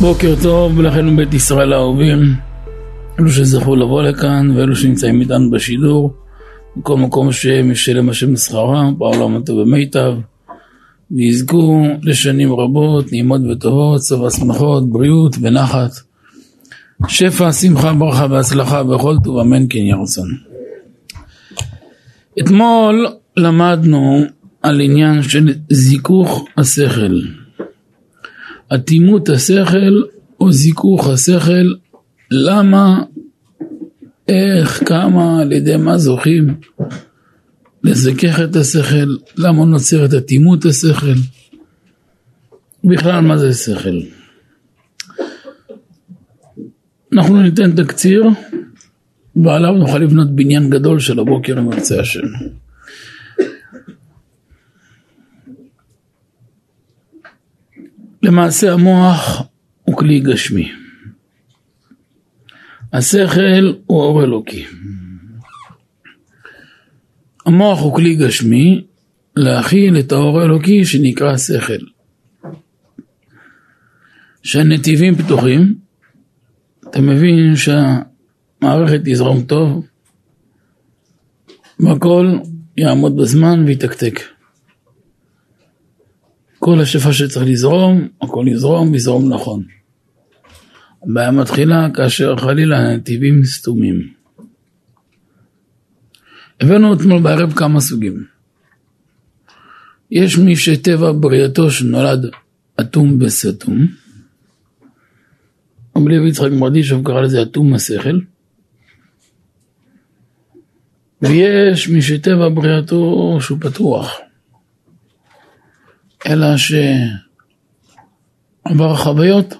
בוקר טוב לכם בית ישראל האהובים, אלו שזכו לבוא לכאן ואלו שנמצאים איתנו בשידור, בכל מקום שהם ישלם השם שכרם, בעולם הטוב ומיטב, ויזכו לשנים רבות, נעימות וטובות, צבא שמחות, בריאות ונחת, שפע, שמחה, ברכה והצלחה בכל טוב, אמן כן יהיה רצון. אתמול למדנו על עניין של זיכוך השכל. אטימות השכל או זיכוך השכל, למה, איך, כמה, על ידי מה זוכים? לזכך את השכל, למה נוצרת אטימות השכל, בכלל מה זה שכל. אנחנו ניתן תקציר ועליו נוכל לבנות בניין גדול של הבוקר עם ארצי השם. למעשה המוח הוא כלי גשמי. השכל הוא אור אלוקי. המוח הוא כלי גשמי להכיל את האור האלוקי שנקרא שכל. כשהנתיבים פתוחים, אתה מבין שהמערכת תזרום טוב, והכל יעמוד בזמן ויתקתק. כל השפע שצריך לזרום, הכל יזרום, יזרום נכון. הבעיה מתחילה כאשר חלילה הנתיבים סתומים. הבאנו אתמול בערב כמה סוגים. יש מי שטבע בריאתו שנולד אטום וסתום. רבי לוי יצחק מרדישוב קרא לזה אטום השכל. ויש מי שטבע בריאתו שהוא פתוח. אלא שעבר חוויות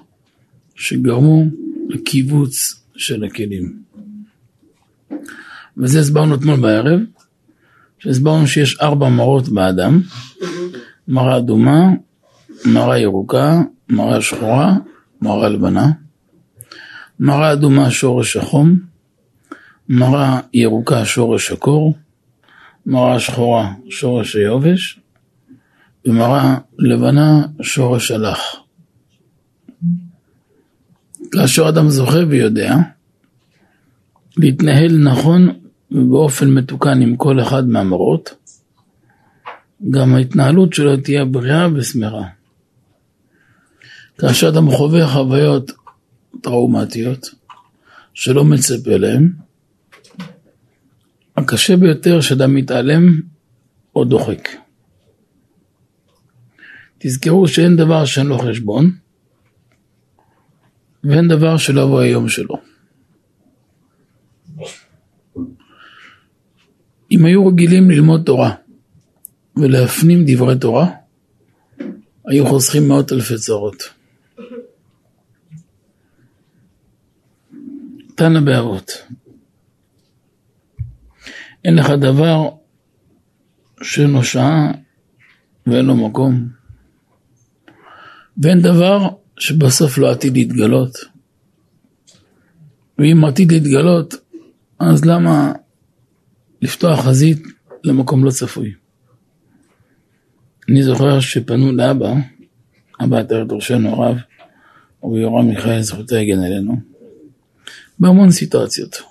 שגרמו לקיבוץ של הכלים. וזה הסברנו אתמול בערב, שהסברנו שיש ארבע מראות באדם, מראה אדומה, מראה ירוקה, מראה שחורה, מראה לבנה. מראה אדומה שורש החום, מראה ירוקה שורש הקור, מראה שחורה שורש היובש, ומראה לבנה שורש הלך. כאשר אדם זוכה ויודע להתנהל נכון ובאופן מתוקן עם כל אחד מהמראות, גם ההתנהלות שלו תהיה בריאה ושמחה. כאשר אדם חווה חוויות טראומטיות שלא מצפה להם, הקשה ביותר שאדם מתעלם או דוחק. תזכרו שאין דבר שאין לו חשבון, ואין דבר שלא יבוא היום שלו. אם היו רגילים ללמוד תורה ולהפנים דברי תורה, היו חוסכים מאות אלפי צרות. תנא באבות. אין לך דבר שאין לו שעה ואין לו מקום. ואין דבר שבסוף לא עתיד להתגלות. ואם עתיד להתגלות, אז למה לפתוח חזית למקום לא צפוי? אני זוכר שפנו לאבא, אבא יותר דורשנו הרב, רבי יורם מיכאל זכותו יגן עלינו, בהמון סיטואציות.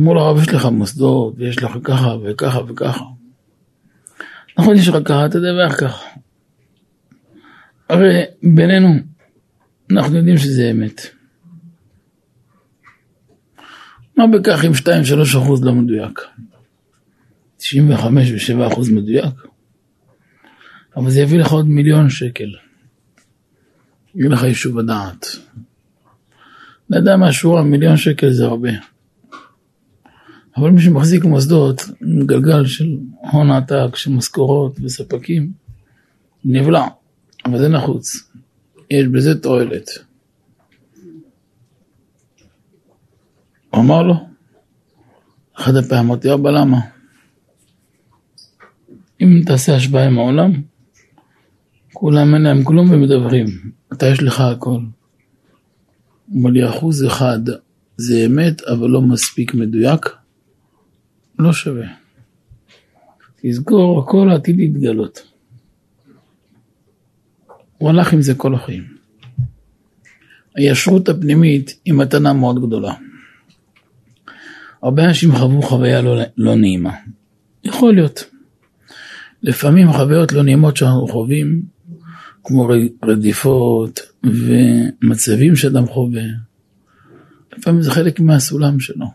אמרו לרב, יש לך מוסדות, ויש לך ככה וככה וככה. נכון, יש לך ככה, ואיך ככה. הרי בינינו, אנחנו יודעים שזה אמת. מה בכך אם 2-3 אחוז לא מדויק? 95 ו-7 אחוז מדויק? אבל זה יביא לך עוד מיליון שקל. יביא לך יישוב הדעת. לאדם מהשורה מיליון שקל זה הרבה. אבל מי שמחזיק מוסדות, גלגל של הון עתק, של משכורות וספקים, נבלע. אבל זה נחוץ, יש בזה תועלת. הוא אמר לו, אחד הפעמים אמרתי, אבא למה? אם תעשה השוואה עם העולם, כולם אין להם כלום ומדברים, אתה יש לך הכל. אמר לי, אחוז אחד זה אמת, אבל לא מספיק מדויק, לא שווה. תזכור, הכל עתיד להתגלות. הוא הלך עם זה כל החיים. הישרות הפנימית היא מתנה מאוד גדולה. הרבה אנשים חוו חוויה לא, לא נעימה. יכול להיות. לפעמים חוויות לא נעימות שאנחנו חווים, כמו רדיפות ומצבים שאדם חווה, לפעמים זה חלק מהסולם שלו.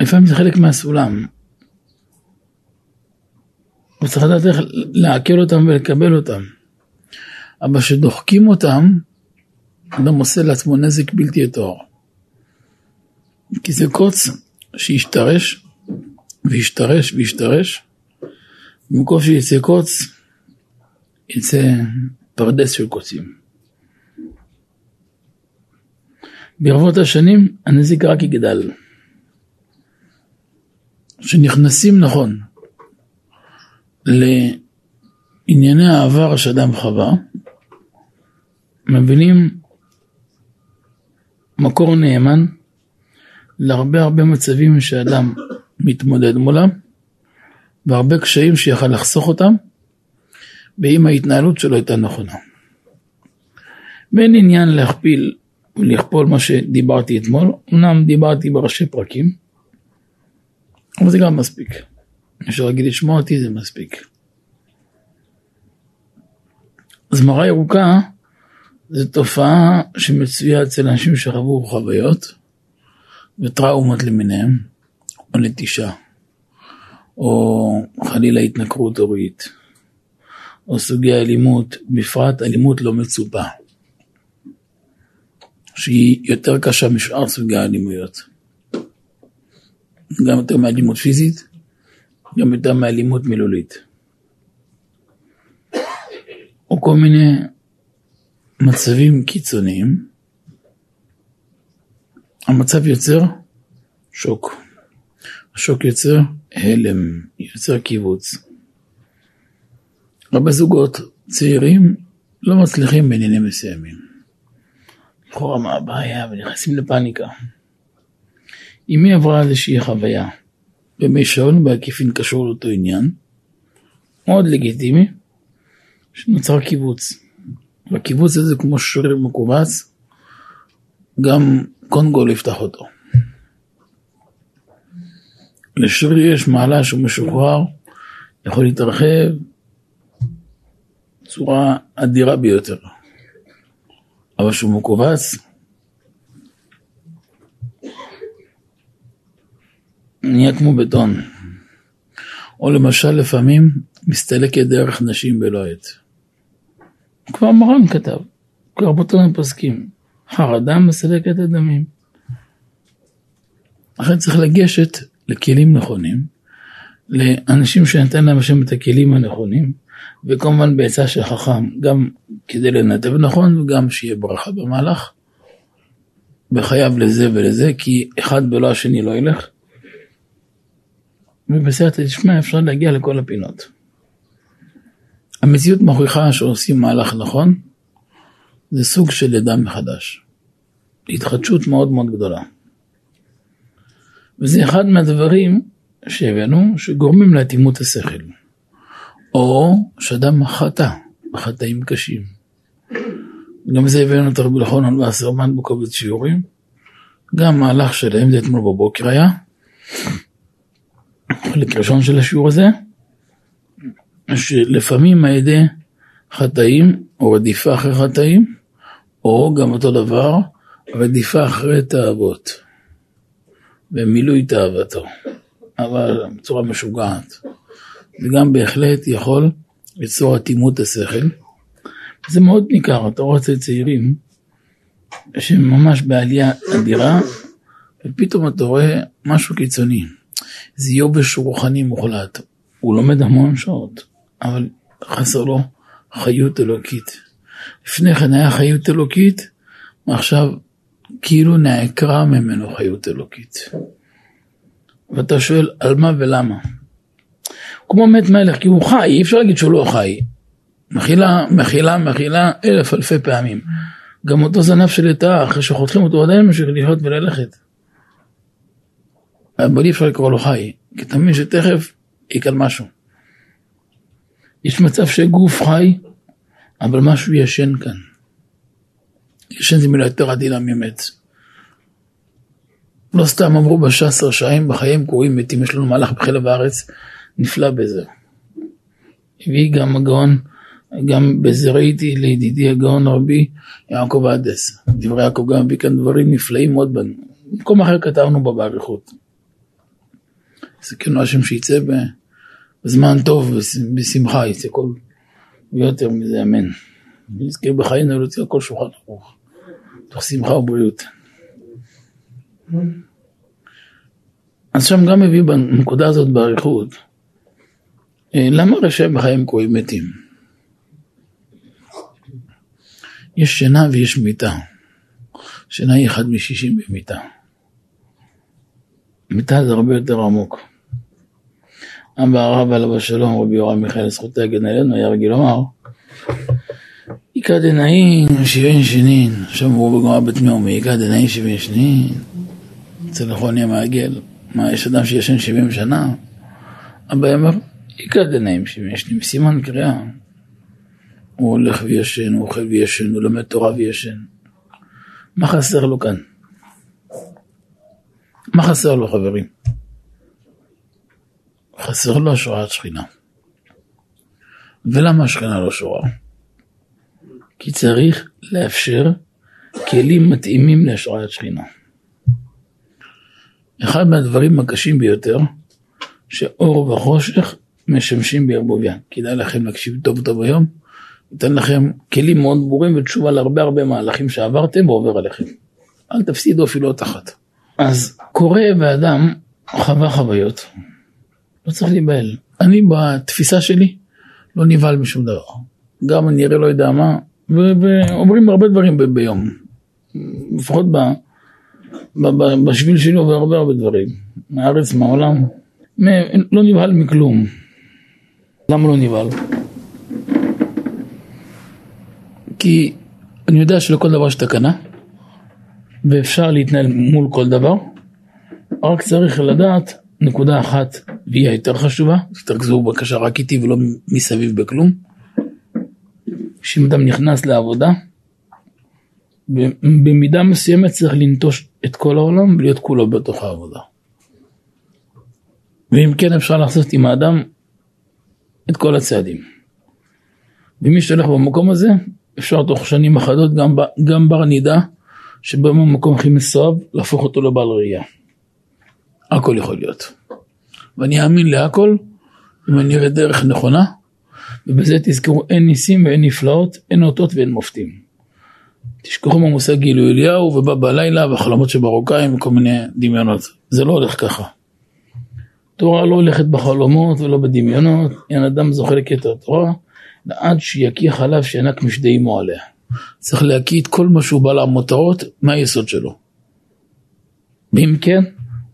לפעמים זה חלק מהסולם. הוא צריך לדעת איך לעכל אותם ולקבל אותם. אבל כשדוחקים אותם, אדם עושה לעצמו נזק בלתי יתואר. כי זה קוץ שישתרש וישתרש וישתרש, במקום שיצא קוץ, יצא פרדס של קוצים. ברבות השנים הנזק רק יגדל. כשנכנסים נכון לענייני העבר שאדם חווה, מבינים מקור נאמן להרבה הרבה מצבים שאדם מתמודד מולם, והרבה קשיים שיכל לחסוך אותם, ואם ההתנהלות שלו הייתה נכונה. ואין עניין להכפיל ולכפול מה שדיברתי אתמול, אמנם דיברתי בראשי פרקים, אבל זה גם מספיק. אפשר להגיד לשמוע אותי זה מספיק. זמרה ירוקה זו תופעה שמצויה אצל אנשים שחוו חוויות וטראומות למיניהם, או נטישה, או חלילה התנכרות הורית, או סוגי אלימות, בפרט אלימות לא מצופה, שהיא יותר קשה משאר סוגי האלימויות. גם יותר מאלימות פיזית, גם יותר מאלימות מילולית. או כל מיני מצבים קיצוניים, המצב יוצר שוק. השוק יוצר הלם, יוצר קיבוץ. הרבה זוגות צעירים לא מצליחים בעניינים מסוימים. לכאורה מה הבעיה ונכנסים לפאניקה. היא עברה איזושהי חוויה במישרון בעקיפין קשור לאותו עניין, מאוד לגיטימי, שנוצר קיבוץ. והקיבוץ הזה כמו שריר מכווץ, גם קונגו יפתח אותו. לשריר יש מעלה שהוא משוחרר, יכול להתרחב בצורה אדירה ביותר. אבל שהוא מכווץ, נהיה כמו בטון. או למשל לפעמים מסתלקת דרך נשים בלא עת. כבר מרן כתב, כבר בטון פוסקים, חרדה מסלקת הדמים. לכן צריך לגשת לכלים נכונים, לאנשים שנתן להם השם את הכלים הנכונים, וכמובן בעצה של חכם, גם כדי לנתב נכון וגם שיהיה ברכה במהלך, וחייב לזה ולזה, כי אחד בלא השני לא ילך. ובסייעתא דשמיא אפשר להגיע לכל הפינות. המציאות מוכיחה שעושים מהלך נכון, זה סוג של לידה מחדש. התחדשות מאוד מאוד גדולה. וזה אחד מהדברים שהבאנו שגורמים לאטימות השכל. או שאדם חטא בחטאים קשים. גם זה הבאנו את הרבי לחון וסרמן בקובץ שיעורים. גם מהלך שלהם, זה אתמול בבוקר היה. חלק ראשון של השיעור הזה, שלפעמים על חטאים או רדיפה אחרי חטאים, או גם אותו דבר, רדיפה אחרי תאוות, ומילוי תאוותו, אבל בצורה משוגעת. זה גם בהחלט יכול ליצור אטימות השכל. זה מאוד ניכר, אתה רואה אצל צעירים שהם ממש בעלייה אדירה, ופתאום אתה רואה משהו קיצוני. זה יובש רוחני מוחלט. הוא לומד המון שעות, אבל חסר לו חיות אלוקית. לפני כן היה חיות אלוקית, ועכשיו כאילו נעקרה ממנו חיות אלוקית. ואתה שואל על מה ולמה. כמו מת מלך, כי הוא חי, אי אפשר להגיד שהוא לא חי. מחילה, מחילה, מחילה אלף אלפי פעמים. גם אותו זנב של לטאה, אחרי שחותכים אותו, עדיין ממשיך לחיות וללכת. אבל אי אפשר לקרוא לו חי, כי אתה מבין שתכף יקל משהו. יש מצב שגוף חי, אבל משהו ישן כאן. ישן זה מילה יותר עדינה ממת. לא סתם אמרו בש"ס רשעים בחיים קוראים מתים, יש לנו מהלך בחלב הארץ נפלא בזה. הביא גם הגאון, גם בזה ראיתי לידידי הגאון רבי יעקב עדס. דברי יעקב גם הביא כאן דברים נפלאים מאוד, במקום אחר כתבנו בו באריכות. זה כן השם שיצא בזמן טוב, בשמחה, יצא כל ויותר מזה, אמן. נזכה בחיינו להוציא הכל שולחן ערוך, תוך שמחה ובריאות. אז שם גם מביא בנקודה הזאת באריכות, אה, למה רשע בחיים קרויים מתים? יש שינה ויש מיטה. שינה היא אחד משישים במיטה. מיטה זה הרבה יותר עמוק. אבא הרב עליו השלום, רבי יורם מיכאל, זכותי הגן עלינו, היה רגיל לומר, איכא דנאין שבעין שנין, הוא בגמרא בתמיהומי, איכא דנאין שבעין שנין, אצל נכוני המעגל, מה, יש אדם שישן שבעים שנה? אבא אמר, איכא דנאין שבעין שנין, סימן קריאה. הוא הולך וישן, הוא אוכל וישן, הוא לומד תורה וישן. מה חסר לו כאן? מה חסר לו חברים? חסר לו השראת שכינה. ולמה השכינה לא שורה? כי צריך לאפשר כלים מתאימים להשראת שכינה. אחד מהדברים הקשים ביותר, שאור וחושך משמשים בערבוביה. כדאי לכם להקשיב טוב טוב היום, ייתן לכם כלים מאוד ברורים ותשובה להרבה הרבה מהלכים שעברתם ועובר עליכם. אל תפסידו אפילו עוד אחת. אז קורא ואדם חווה חוויות, לא צריך להיבהל. אני בתפיסה שלי לא נבהל משום דבר. גם אני אראה לא יודע מה, ואומרים הרבה דברים ב- ביום. לפחות ב... בשביל שלי עובר הרבה הרבה דברים, מהארץ, מהעולם, לא נבהל מכלום. למה לא נבהל? כי אני יודע שלכל דבר יש תקנה, ואפשר להתנהל מול כל דבר, רק צריך לדעת נקודה אחת, והיא היותר חשובה, תתרכזו בבקשה רק איתי ולא מסביב בכלום. שאם אדם נכנס לעבודה, במידה מסוימת צריך לנטוש את כל העולם ולהיות כולו בתוך העבודה. ואם כן אפשר לעשות עם האדם את כל הצעדים. ומי שהולך במקום הזה, אפשר תוך שנים אחדות גם, גם בר נידה, שבמקום הכי מסואב, להפוך אותו לבעל ראייה. הכל יכול להיות. ואני אאמין להכל, אם אני אראה דרך נכונה, ובזה תזכרו, אין ניסים ואין נפלאות, אין אותות ואין מופתים. תשכחו מהמושג גילוי אליהו ובא בלילה והחלומות שברוקאים וכל מיני דמיונות. זה לא הולך ככה. תורה לא הולכת בחלומות ולא בדמיונות, אין אדם זוכה לקטע התורה, עד שיקיא חלב שינק משדי אמו עליה. צריך להקיא את כל מה שהוא בא למותרות מהיסוד שלו. ואם כן,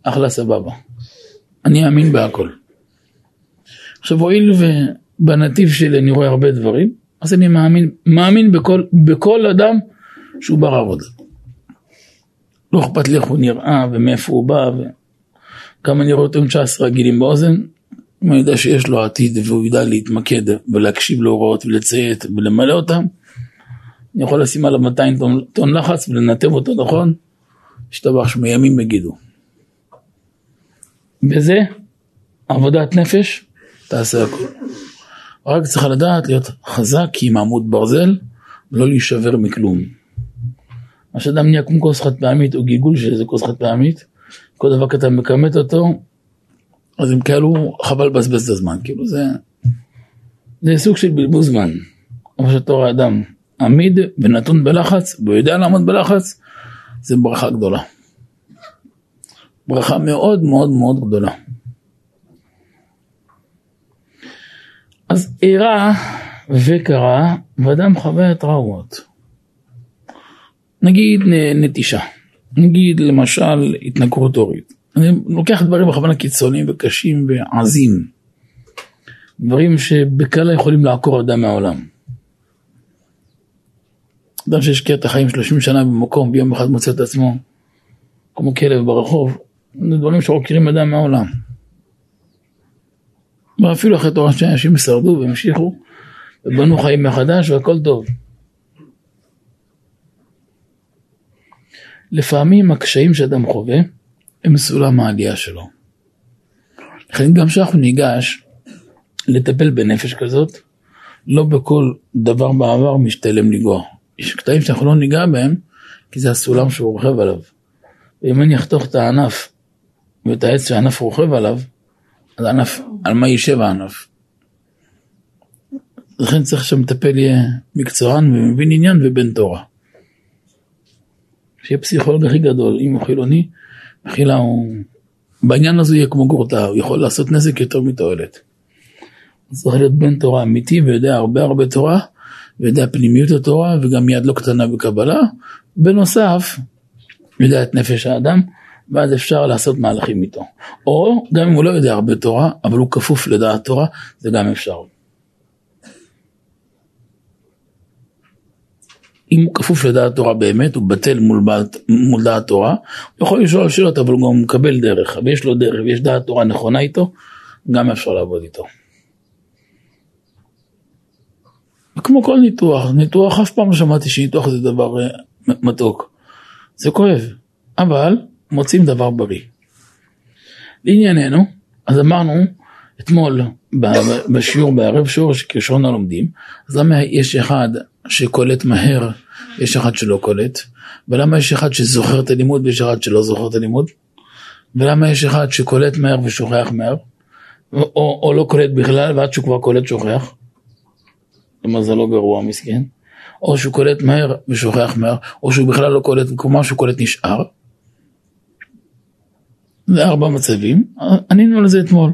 אחלה סבבה. אני אאמין בהכל. עכשיו הואיל ובנתיב שלי אני רואה הרבה דברים, אז אני מאמין, מאמין בכל, בכל אדם שהוא בר עבודה. לא אכפת לי איך הוא נראה ומאיפה הוא בא, וגם אני רואה אותו עם 19 רגילים באוזן, אם אני יודע שיש לו עתיד והוא ידע להתמקד ולהקשיב להוראות ולציית ולמלא אותם, אני יכול לשים עליו 200 טון, לחץ ולנתב אותו נכון, השתבח שמימים יגידו. בזה עבודת נפש תעשה הכל. רק צריך לדעת להיות חזק עם עמוד ברזל ולא להישבר מכלום. מה שאדם נהיה כמו כוס חד פעמית או גיגול של איזה כוס חד פעמית, כל דבר קטן מכמת אותו, אז אם כאלו חבל לבזבז את הזמן, כאילו זה, זה סוג של בלבוז זמן. כמו שאתה רואה אדם עמיד ונתון בלחץ, והוא יודע לעמוד בלחץ, זה ברכה גדולה. ברכה מאוד מאוד מאוד גדולה. אז אירע וקרה, ואדם חווה טראומות. נגיד נטישה, נגיד למשל התנכרות הורית. אני לוקח דברים בכוונה קיצוניים וקשים ועזים. דברים שבקלה יכולים לעקור אדם מהעולם. אדם שהשקיע את החיים 30 שנה במקום, ביום אחד מוצא את עצמו כמו כלב ברחוב, זה דברים שעוקרים אדם מהעולם. ואפילו אחרי תורה שאנשים שרדו והמשיכו ובנו חיים מחדש והכל טוב. לפעמים הקשיים שאדם חווה הם סולם העלייה שלו. לכן גם כשאנחנו ניגש לטפל בנפש כזאת, לא בכל דבר בעבר משתלם לגוע. יש קטעים שאנחנו לא ניגע בהם, כי זה הסולם שהוא רוכב עליו. ואם אני אחתוך את הענף ואת העץ שהענף רוכב עליו, אז הענף, על מה יישב הענף? לכן צריך שהמטפל יהיה מקצוען ומבין עניין ובן תורה. שיהיה פסיכולוג הכי גדול, אם הוא חילוני, מחילה הוא... בעניין הזה יהיה כמו גורתה, הוא יכול לעשות נזק יותר מתועלת. צריך להיות בן תורה אמיתי ויודע הרבה הרבה תורה, ויודע פנימיות התורה וגם יד לא קטנה בקבלה. בנוסף, יודע את נפש האדם, ואז אפשר לעשות מהלכים איתו. או גם אם הוא לא יודע הרבה תורה, אבל הוא כפוף לדעת תורה, זה גם אפשר. אם הוא כפוף לדעת תורה באמת, הוא בטל מול, מול דעת תורה, הוא יכול לשאול שאלות, אבל הוא גם מקבל דרך, ויש לו דרך, ויש דעת תורה נכונה איתו, גם אפשר לעבוד איתו. כמו כל ניתוח, ניתוח אף פעם לא שמעתי שניתוח זה דבר אה, מתוק. זה כואב, אבל מוצאים דבר בריא. לענייננו, אז אמרנו אתמול בשיעור בערב שיעור שכשרון הלומדים, אז למה יש אחד שקולט מהר, יש אחד שלא קולט, ולמה יש אחד שזוכר את הלימוד ויש אחד שלא זוכר את הלימוד, ולמה יש אחד שקולט מהר ושוכח מהר, או, או לא קולט בכלל ועד שהוא כבר קולט שוכח, למזלו גרוע מסכן, או שהוא קולט מהר ושוכח מהר, או שהוא בכלל לא קולט, כלומר שהוא קולט נשאר. זה ארבע מצבים, ענינו על זה אתמול.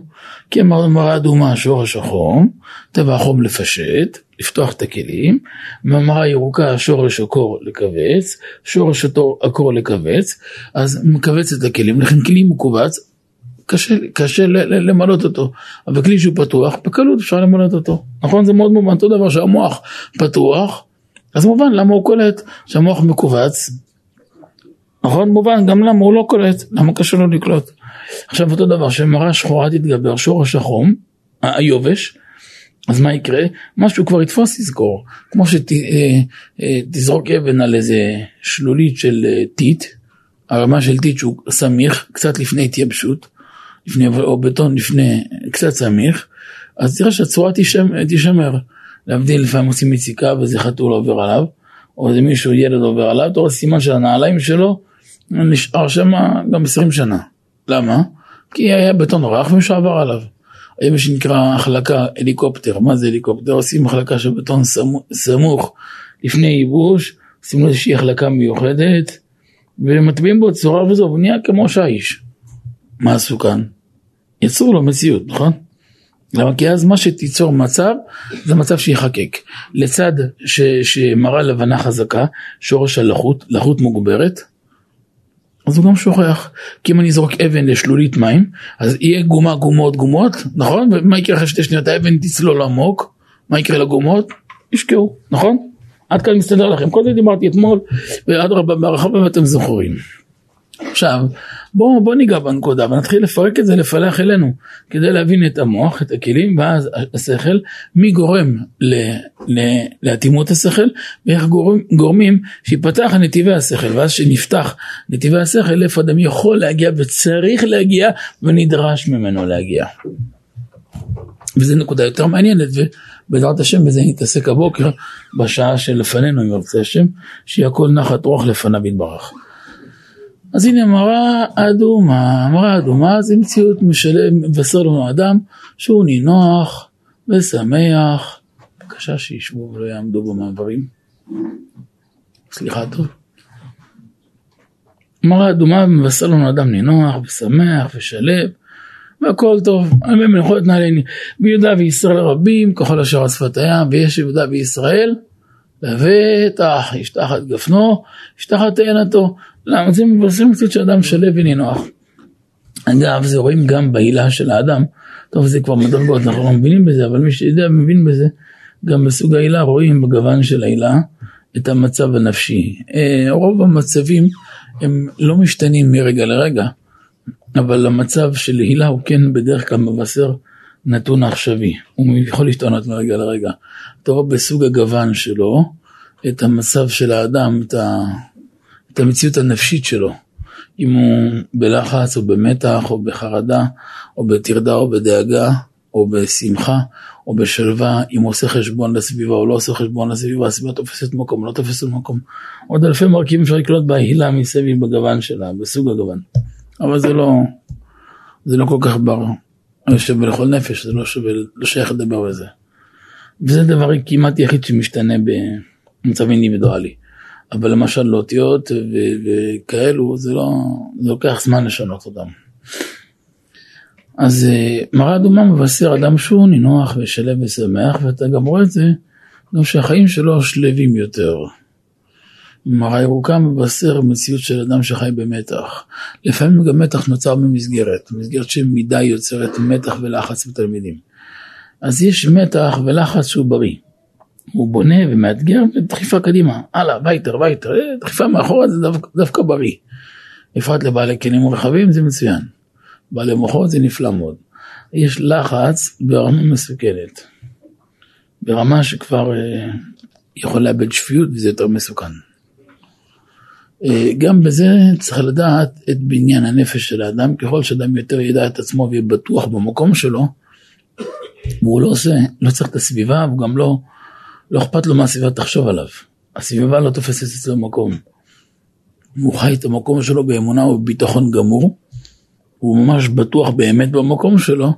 כי אמרנו מרה אדומה שורש החום, טבע החום לפשט, לפתוח את הכלים, ממרה ירוקה שורש הקור לכווץ, שורש הקור לכווץ, אז מכווץ את הכלים, לכן כלי מכווץ, קשה, קשה למלות אותו, אבל כלי שהוא פתוח, בקלות אפשר למלות אותו, נכון? זה מאוד מובן, אותו דבר שהמוח פתוח, אז מובן למה הוא קולט. שהמוח מכווץ, נכון? מובן גם למה הוא לא קולט, למה קשה לו לקלוט. עכשיו אותו דבר, שמראה שחורה תתגבר, שורש החום, היובש, אז מה יקרה? משהו כבר יתפוס יזכור, כמו שתזרוק אה, אה, אבן על איזה שלולית של אה, טיט, הרמה של טיט שהוא סמיך, קצת לפני התייבשות, לפני, או בטון לפני, קצת סמיך, אז תראה שהצורה תישמר. להבדיל לפעמים עושים יציקה ואיזה חתול עובר עליו, או איזה מישהו, ילד עובר עליו, אתה רואה סימן של הנעליים שלו, נשאר שם גם 20 שנה. למה? כי היה בטון רך ומישהו עבר עליו. היה מה שנקרא החלקה הליקופטר, מה זה הליקופטר? עושים החלקה של בטון סמוך לפני ייבוש, עושים לו איזושהי החלקה מיוחדת, ומטביעים בו צורה וזו, הוא נהיה כמו שיש. מה עשו כאן? יצרו לו מציאות, נכון? למה? כי אז מה שתיצור מצב, זה מצב שיחקק. לצד ש, שמראה לבנה חזקה, שורש הלחות, לחות מוגברת, אז הוא גם שוכח. כי אם אני אזרוק אבן לשלולית מים, אז יהיה גומה גומות גומות, נכון? ומה יקרה אחרי שתי שניות? האבן תצלול עמוק, מה יקרה לגומות? ישקעו, נכון? עד כאן מסתדר לכם. כל זה דיברתי אתמול, ואדרבה, בהרחבה אתם זוכרים. עכשיו, בואו בוא ניגע בנקודה ונתחיל לפרק את זה, לפלח אלינו, כדי להבין את המוח, את הכלים, ואז השכל, מי גורם לאטימות השכל, ואיך גורם, גורמים שיפתח נתיבי השכל, ואז שנפתח נתיבי השכל, איפה אדם יכול להגיע וצריך להגיע ונדרש ממנו להגיע. וזו נקודה יותר מעניינת, ובעזרת השם בזה נתעסק הבוקר, בשעה שלפנינו, אם ירצה השם, שיהיה הכל נחת רוח לפניו יתברך. אז הנה מראה אדומה, מראה אדומה זה מציאות משלם, מבשר לנו אדם שהוא נינוח ושמח. בבקשה שישבו ולא יעמדו במעברים. סליחה טוב. מראה אדומה מבשר לנו אדם נינוח ושמח ושלב והכל טוב, האמת מנחות נעלני, ביהודה וישראל רבים ככל אשר על שפת הים ויש יהודה וישראל לבטח ישתח את גפנו, ישתח את תאנתו. למה זה מבשרים קצת שאדם שלב ונינוח. אגב, זה רואים גם בעילה של האדם. טוב, זה כבר מדרגות, אנחנו לא מבינים בזה, אבל מי שיודע מבין בזה. גם בסוג העילה רואים בגוון של העילה את המצב הנפשי. אה, רוב המצבים הם לא משתנים מרגע לרגע, אבל המצב של הילה הוא כן בדרך כלל מבשר נתון עכשווי, הוא יכול להשתנות מרגע לרגע. אתה רואה בסוג הגוון שלו את המצב של האדם, את, ה, את המציאות הנפשית שלו. אם הוא בלחץ או במתח או בחרדה או בטרדה או בדאגה או בשמחה או בשלווה, אם הוא עושה חשבון לסביבה או לא עושה חשבון לסביבה, הסביבה תופסת מקום, לא תופסת מקום. עוד אלפי מרכיבים אפשר לקלוט בהילה מסביב בגוון שלה, בסוג הגוון. אבל זה לא, זה לא כל כך בר, שווה לכל נפש, זה לא שווה, לא שייך לדבר בזה. וזה דבר כמעט יחיד שמשתנה במצב אינדיבידואלי. אבל למשל לאותיות וכאלו, זה לא, זה לוקח זמן לשנות אותם. אז אה, מראה אדומה מבשר אדם שהוא נינוח ושלב ושמח, ואתה גם רואה את זה, גם שהחיים שלו שלווים יותר. מרה ירוקה מבשר מציאות של אדם שחי במתח. לפעמים גם מתח נוצר במסגרת, מסגרת שמידה יוצרת מתח ולחץ בתלמידים. אז יש מתח ולחץ שהוא בריא. הוא בונה ומאתגר ודחיפה קדימה, הלאה, ווייטער, ווייטער, אה, דחיפה מאחורה זה דווקא, דווקא בריא. בפרט לבעלי כלים רחבים זה מצוין. בעלי מוחות זה נפלא מאוד. יש לחץ ברמה מסוכנת. ברמה שכבר אה, יכול לאבד שפיות וזה יותר מסוכן. אה, גם בזה צריך לדעת את בניין הנפש של האדם, ככל שאדם יותר ידע את עצמו ויהיה בטוח במקום שלו, והוא לא עושה, לא צריך את הסביבה, והוא גם לא, לא אכפת לו מה הסביבה תחשוב עליו. הסביבה לא תופסת אצלו מקום. והוא חי את המקום שלו באמונה ובביטחון גמור, הוא ממש בטוח באמת במקום שלו,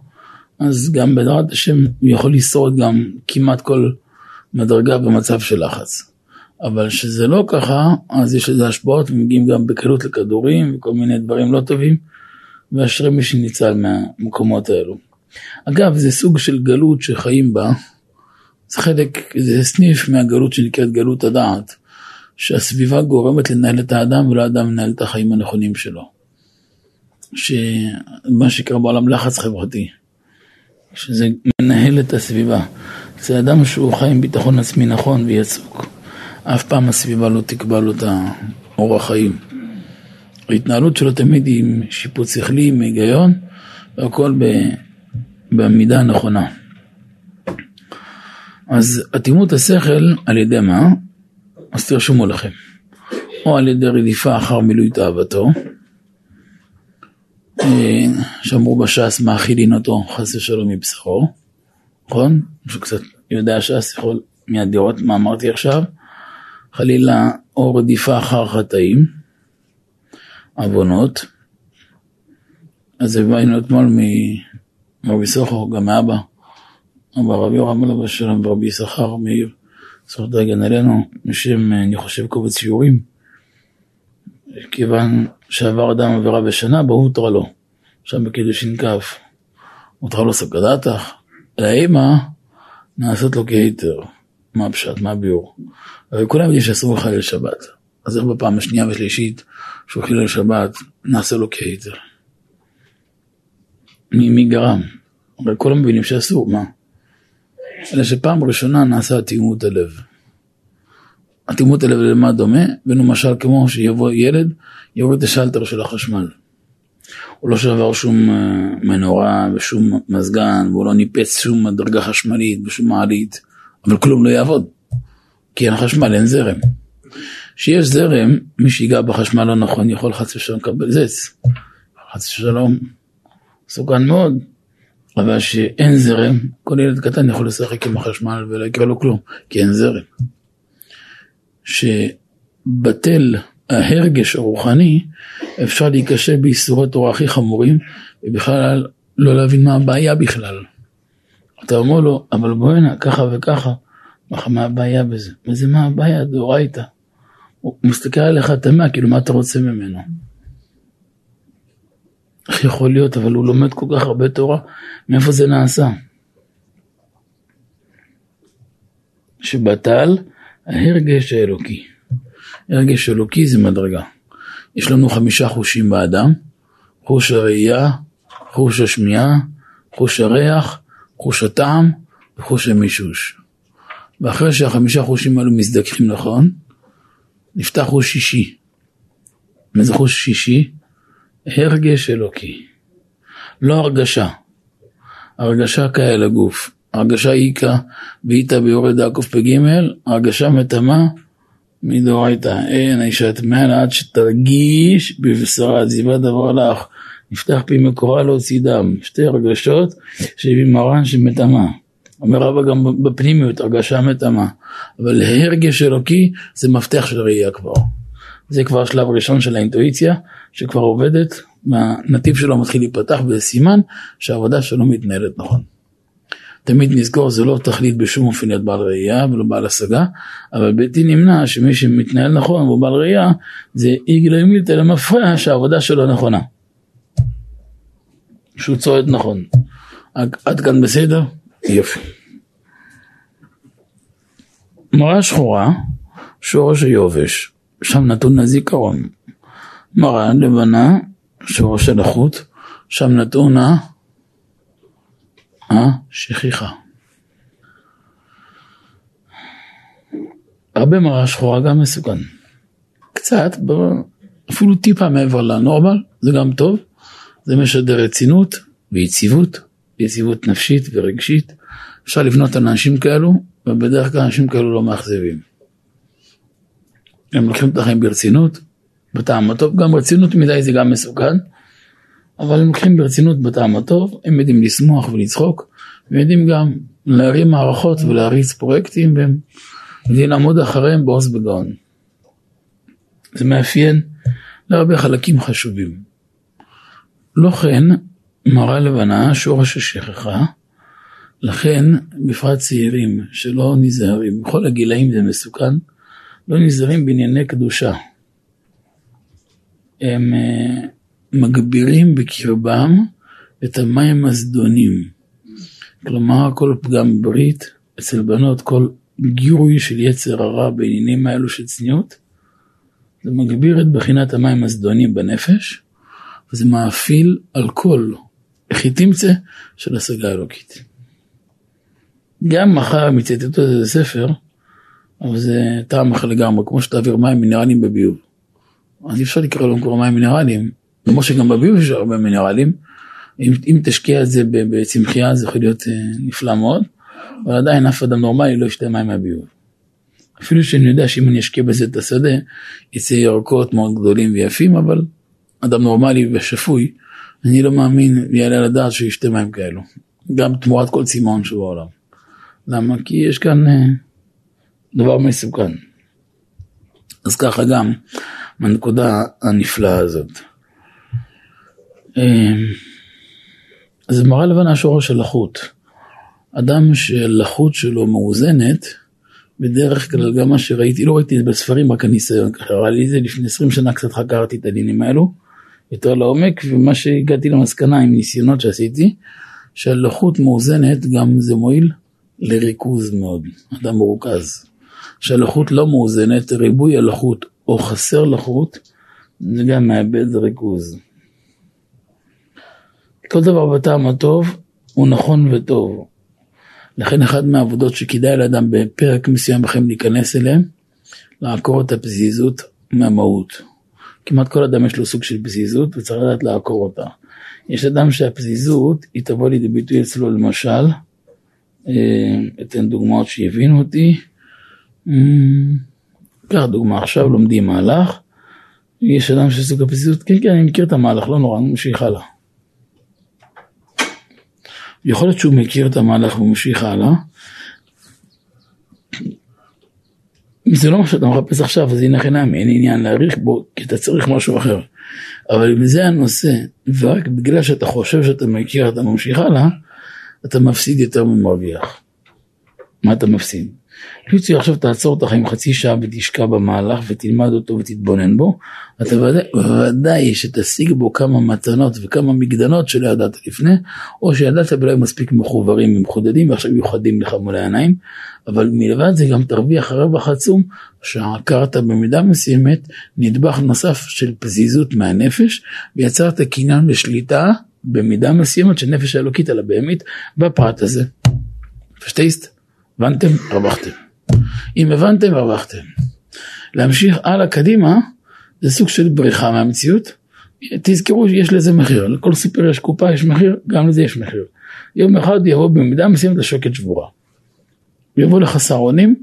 אז גם בעזרת השם הוא יכול לשרוד גם כמעט כל מדרגה במצב של לחץ. אבל שזה לא ככה, אז יש לזה השפעות ומגיעים גם בקלות לכדורים וכל מיני דברים לא טובים, ואשרי מי שניצל מהמקומות האלו. אגב, זה סוג של גלות שחיים בה, זה חלק, זה סניף מהגלות שנקראת גלות הדעת, שהסביבה גורמת לנהל את האדם ולא האדם מנהל את החיים הנכונים שלו. שמה שקרה בעולם לחץ חברתי, שזה מנהל את הסביבה. זה אדם שהוא חי עם ביטחון עצמי נכון ויצוק. אף פעם הסביבה לא תקבע לו את האורח חיים. ההתנהלות שלו תמיד היא עם שיפוט שכלי, עם היגיון, והכל במידה הנכונה. אז אטימות השכל על ידי מה? אז תרשמו לכם. או על ידי רדיפה אחר מילוי תאוותו, אה, שאמרו בש"ס מאכילין אותו חס ושלום מבשרו, נכון? מישהו קצת יודע ש"ס יכול מיד לראות מה אמרתי עכשיו, חלילה או רדיפה אחר חטאים, עוונות, אז הבאנו אתמול מרבי סוחר, גם מאבא, אבא רבי יורם אלו בשלום ורבי יששכר מאיר, זכות דרגן עלינו, משם אני חושב קובץ שיעורים, כיוון שעבר אדם עבירה בשנה, בו הותרה לו, שם בקידושין כ', הותרה לו סגדתך, לאמא נעשית לו כהיתר. מה הפשט, מה הביאור? הרי כולם יודעים שאסור לך לשבת, אז איך בפעם השנייה והשלישית שהוא חילל שבת, נעשה לו כהיתר? מי, מי גרם? הרי כולם מבינים שאסור, מה? אלא שפעם ראשונה נעשה אטימות הלב. אטימות הלב למה דומה? ולמשל כמו שיבוא ילד, יוריד את השלטר של החשמל. הוא לא שבר שום אה, מנורה ושום מזגן, והוא לא ניפץ שום דרגה חשמלית ושום מעלית, אבל כלום לא יעבוד, כי אין חשמל, אין זרם. כשיש זרם, מי שיגע בחשמל לא נכון יכול חס ושלום לקבל זץ. חס ושלום, מסוכן מאוד. אבל שאין זרם, כל ילד קטן יכול לשחק עם החשמל ולא יקרה לו כלום, כי אין זרם. שבטל ההרגש הרוחני, אפשר להיכשל בייסורי תורה הכי חמורים, ובכלל לא להבין מה הבעיה בכלל. אתה אומר לו, אבל בואי הנה, ככה וככה, מה הבעיה בזה? וזה מה הבעיה, דאורייתא. הוא מסתכל עליך תמה, כאילו מה אתה רוצה ממנו? איך יכול להיות, אבל הוא לומד כל כך הרבה תורה, מאיפה זה נעשה? שבטל ההרגש האלוקי. הרגש אלוקי זה מדרגה. יש לנו חמישה חושים באדם, חוש הראייה, חוש השמיעה, חוש הריח, חוש הטעם וחוש המישוש. ואחרי שהחמישה חושים האלו מזדכים נכון, נפתח חוש שישי. מה זה חוש שישי? הרגש אלוקי. לא הרגשה. הרגשה כאל הגוף. הרגשה איכה ואיתה ביורד עקוף פ"ג, הרגשה מטמא מדאורייתא, אין האישה טמאה עד שתרגיש בבשרה עזיבה דבר לך, נפתח פי מקורה להוציא דם, שתי הרגשות שהביא מרן שמטמא. אומר רבא גם בפנימיות, הרגשה מטמא, אבל הרגש אלוקי זה מפתח של ראייה כבר. זה כבר שלב ראשון של האינטואיציה, שכבר עובדת, והנתיב שלו מתחיל להיפתח, וזה סימן שהעבודה שלו מתנהלת נכון. תמיד נזכור, זה לא תכלית בשום אופן להיות בעל ראייה ולא בעל השגה, אבל בלתי נמנע שמי שמתנהל נכון והוא בעל ראייה, זה איגלה מילתא למפרע שהעבודה שלו נכונה. שהוא צועד נכון. עד כאן בסדר? יופי. מראה שחורה, שורש היובש, שם נתון הזיכרון. מראה לבנה, שורש הלחות, שם נתון השכיחה. הרבה מראה שחורה גם מסוכן. קצת, אפילו טיפה מעבר לנורמל, זה גם טוב. זה משדר רצינות ויציבות, יציבות נפשית ורגשית. אפשר לבנות על אנשים כאלו, ובדרך כלל אנשים כאלו לא מאכזבים. הם לוקחים את החיים ברצינות, בטעם הטוב, גם רצינות מדי זה גם מסוכן, אבל הם לוקחים ברצינות בטעם הטוב, הם יודעים לשמוח ולצחוק, הם יודעים גם להרים מערכות ולהריץ פרויקטים, והם יודעים לעמוד אחריהם בעוז בגאון. זה מאפיין להרבה חלקים חשובים. לא כן מראה לבנה שורש השכחה, לכן בפרט צעירים שלא נזהרים, בכל הגילאים זה מסוכן, לא נזהרים בענייני קדושה. הם אה, מגבירים בקרבם את המים הזדונים. כלומר, כל פגם ברית אצל בנות, כל גירוי של יצר הרע בעניינים האלו של צניעות, זה מגביר את בחינת המים הזדונים בנפש, וזה מאפיל על כל חיתימצה של השגה אלוקית. גם מחר הם יצטטו איזה ספר, אבל זה טעם אחר לגמרי, כמו שתעביר מים מינרליים בביוב. אז אי אפשר לקרוא להם כבר מים מינרליים, כמו שגם בביוב יש הרבה מינרלים. אם, אם תשקיע את זה בצמחייה זה יכול להיות אה, נפלא מאוד, אבל עדיין אף אדם נורמלי לא ישתה מים מהביוב. אפילו שאני יודע שאם אני אשקיע בזה את השדה, יצא ירקות מאוד גדולים ויפים, אבל אדם נורמלי ושפוי, אני לא מאמין ויעלה על הדעת שהוא ישתה מים כאלו. גם תמורת כל צימון שבעולם. למה? כי יש כאן אה, דבר מסוכן. אז ככה גם מהנקודה הנפלאה הזאת. אה, זה מראה לבנה שורש של לחות. אדם שלחות שלו מאוזנת, בדרך כלל גם מה שראיתי, לא ראיתי את זה בספרים, רק הניסיון, קרה לי את זה לפני 20 שנה קצת חקרתי את הדינים האלו, יותר לעומק, ומה שהגעתי למסקנה עם ניסיונות שעשיתי, שהלחות מאוזנת גם זה מועיל לריכוז מאוד, אדם מרוכז. שהלחות לא מאוזנת, ריבוי הלחות או חסר לחות, זה גם מאבד ריכוז. כל דבר בטעם הטוב הוא נכון וטוב. לכן אחת מהעבודות שכדאי לאדם בפרק מסוים בחיים להיכנס אליהם, לעקור את הפזיזות מהמהות. כמעט כל אדם יש לו סוג של פזיזות וצריך לדעת לעקור אותה. יש אדם שהפזיזות היא תבוא לידי ביטוי אצלו למשל, אה, אתן דוגמאות שהבינו אותי. קח דוגמה, עכשיו לומדים מהלך, יש אדם שסוג הפזיזות, כן כן אני מכיר את המהלך, לא נורא, אני ממשיך הלאה. יכול להיות שהוא מכיר את המהלך וממשיך הלאה. זה לא מה שאתה מחפש עכשיו, אז הנה חינם, אין עניין להעריך בו, כי אתה צריך משהו אחר. אבל אם זה הנושא, ורק בגלל שאתה חושב שאתה מכיר, אתה ממשיך הלאה, אתה מפסיד יותר ממרוויח. מה אתה מפסיד? קיצור עכשיו תעצור את החיים חצי שעה ותשקע במהלך ותלמד אותו ותתבונן בו, אתה ודאי, שתשיג בו כמה מתנות וכמה מגדנות שלא ידעת לפני, או שידעת היו מספיק מחוברים ומחודדים ועכשיו מיוחדים לך מול העיניים, אבל מלבד זה גם תרוויח רווח עצום שעקרת במידה מסוימת נדבך נוסף של פזיזות מהנפש ויצרת קניין לשליטה במידה מסוימת של נפש האלוקית על הבהמית בפרט הזה. פשטייסט? הבנתם? הרווחתם. אם הבנתם, הרווחתם. להמשיך הלאה קדימה, זה סוג של בריחה מהמציאות. תזכרו שיש לזה מחיר, לכל סיפור יש קופה, יש מחיר, גם לזה יש מחיר. יום אחד יבוא במידה מסוימת לשוקת שבורה. יבוא לך סהרונים,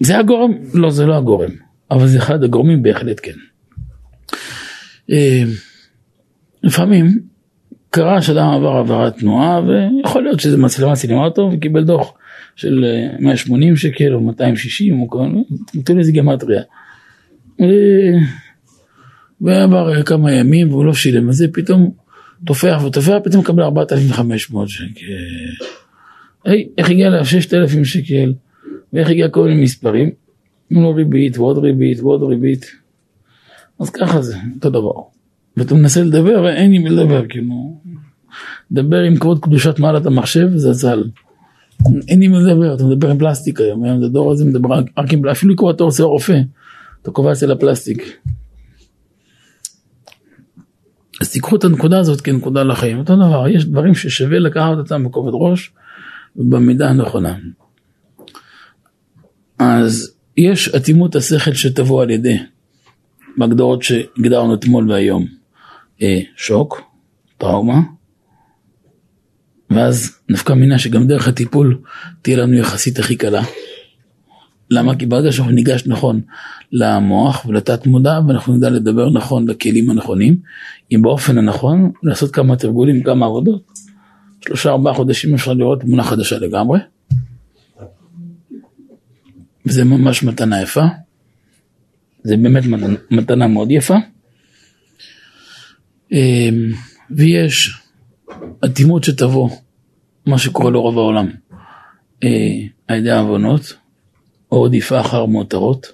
זה הגורם? לא, זה לא הגורם, אבל זה אחד הגורמים בהחלט כן. אה, לפעמים קרה שאדם עבר עבירת תנועה ויכול להיות שזה מצלמה צילמה אותו וקיבל דוח של 180 שקל או 260 או כל נותן לזה גמטריה. ועבר כמה ימים והוא לא שילם את זה, פתאום תופח ותופח, פתאום מקבל 4,500 שקל. איך הגיע ל 6,000 שקל, ואיך הגיע כל מיני מספרים, לו ריבית ועוד ריבית ועוד ריבית. אז ככה זה, אותו דבר. ואתה מנסה לדבר ואין עם מי לדבר, כאילו, דבר עם כבוד קדושת מעלת המחשב זה ז"ל. אין עם מי לדבר, אתה מדבר עם פלסטיק היום, היום הדור הזה מדבר רק עם, אפילו לקרוא אתה עושה רופא, אתה קובע אצל הפלסטיק. אז תיקחו את הנקודה הזאת כנקודה לחיים, אותו דבר, יש דברים ששווה לקחת אותם בכובד ראש ובמידה הנכונה. אז יש אטימות השכל שתבוא על ידי, בהגדרות שהגדרנו אתמול והיום, אה, שוק, טראומה, ואז נפקא מינה שגם דרך הטיפול תהיה לנו יחסית הכי קלה. למה? כי ברגע שאנחנו ניגש נכון למוח ולתת מודע ואנחנו נדע לדבר נכון לכלים הנכונים, אם באופן הנכון לעשות כמה תרגולים, כמה עבודות, שלושה ארבעה חודשים אפשר לראות תמונה חדשה לגמרי. וזה ממש מתנה יפה. זה באמת מתנה מאוד יפה. אמ, ויש אטימות שתבוא, מה שקורה לרוב העולם, אה, על ידי העוונות, או עדיפה אחר מותרות,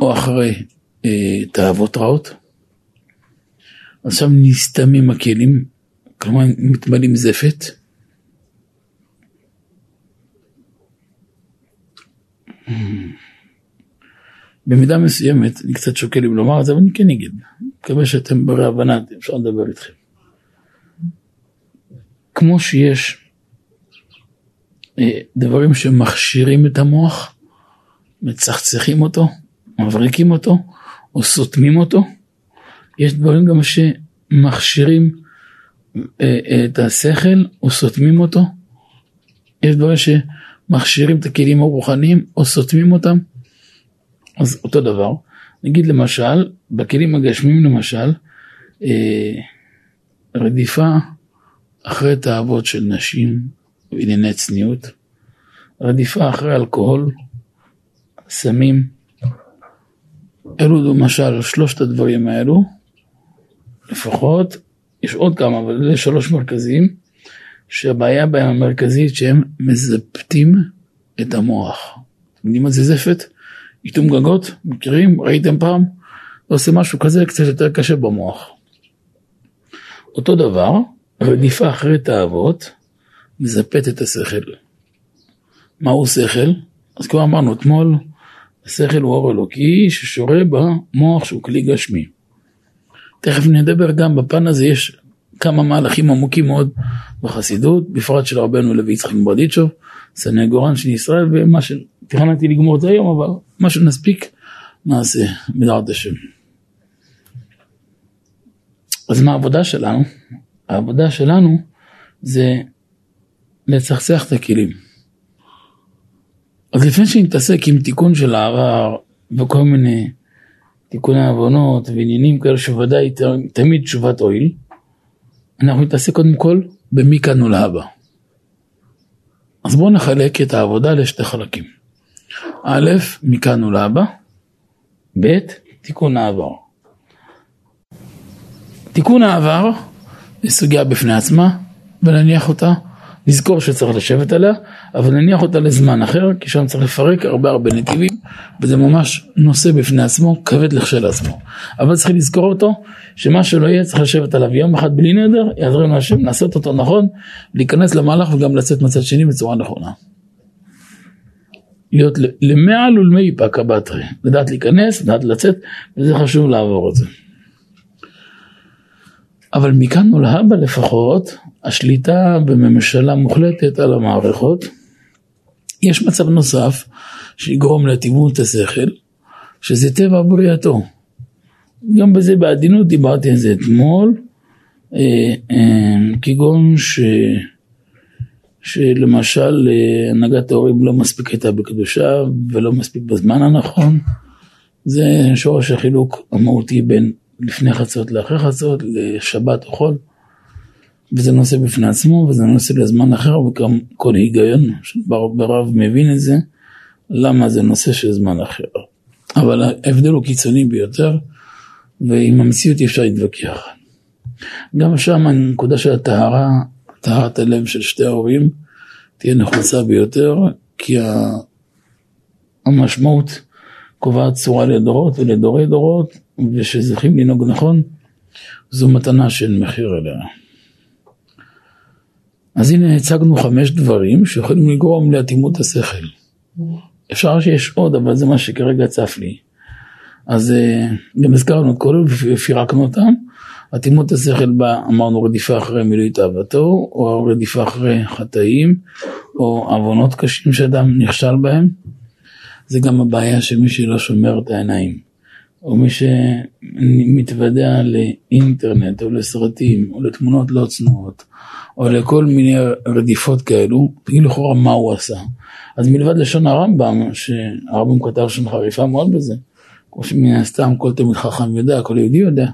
או אחרי אה, תאוות רעות. עכשיו נסתמים הכלים, כלומר מתמלאים זפת. במידה מסוימת, אני קצת שוקל אם לומר את זה, אבל אני כן אגיד. מקווה שאתם ברי הבנה, אפשר לדבר איתכם. כמו שיש אה, דברים שמכשירים את המוח, מצחצחים אותו, מבריקים אותו, או סותמים אותו, יש דברים גם שמכשירים אה, אה, את השכל, או סותמים אותו. יש דברים שמכשירים את הכלים הרוחניים, או סותמים אותם. אז אותו דבר. נגיד למשל, בכלים הגשמיים למשל, רדיפה אחרי תאוות של נשים וענייני צניעות, רדיפה אחרי אלכוהול, סמים, אלו למשל שלושת הדברים האלו, לפחות, יש עוד כמה, אבל אלה שלוש מרכזיים, שהבעיה בהם המרכזית שהם מזפתים את המוח. אתם יודעים מה זה זפת? איתום גגות, מכירים? ראיתם פעם? עושה משהו כזה קצת יותר קשה במוח. אותו דבר, רדיפה אחרי תאוות, מזפת את השכל. מהו שכל? אז כבר אמרנו אתמול, השכל הוא אור אלוקי ששורה במוח שהוא כלי גשמי. תכף נדבר גם בפן הזה, יש כמה מהלכים עמוקים מאוד בחסידות, בפרט של רבנו לוי יצחק מברדיצ'וב, סנגורן של ישראל, ומה שתכננתי לגמור את זה היום, אבל מה שנספיק נעשה, בדעת השם. אז מה העבודה שלנו? העבודה שלנו זה לצחצח את הכלים. אז לפני שנתעסק עם תיקון של הערר וכל מיני תיקוני עוונות ועניינים כאלה שוודאי תמיד תשובת הועיל, אנחנו נתעסק קודם כל במכאן ולהבא. אז בואו נחלק את העבודה לשתי חלקים. א', מכאן ולהבא, ב', תיקון העבר. תיקון העבר היא סוגיה בפני עצמה, ונניח אותה לזכור שצריך לשבת עליה, אבל נניח אותה לזמן אחר, כי שם צריך לפרק הרבה הרבה נתיבים, וזה ממש נושא בפני עצמו, כבד לכשלעצמו. אבל צריך לזכור אותו, שמה שלא יהיה צריך לשבת עליו יום אחד בלי נדר, יעזרנו השם, לעשות אותו נכון, להיכנס למהלך וגם לצאת מצד שני בצורה נכונה. להיות למעל ולמי פקה בתרי, לדעת להיכנס, לדעת לצאת, וזה חשוב לעבור את זה. אבל מכאן ולהבא לפחות, השליטה בממשלה מוחלטת על המערכות. יש מצב נוסף שיגרום לאטימות השכל, שזה טבע בריאתו. גם בזה בעדינות דיברתי על זה אתמול, אה, אה, כגון ש... שלמשל אה, הנהגת ההורים לא מספיק הייתה בקדושה ולא מספיק בזמן הנכון. זה שורש החילוק המהותי בין לפני חצות לאחרי חצות, לשבת או חול. וזה נושא בפני עצמו וזה נושא לזמן אחר וגם כל היגיון ברב מבין את זה, למה זה נושא של זמן אחר. אבל ההבדל הוא קיצוני ביותר ועם המציאות אי אפשר להתווכח. גם שם הנקודה של הטהרה, טהרת הלב של שתי ההורים, תהיה נחוצה ביותר, כי המשמעות קובעת צורה לדורות ולדורי דורות, ושזוכים לנהוג נכון, זו מתנה שאין מחיר אליה. אז הנה הצגנו חמש דברים שיכולים לגרום לאטימות השכל. אפשר שיש עוד, אבל זה מה שכרגע צף לי. אז אה, גם הזכרנו את כל ופירקנו אותם. אטימות השכל בה אמרנו רדיפה אחרי מילוי תאוותו, או רדיפה אחרי חטאים, או עוונות קשים שאדם נכשל בהם. זה גם הבעיה של מי שלא שומר את העיניים, או מי שמתוודע לאינטרנט, או לסרטים, או לתמונות לא צנועות, או לכל מיני רדיפות כאלו, תגיד לכאורה מה הוא עשה. אז מלבד לשון הרמב"ם, שהרמב"ם כתב שם חריפה מאוד בזה, כמו שמן הסתם כל תלמיד חכם יודע, כל יהודי יודע,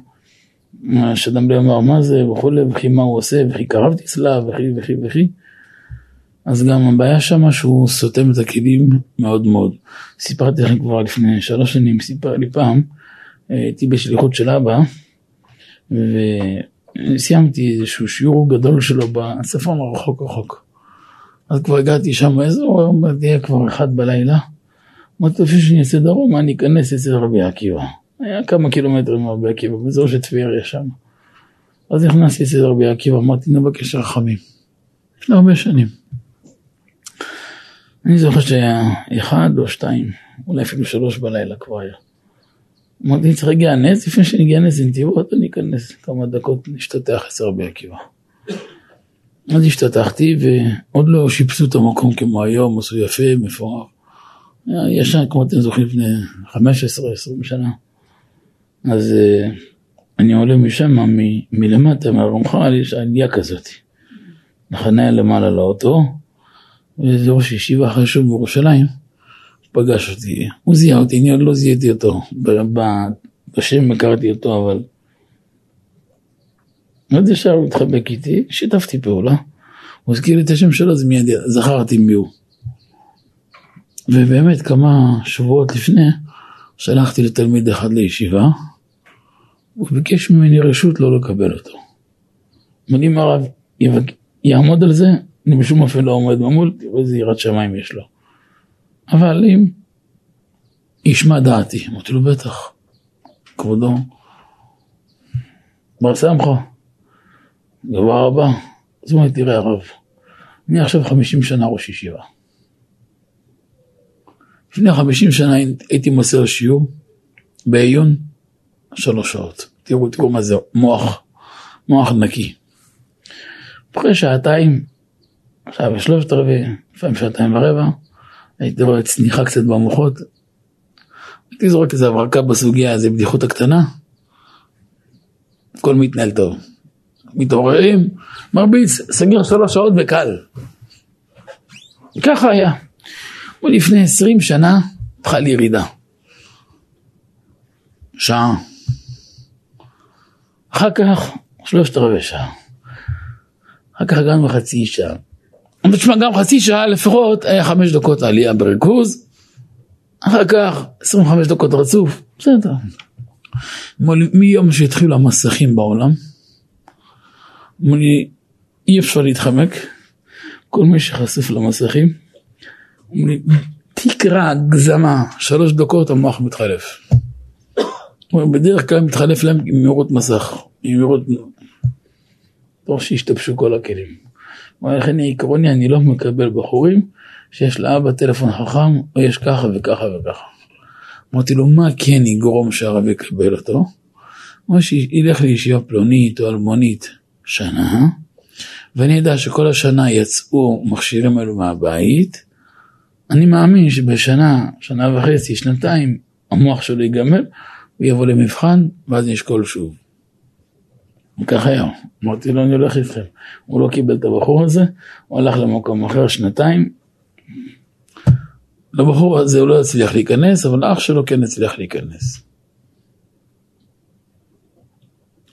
שאדם לא יאמר מה זה וכולי, וכי מה הוא עושה, וכי קרבתי אצלה, וכי וכי וכי. אז גם הבעיה שמה שהוא סותם את הכלים מאוד מאוד. סיפרתי לכם כבר לפני שלוש שנים, סיפר לי פעם, הייתי בשליחות של אבא, וסיימתי איזשהו שיעור גדול שלו בצפון הרחוק רחוק. אז כבר הגעתי שם באזור, תהיה כבר אחד בלילה. אמרתי לפני שאני אצא דרומה, אני אכנס אצל רבי עקיבא. היה כמה קילומטרים מרבי עקיבא, באזור של טבריה שם. אז נכנסתי אצל רבי עקיבא, אמרתי נבקש רחמים. לפני הרבה שנים. אני זוכר שהיה אחד או שתיים, אולי אפילו שלוש בלילה כבר היה. אמרתי, צריך להגיע נס, לפני שאני אגיע נס לנתיבות, אני אכנס כמה דקות להשתטח אצל רבי עקיבא. אז השתתחתי ועוד לא שיפצו את המקום כמו היום, עשו יפה, מפואר. ישן, כמו אתם זוכרים, לפני 15-20 שנה. אז uh, אני עולה משם, מ- מלמטה, מהרמח"ל, יש עלייה כזאת. לחניה למעלה לאוטו, ואיזה ראש ישיבה חשוב בירושלים, פגש אותי. הוא זיהה אותי, אני עוד לא זיהיתי אותו. בשם הכרתי אותו, אבל מאוד ישר הוא התחבק איתי, שיתפתי פעולה. הוא הזכיר לי את השם שלו, אז מיד זכרתי מי הוא. ובאמת כמה שבועות לפני, שלחתי לתלמיד אחד לישיבה, הוא ביקש ממני רשות לא לקבל אותו. אבל אם הרב יעמוד על זה, אני בשום אופן לא עומד ממול, תראו איזה יראת שמיים יש לו. אבל אם ישמע דעתי, אמרתי לו בטח, כבודו, בר סמכה, דבר הבא, אז הוא אומר, תראה הרב, אני עכשיו חמישים שנה ראש ישיבה. לפני חמישים שנה הייתי מוסר שיעור בעיון שלוש שעות. תראו, תראו מה זה מוח, מוח נקי. אחרי שעתיים, עכשיו בשלושת רבעי, לפעמים שעתיים ורבע, הייתי רואה צניחה קצת במוחות. הייתי זורק איזה הברקה בסוגיה, איזה בדיחות הקטנה. הכל מתנהל טוב. מתעוררים, מרביץ, סגר שלוש שעות וקל. ככה היה. ולפני עשרים שנה התחל ירידה. שעה. אחר כך שלושת רבעי שעה. אחר כך גם חצי שעה. אבל תשמע, גם חצי שעה לפחות היה חמש דקות עלייה בריכוז, אחר כך 25 דקות רצוף, בסדר. מיום שהתחילו המסכים בעולם, אמרו לי, אי אפשר להתחמק, כל מי שחשוף למסכים, אמרו לי, תקרא הגזמה, שלוש דקות המוח מתחלף. בדרך כלל מתחלף להם עם מהירות מסך, עם מהירות... טוב שהשתבשו כל הכלים. לכן עקרוני אני לא מקבל בחורים שיש לאבא טלפון חכם, או יש ככה וככה וככה. אמרתי לו, מה כן יגרום שהרב יקבל אותו? או שילך לישיבה פלונית או אלמונית שנה, ואני יודע שכל השנה יצאו מכשירים האלו מהבית, אני מאמין שבשנה, שנה וחצי, שנתיים, המוח שלו ייגמר, הוא יבוא למבחן, ואז נשקול שוב. וכך היה. אמרתי לו, אני הולך איתכם. הוא לא קיבל את הבחור הזה, הוא הלך למקום אחר שנתיים. לבחור הזה הוא לא הצליח להיכנס, אבל אח שלו כן הצליח להיכנס.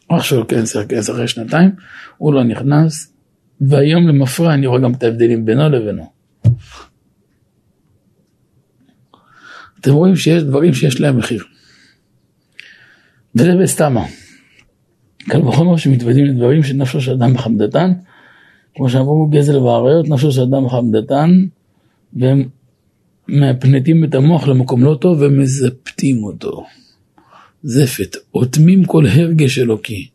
אח שלו כן הצליח להיכנס אחרי שנתיים, הוא לא נכנס, והיום למפרע אני רואה גם את ההבדלים בינו לבינו. אתם רואים שיש דברים שיש להם מחיר. וזה בסתמה. קל וחומר שמתוודים לדברים שנפשו של אדם בחמדתן, כמו שאמרו גזל ואריות, נפשו של אדם בחמדתן, והם מפנטים את המוח למקום לא טוב ומזפתים אותו. זפת, אוטמים כל הרגש אלוקי.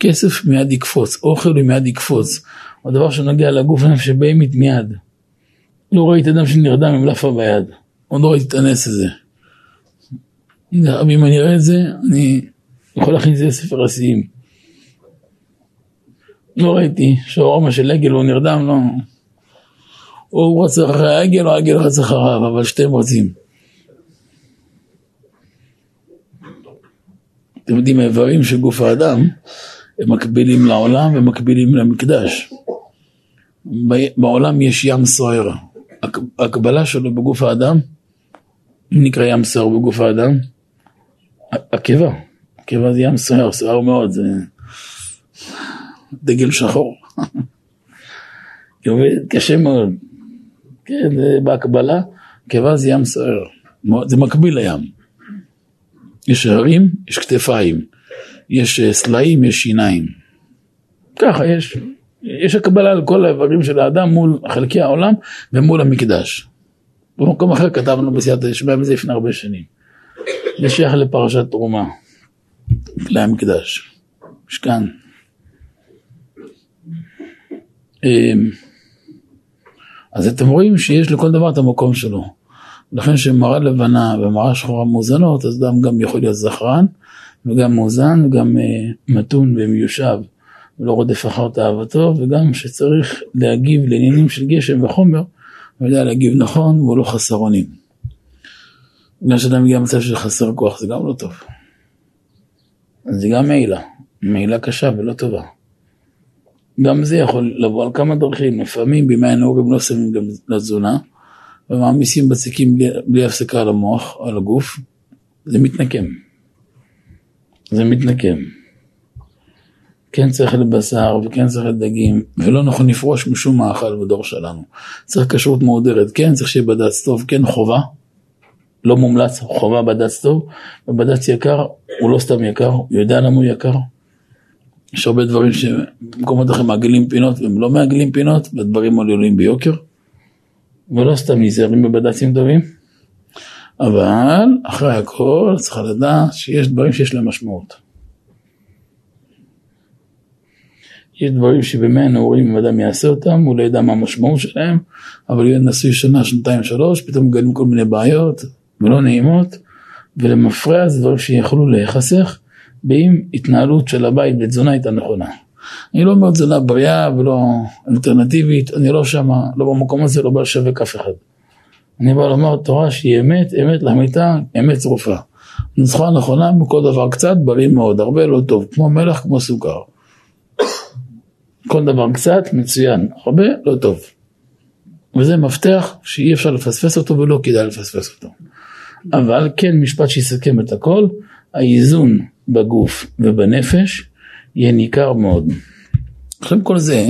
כסף מיד יקפוץ, אוכל מיד יקפוץ. או דבר שנוגע לגוף הנפש שבהמית מיד. לא ראיתי אדם שנרדם עם לאפה ביד. עוד לא ראיתי את הנס הזה. אם אני אראה את זה, אני יכול להכין את זה לספר השיאים. לא ראיתי שהאורמה של עגל הוא נרדם, לא. הוא רץ אחרי העגל או העגל רץ אחריו, אבל שתיהם רצים. אתם יודעים, האיברים של גוף האדם הם מקבילים לעולם ומקבילים למקדש. בעולם יש ים סוער. הקבלה שלו בגוף האדם, אם נקרא ים סוער בגוף האדם, הקיבה. הקיבה זה ים סוער, סוער מאוד, זה דגל שחור. קשה מאוד. כן, בהקבלה, קיבה זה ים סוער. זה מקביל לים. יש הרים, יש כתפיים, יש אה, סלעים, יש שיניים. ככה יש, יש הקבלה על כל האיברים של האדם מול חלקי העולם ומול המקדש. במקום אחר כתבנו בסייעתא דשמיא מזה לפני הרבה שנים. זה שייך לפרשת תרומה, כלי המקדש, משכן. אז אתם רואים שיש לכל דבר את המקום שלו. לכן כשמראה לבנה ומראה שחורה מאוזנות, אז אדם גם יכול להיות זכרן, וגם מאוזן, וגם uh, מתון ומיושב, ולא רודף אחר תאוותו, וגם שצריך להגיב לעניינים של גשם וחומר, הוא יודע להגיב נכון, והוא לא חסר אונים. בגלל שאדם מגיע למצב של חסר כוח, זה גם לא טוב. זה גם מעילה, מעילה קשה ולא טובה. גם זה יכול לבוא על כמה דרכים, לפעמים בימי הנעורים לא שמים גם לתזונה, ומעמיסים בציקים בלי, בלי הפסקה על המוח, על הגוף, זה מתנקם. זה מתנקם. כן צריך לבשר וכן צריך לדגים, ולא נכון לפרוש משום מאכל בדור שלנו. צריך כשרות מהודרת, כן צריך שיהיה בד"ץ טוב, כן חובה, לא מומלץ, חובה בד"ץ טוב, ובד"ץ יקר הוא לא סתם יקר, הוא יודע למה הוא יקר. יש הרבה דברים שבמקומות אחרים מעגלים פינות והם לא מעגלים פינות, והדברים עולים ביוקר. ולא סתם נזהרים בבד"צים טובים, אבל אחרי הכל צריכה לדעת שיש דברים שיש להם משמעות. יש דברים שבימי הנעורים אם אדם יעשה אותם, הוא לא ידע מה המשמעות שלהם, אבל יהיה נשוי שנה, שנתיים, שלוש, פתאום מגלים כל מיני בעיות ולא נעימות, ולמפרע זה דברים שיכולו להיחסך, באם התנהלות של הבית בתזונה הייתה נכונה. אני לא אומר תזונה בריאה ולא אלטרנטיבית, אני לא שמה, לא במקום הזה, לא בא לשווק אף אחד. אני בא לומר תורה שהיא אמת, אמת לאמיתה, אמת צרופה. נוסחה נכונה בכל דבר קצת, בריא מאוד, הרבה לא טוב, כמו מלח, כמו סוכר. כל דבר קצת, מצוין, הרבה לא טוב. וזה מפתח שאי אפשר לפספס אותו ולא כדאי לפספס אותו. אבל כן משפט שיסכם את הכל, האיזון בגוף ובנפש יהיה ניכר מאוד. אחרי כל זה,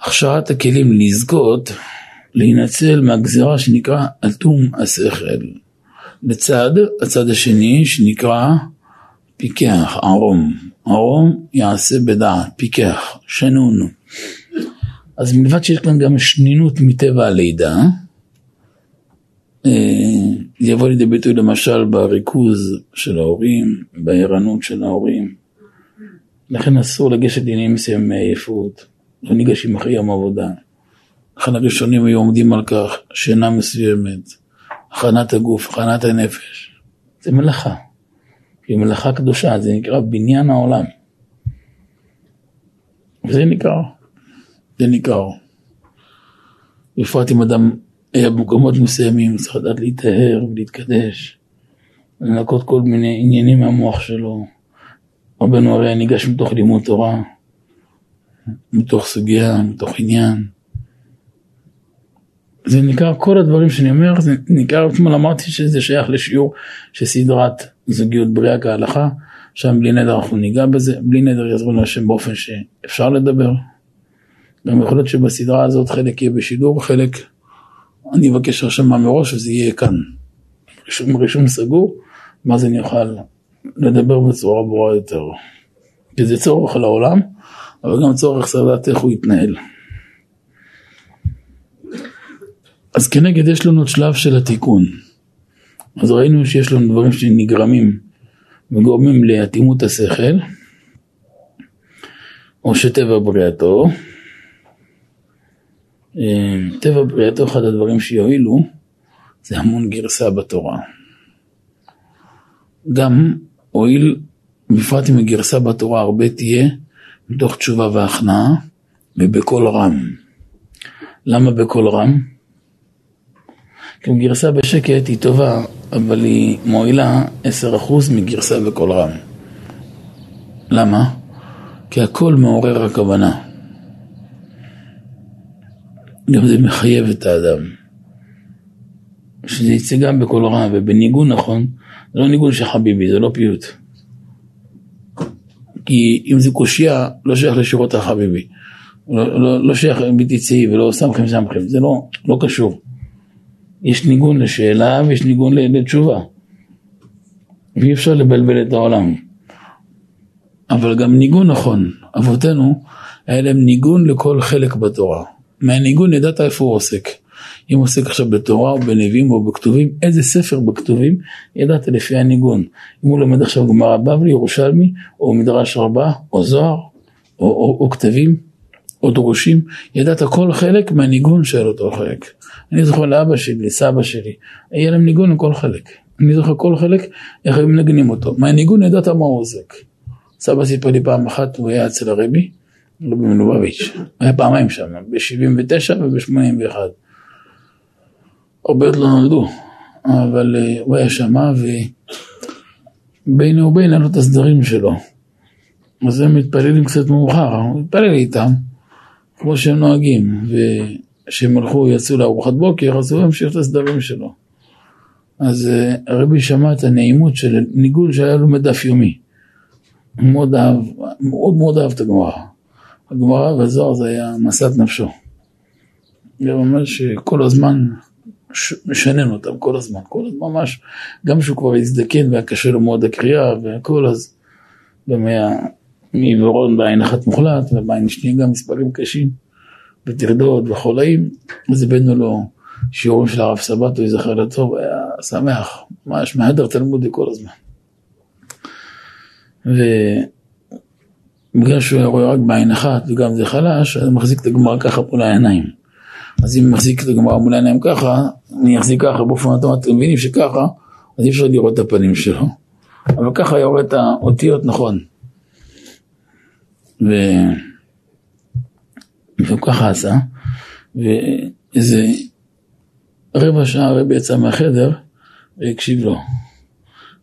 הכשרת הכלים לזכות, להינצל מהגזירה שנקרא אטום השכל. לצד הצד השני שנקרא פיקח, ערום. ערום יעשה בדעת, פיקח, שנון. אז מלבד שיש כאן גם שנינות מטבע הלידה, אה, יבוא לידי ביטוי למשל בריכוז של ההורים, בערנות של ההורים. לכן אסור לגשת לעניינים מסוימים מעייפות, לא ניגשים אחרי יום עבודה. לכן הראשונים היו עומדים על כך, שינה מסוימת, הכנת הגוף, הכנת הנפש. זה מלאכה. היא מלאכה קדושה, זה נקרא בניין העולם. וזה ניכר, זה ניכר. בפרט אם אדם במקומות מסוימים, צריך לדעת להיטהר ולהתקדש, לנקות כל מיני עניינים מהמוח שלו. רבנו הרי ניגש מתוך לימוד תורה, מתוך סוגיה, מתוך עניין. זה נקרא, כל הדברים שאני אומר, זה נקרא, אתמול אמרתי שזה שייך לשיעור של סדרת זוגיות בריאה כהלכה, שם בלי נדר אנחנו ניגע בזה, בלי נדר יעזרו להשם באופן שאפשר לדבר. גם יכול להיות שבסדרה הזאת חלק יהיה בשידור, חלק אני אבקש הרשמה מראש וזה יהיה כאן. רישום, רישום סגור, זה אני אוכל לדבר בצורה ברורה יותר. כי זה צורך לעולם, אבל גם צורך לדעת איך הוא יתנהל. אז כנגד יש לנו את שלב של התיקון. אז ראינו שיש לנו דברים שנגרמים וגורמים לאטימות השכל, או שטבע בריאתו. אה, טבע בריאתו, אחד הדברים שיועילו, זה המון גרסה בתורה. גם הואיל, בפרט אם הגרסה בתורה הרבה תהיה, מתוך תשובה והכנעה, ובקול רם. למה בקול רם? כי גרסה בשקט היא טובה, אבל היא מועילה 10% מגרסה בקול רם. למה? כי הכל מעורר הכוונה. גם זה מחייב את האדם. שזה יצא גם בקול רם ובניגון נכון, זה לא ניגון של חביבי, זה לא פיוט. כי אם זה קושייה, לא שייך לשירות החביבי. לא, לא, לא שייך בלתי צאי ולא סמכם סמכם, זה לא, לא קשור. יש ניגון לשאלה ויש ניגון לתשובה. ואי אפשר לבלבל את העולם. אבל גם ניגון נכון. אבותינו, היה להם ניגון לכל חלק בתורה. מהניגון ידעת איפה הוא עוסק. אם הוא עוסק עכשיו בתורה או בנביאים או בכתובים, איזה ספר בכתובים ידעת לפי הניגון. אם הוא לומד עכשיו גמרא בבלי, ירושלמי, או מדרש רבה, או זוהר, או, או, או כתבים, או דרושים, ידעת כל חלק מהניגון של אותו חלק. אני זוכר לאבא שלי, לסבא שלי, היה להם ניגון לכל חלק. אני זוכר כל חלק, איך היו מנגנים אותו. מהניגון ידעת מה הוא עוזק. סבא סיפר לי פעם אחת, הוא היה אצל הרבי, רבי מלובביץ', היה פעמיים שם, ב-79 וב-81. הרבה עוד לא נולדו, אבל uh, הוא היה שם ובינו ובין היה לו את הסדרים שלו. אז הם מתפללים קצת מאוחר, הוא מתפלל איתם, כמו שהם נוהגים, וכשהם הלכו, יצאו לארוחת בוקר, אז הוא המשיך את הסדרים שלו. אז הרבי שמע את הנעימות של ניגון שהיה לו מדף יומי. מאוד אהב, מאוד מאוד אהב את הגמרא. הגמרא והזוהר זה היה משאת נפשו. זה אומר שכל הזמן משנן אותם, כל הזמן, כל הזמן ממש, גם שהוא כבר הזדקן והיה קשה לו מאוד הקריאה והכל, אז גם היה מעיוורון בעין אחת מוחלט ובעין שנייה גם מספרים קשים וטרדות וחולאים, אז הבאנו לו שיעורים של הרב סבתו, יזכר לטוב, היה שמח, ממש מהדר תלמודי כל הזמן. ובגלל שהוא רואה רק בעין אחת וגם זה חלש, אז הוא מחזיק את הגמר ככה מול העיניים. אז אם מחזיק את הגמר מול העיניים ככה, אני אחזיק ככה באופן אוטומטי, אתם מבינים שככה, אז אי אפשר לראות את הפנים שלו. אבל ככה רואה את האותיות נכון. ו... והוא ככה עשה, ואיזה רבע שעה הרבי יצא מהחדר והקשיב לו.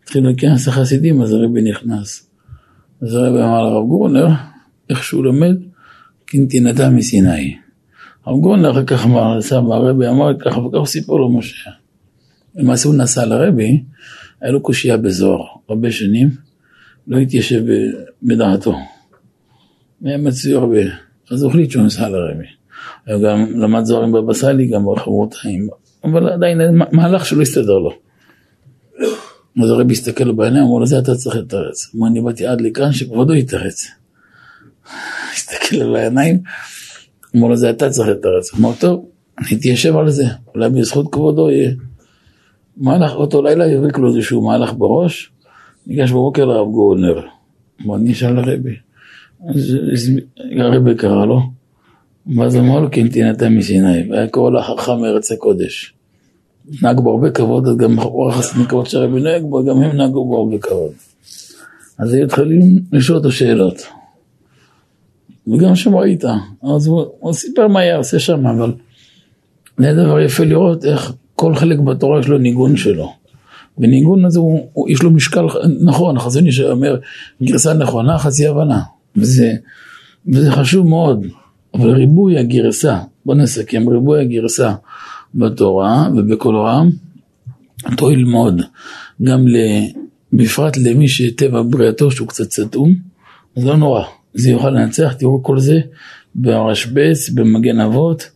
התחיל להיכנס לחסידים, אז הרבי נכנס. אז הרבי אמר לרב גורנר, איך שהוא לומד, כנתינתה מסיני. הרב גורנר אחר כך אמר, סבא הרבי אמר ככה וככה סיפר לו משה. למעשה הוא נסע לרבי, היה לו קושייה בזוהר הרבה שנים, לא התיישב בדעתו. היה מצוי הרבה, אז הוא החליט שהוא נסע לרבי. הוא גם למד זוהר עם בבא סאלי, גם בחברותיים, אבל עדיין מהלך שלא הסתדר לו. אז הרבי הסתכל לו בעיניים, אמר לו, זה אתה צריך לתרץ. אמר, אני באתי עד לכאן שכבודו יתרץ. הסתכל לו בעיניים, אמר לו, זה אתה צריך לתרץ. אמר, טוב, אני אתיישב על זה, אולי בזכות כבודו יהיה. מהלך, אותו לילה יבריק לו איזשהו מהלך בראש, ניגש בבוקר לרב גורנר. אמר, אני אשאל לרבי. אז הרבי קרא לו, ואז אמר לו, כן תינתן מסיני, והיה קורא לו חכם מארץ הקודש. נהג בו הרבה כבוד, אז גם אורח הסניקות שהרבי נוהג בו, גם הם נהגו בו הרבה כבוד. אז היו התחלים לשאול אותו שאלות. וגם שם ראית, אז הוא, הוא סיפר מה היה עושה שם, אבל זה דבר יפה לראות איך כל חלק בתורה יש לו ניגון שלו. וניגון הזה הוא, הוא, יש לו משקל נכון, החזון איש אומר גרסה נכונה, חצי הבנה, וזה, וזה חשוב מאוד, אבל ריבוי הגרסה, בוא נסכם, ריבוי הגרסה בתורה ובכל עולם, תועיל מאוד, גם בפרט למי שטבע בריאתו שהוא קצת סתום, אז לא נורא, זה יוכל לנצח, תראו כל זה ברשב"ץ, במגן אבות,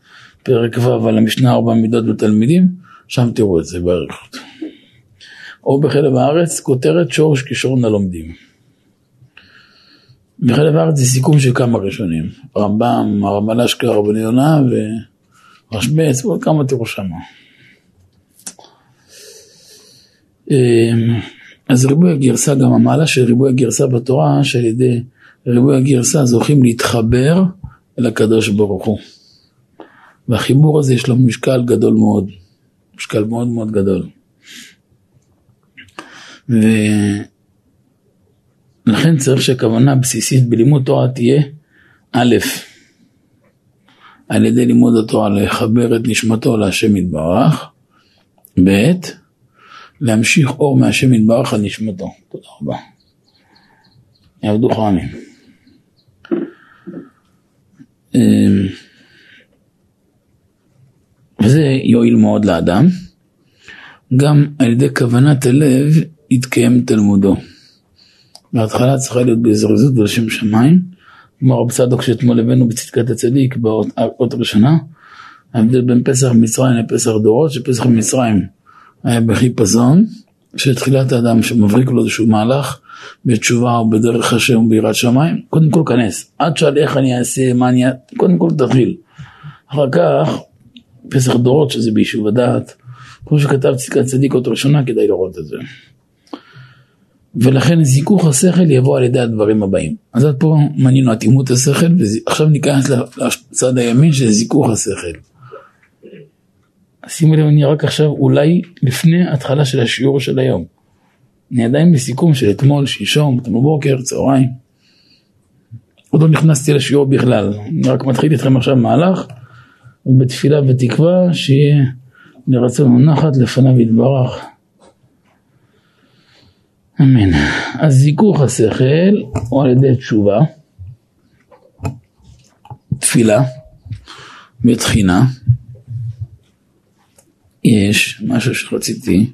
פרק ו' על המשנה ארבע מידות בתלמידים, שם תראו את זה באריכות. או בחלב הארץ, כותרת שורש כישרון הלומדים. בחלב הארץ זה סיכום של כמה ראשונים, רמב"ם, הרמב"ן אשכרה, רבני יונה ורשב"ץ, ועוד כמה תראו שמה. אמ, אז ריבוי הגרסה, גם המעלה של ריבוי הגרסה בתורה, שעל ידי ריבוי הגרסה זוכים להתחבר אל הקדוש ברוך הוא. והחיבור הזה יש לו משקל גדול מאוד, משקל מאוד מאוד גדול. ולכן צריך שהכוונה הבסיסית בלימוד תורה תהיה א', על ידי לימוד התורה לחבר את נשמתו להשם יתברך, ב', להמשיך אור מהשם יתברך על נשמתו. תודה רבה. יעבדו חכמים. אמ, וזה יועיל מאוד לאדם. גם על ידי כוונת הלב יתקיים תלמודו. בהתחלה צריכה להיות בזריזות ולשם שמיים, כמו רב צדוק שאתמול הבאנו בצדקת הצדיק באות הראשונה, ההבדל בין פסח מצרים לפסח דורות, שפסח מצרים היה בחיפזון, שתחילת האדם שמבריק לו איזשהו מהלך בתשובה או בדרך השם וביראת שמיים, קודם כל כנס, עד שאל איך אני אעשה, מה אני, קודם כל תתחיל. אחר כך, פסח דורות שזה ביישוב הדעת, כמו שכתב צדקת צדיק עוד ראשונה, כדאי לראות את זה. ולכן זיכוך השכל יבוא על ידי הדברים הבאים. אז עד פה מנינו אטימות השכל, ועכשיו ניכנס לצד הימין של זיכוך השכל. שימו לב, אני רק עכשיו אולי לפני התחלה של השיעור של היום. אני עדיין בסיכום של אתמול, שלשום, אתמול בוקר, צהריים. עוד לא נכנסתי לשיעור בכלל, אני רק מתחיל איתכם עכשיו מהלך, ובתפילה ותקווה שיהיה לרצון ונחת לפניו יתברך. אמן. אז זיכוך השכל הוא על ידי תשובה, תפילה ותחינה. יש משהו שרציתי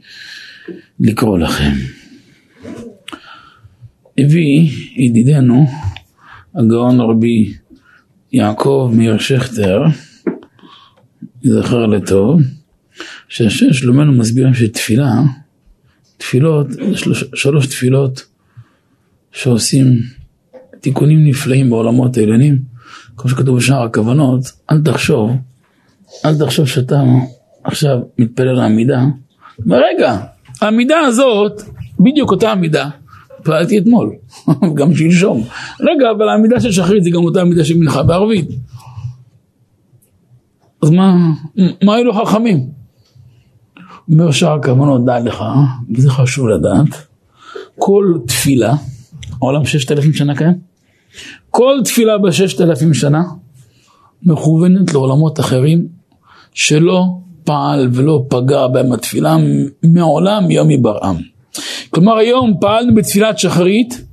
לקרוא לכם. הביא ידידנו הגאון רבי יעקב מאיר שכטר, זכר לטוב, שהשם שלומנו מסביר שתפילה, תפילות, שלוש, שלוש תפילות שעושים תיקונים נפלאים בעולמות העליונים, כמו שכתוב בשער הכוונות, אל תחשוב, אל תחשוב שאתה עכשיו מתפלל לעמידה, רגע, העמידה הזאת, בדיוק אותה עמידה, פעלתי אתמול, גם שלשום. רגע, אבל העמידה של שחרית זה גם אותה עמידה של מנחה בערבית. אז מה, מה היו חכמים? אומר שער כוונות, דע לך, וזה חשוב לדעת, כל תפילה, העולם ששת אלפים שנה קיים, כל תפילה בששת אלפים שנה מכוונת לעולמות אחרים שלא פעל ולא פגע בהם התפילה מעולם יום יברעם. כלומר היום פעלנו בתפילת שחרית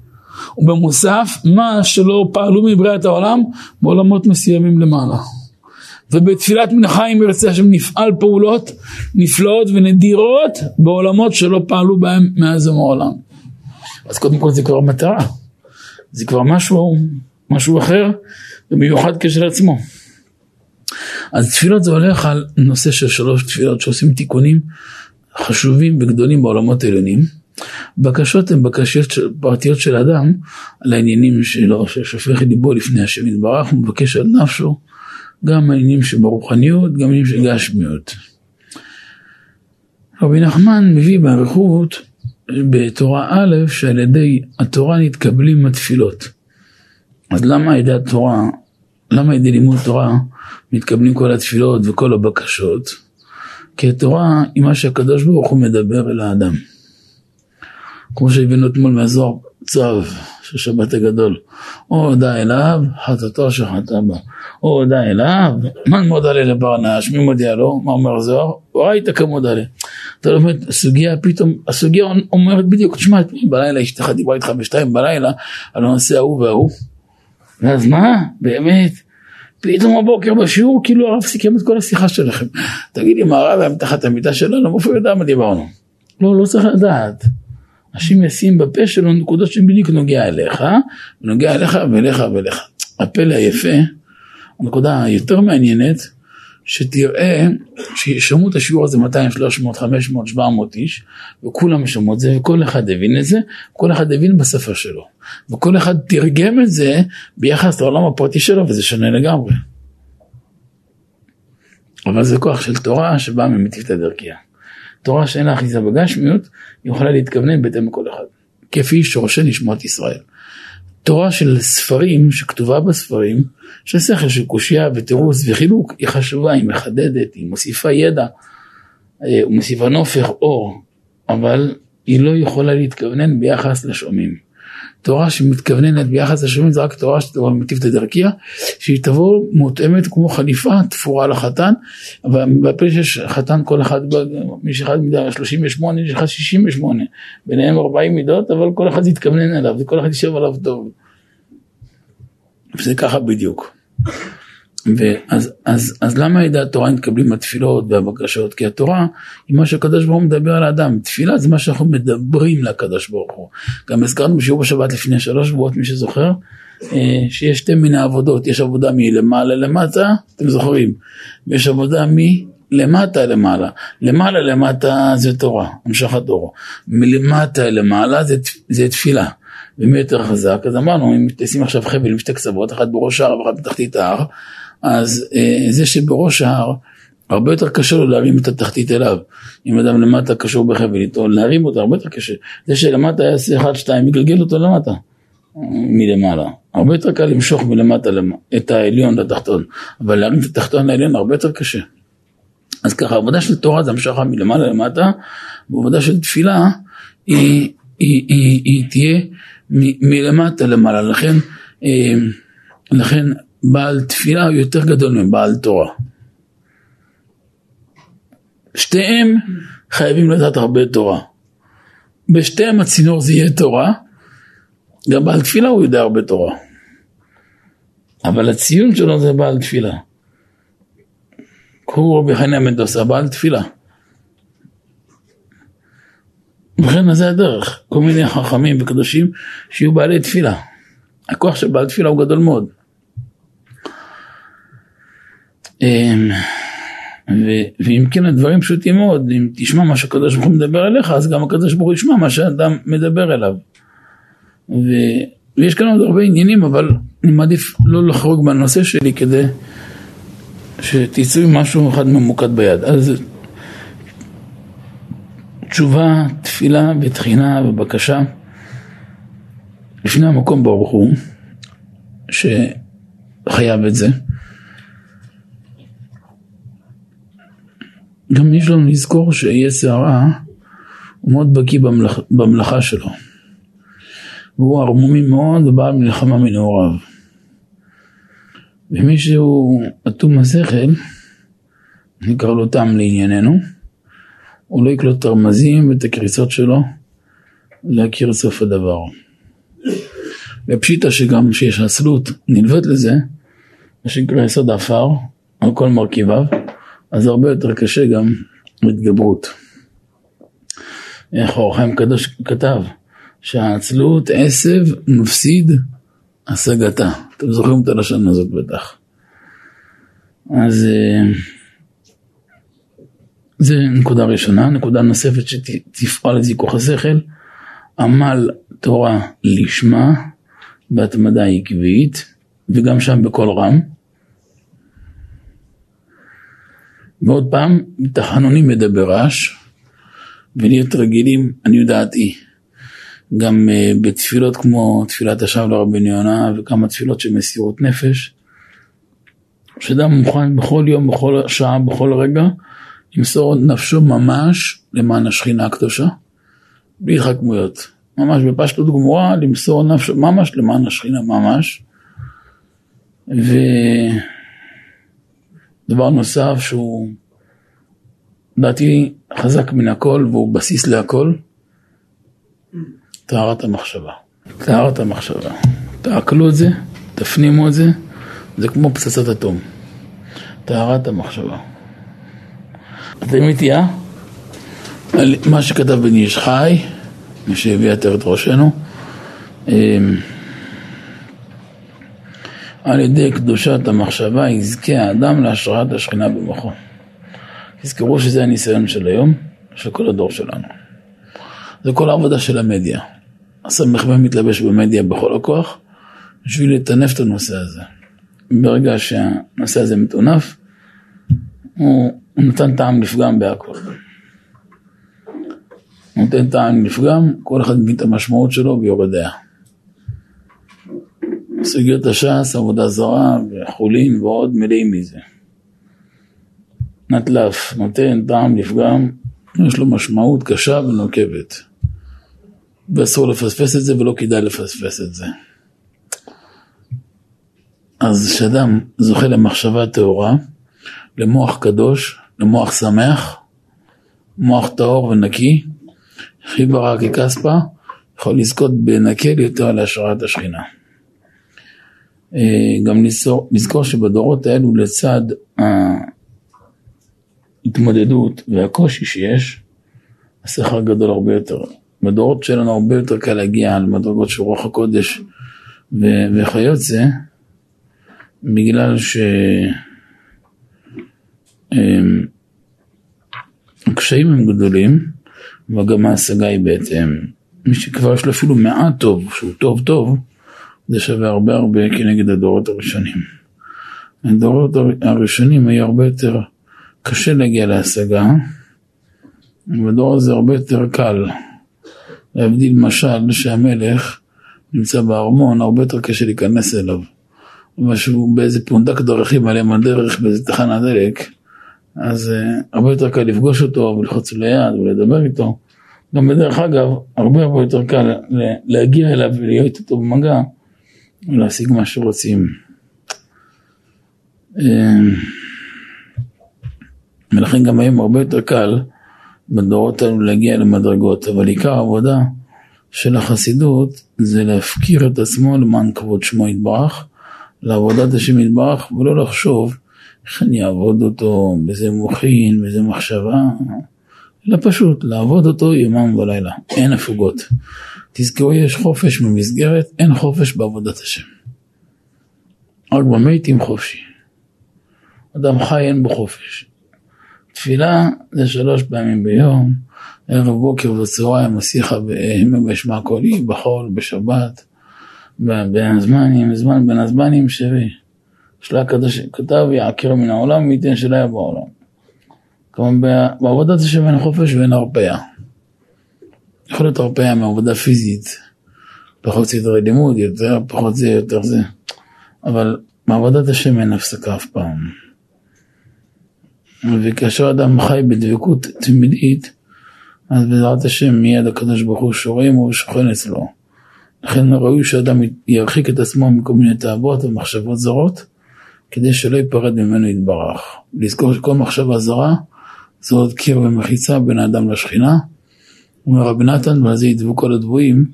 ובמוסף מה שלא פעלו מבריאת העולם בעולמות מסוימים למעלה. ובתפילת מנחה אם ירצה השם נפעל פעולות נפלאות ונדירות בעולמות שלא פעלו בהם מאז ומעולם. אז קודם כל זה כבר מטרה, זה כבר משהו, משהו אחר ומיוחד כשלעצמו. אז תפילות זה הולך על נושא של שלוש תפילות שעושים תיקונים חשובים וגדולים בעולמות העליונים. בקשות הן בקשות פרטיות של אדם על העניינים שלו, ששופך ליבו לפני השם יתברך, הוא מבקש על נפשו, גם העניינים שברוחניות, גם העניינים של גשמיות. רבי נחמן מביא באריכות בתורה א', שעל ידי התורה נתקבלים התפילות. אז למה על ידי התורה, למה על ידי לימוד תורה מתקבלים כל התפילות וכל הבקשות? כי התורה היא מה שהקדוש ברוך הוא מדבר אל האדם. כמו שהבאנו אתמול מהזוהר צו, של שבת הגדול. או הודה אליו, חטאתו שחטא בה. או הודה אליו, מן מודה לי לברנש, מי מודיע לו? מה אומר הזוהר? ראית כמודה לי. אתה לומד, הסוגיה פתאום, הסוגיה אומרת בדיוק, תשמע, בלילה אשתך דיברה איתך בשתיים בלילה על הנושא ההוא וההוא. ואז מה? באמת? פתאום בבוקר בשיעור, כאילו הרב סיכם את כל השיחה שלכם. תגיד לי, מה הרב היה מתחת המיטה שלנו, מאיפה הוא יודע מה דיברנו? לא, לא צריך לדעת. השם ישים בפה שלו נקודות שבדיוק נוגע אליך, ונוגע אליך ואליך ואליך. הפלא היפה, הנקודה היותר מעניינת, שתראה, שישמעו את השיעור הזה 200, 300, 500, 700 איש, וכולם ישמעו את זה, וכל אחד הבין את זה, כל אחד הבין בשפה שלו. וכל אחד תרגם את זה ביחס לעולם הפרטי שלו, וזה שונה לגמרי. אבל זה כוח של תורה שבאה ממטיבתא דרכיה. תורה שאין לה אחיזה בגשמיות, יכולה להתכוונן בהתאם לכל אחד. כפי שורשי נשמות ישראל. תורה של ספרים, שכתובה בספרים, של שכל של קושייה ותירוץ וחילוק, היא חשובה, היא מחדדת, היא מוסיפה ידע, היא אה, מוסיפה נופך, אור, אבל היא לא יכולה להתכוונן ביחס לשומעים. תורה שמתכווננת ביחס לשומעים זה רק תורה שתבוא מטיבתא דרכיה, שהיא תבוא מותאמת כמו חליפה תפורה לחתן, אבל בפה שיש חתן כל אחד, מי שאחד מידה 38, יש אחד 68, ביניהם 40 מידות, אבל כל אחד יתכוונן אליו, וכל אחד יישב עליו טוב. וזה ככה בדיוק. ואז אז, אז למה ידע התורה מתקבלים התפילות והבקשות? כי התורה היא מה שהקדוש ברוך הוא מדבר על האדם. תפילה זה מה שאנחנו מדברים לקדוש ברוך הוא. גם הזכרנו בשיעור בשבת לפני שלוש שבועות, מי שזוכר, אה, שיש שתי מיני עבודות, יש עבודה מלמעלה למטה, אתם זוכרים, ויש עבודה מלמטה למעלה. למעלה למטה זה תורה, המשכת אור. מלמטה למעלה זה, זה תפילה. ומי יותר חזק, אז אמרנו, אם תשים עכשיו חבל עם שתי קצוות, אחת בראש ההר ואחת בתחתית ההר, אז אה, זה שבראש ההר, הרבה יותר קשה לו להרים את התחתית אליו. אם אדם למטה קשור בחבל איתו, להרים אותו הרבה יותר קשה. זה שלמטה יעשה אחד, שתיים, יגלגל אותו למטה, מלמעלה. הרבה יותר קל למשוך מלמטה את העליון לתחתון, אבל להרים את התחתון לעליון הרבה יותר קשה. אז ככה, עבודה של תורה זה המשכה מלמעלה למטה, ועבודה של תפילה היא, היא, היא, היא, תהיה מלמטה למעלה. לכן, אה, לכן בעל תפילה הוא יותר גדול מבעל תורה. שתיהם חייבים לדעת הרבה תורה. בשתיהם הצינור זה יהיה תורה, גם בעל תפילה הוא יודע הרבה תורה. אבל הציון שלו זה בעל תפילה. קחו רבי חניה מנדוסה, בעל תפילה. ובכן זה הדרך, כל מיני חכמים וקדושים שיהיו בעלי תפילה. הכוח של בעל תפילה הוא גדול מאוד. אמ, ואם כן הדברים פשוטים מאוד, אם תשמע מה שהקדוש ברוך הוא מדבר אליך, אז גם הקדוש ברוך הוא ישמע מה שאדם מדבר אליו. ו... ויש כאן עוד הרבה עניינים, אבל אני מעדיף לא לחרוג מהנושא שלי כדי שתצאו עם משהו אחד ממוקד ביד. אז תשובה, תפילה ותחינה ובקשה לפני המקום ברוך הוא, שחייב את זה. גם יש לנו לזכור שיצר הרע הוא מאוד בקיא במלאכ... במלאכה שלו. והוא ערמומי מאוד ובעל מלחמה מנעוריו. ומי שהוא אטום השכל, נקרא לו תם לענייננו, הוא לא יקלוט את הרמזים ואת הקריצות שלו להכיר סוף הדבר. ופשיטה שגם שיש עצלות נלווית לזה, מה שנקרא יסוד עפר על כל מרכיביו, אז הרבה יותר קשה גם התגברות. איך אור קדוש כתב, שהעצלות עשב מפסיד השגתה. אתם זוכרים את הלשון הזאת בטח. אז אה, זה נקודה ראשונה. נקודה נוספת שתפעל את זיכוך השכל, עמל תורה לשמה בהתמדה עקבית, וגם שם בקול רם. ועוד פעם, תחנונים מדבר רעש, ולהיות רגילים, אני יודעתי, גם uh, בתפילות כמו תפילת השב לרבני יונה וכמה תפילות של מסירות נפש, שאדם מוכן בכל יום, בכל שעה, בכל רגע, למסור נפשו ממש למען השכינה הקדושה, בלי התחכמויות. ממש בפשטות גמורה, למסור נפש ממש למען השכינה ממש. ודבר נוסף שהוא לדעתי חזק מן הכל והוא בסיס להכל, טהרת המחשבה. טהרת המחשבה. תעכלו את זה, תפנימו את זה, זה כמו פצצת אטום. טהרת המחשבה. אתם איתי, אה? מה שכתב בן איש חי, מי שהביא את ראשנו, אמ, על ידי קדושת המחשבה יזכה האדם להשראת השכינה במוחו. תזכרו שזה הניסיון של היום, של כל הדור שלנו. זה כל העבודה של המדיה. הסמ"ך מתלבש במדיה בכל הכוח, בשביל לטנף את הנושא הזה. ברגע שהנושא הזה מטונף, הוא, הוא נותן טעם לפגם בהכל. נותן טעם לפגם, כל אחד מבין את המשמעות שלו ויורד דעה. סוגיות הש"ס, עבודה זרה וחולין ועוד מלאים מזה. נטלף, נותן טעם לפגם, יש לו משמעות קשה ונוקבת. ואסור לפספס את זה ולא כדאי לפספס את זה. אז כשאדם זוכה למחשבה טהורה, למוח קדוש, למוח שמח, מוח טהור ונקי, חיברה ככספה, יכול לזכות בנקל יותר להשראת השכינה. אה, גם לזכור, לזכור שבדורות האלו לצד ההתמודדות והקושי שיש, השכר גדול הרבה יותר. בדורות שלנו הרבה יותר קל להגיע על מדרגות של רוח הקודש וכיוצא, בגלל שהקשיים הם גדולים, וגם ההשגה היא בהתאם. מי שכבר יש לו אפילו מעט טוב, שהוא טוב טוב, זה שווה הרבה הרבה כנגד הדורות הראשונים. הדורות הראשונים היו הרבה יותר קשה להגיע להשגה, ובדור הזה הרבה יותר קל. להבדיל משל שהמלך נמצא בארמון, הרבה יותר קשה להיכנס אליו. משהו באיזה פונדק דרכים עליהם הדרך, באיזה תחנת דלק, אז uh, הרבה יותר קל לפגוש אותו ולחוץ ליד ולדבר איתו. גם בדרך אגב, הרבה הרבה יותר קל להגיע אליו ולהיות איתו במגע ולהשיג מה שרוצים. אמ, ולכן גם היום הרבה יותר קל בדורות האלו להגיע למדרגות, אבל עיקר העבודה של החסידות זה להפקיר את עצמו למען כבוד שמו יתברך, לעבודת השם יתברך, ולא לחשוב איך אני אעבוד אותו, באיזה מוחין, באיזה מחשבה, אלא פשוט לעבוד אותו יומם ולילה, אין הפוגות. תזכרו, יש חופש במסגרת, אין חופש בעבודת השם. רק במתים חופשי. אדם חי אין בו חופש. תפילה זה שלוש פעמים ביום, ערב בוקר וצהריים מסיחה בשמע קולי, בחול, בשבת, בין הזמנים, זמן בין הזמנים שרי. שלה הקדוש כתב יעקר מן העולם וייתן שלא יהיה בעולם. כלומר בעבודת השם אין חופש ואין הרפאיה. יכול להיות הרפאיה מעבודה פיזית, פחות סדרי לימוד, יותר, פחות זה, יותר זה, אבל בעבודת השם אין הפסקה אף פעם. וכאשר אדם חי בדבקות תמידית, אז בעזרת השם מיד הקדוש ברוך הוא שורים ושוכן אצלו. לכן ראוי שאדם ירחיק את עצמו מכל מיני תאוות ומחשבות זרות, כדי שלא ייפרד ממנו יתברך. לזכור שכל מחשבה זרה זה עוד קיר ומחיצה בין האדם לשכינה. אומר רבי נתן, זה ידבו כל הדבויים,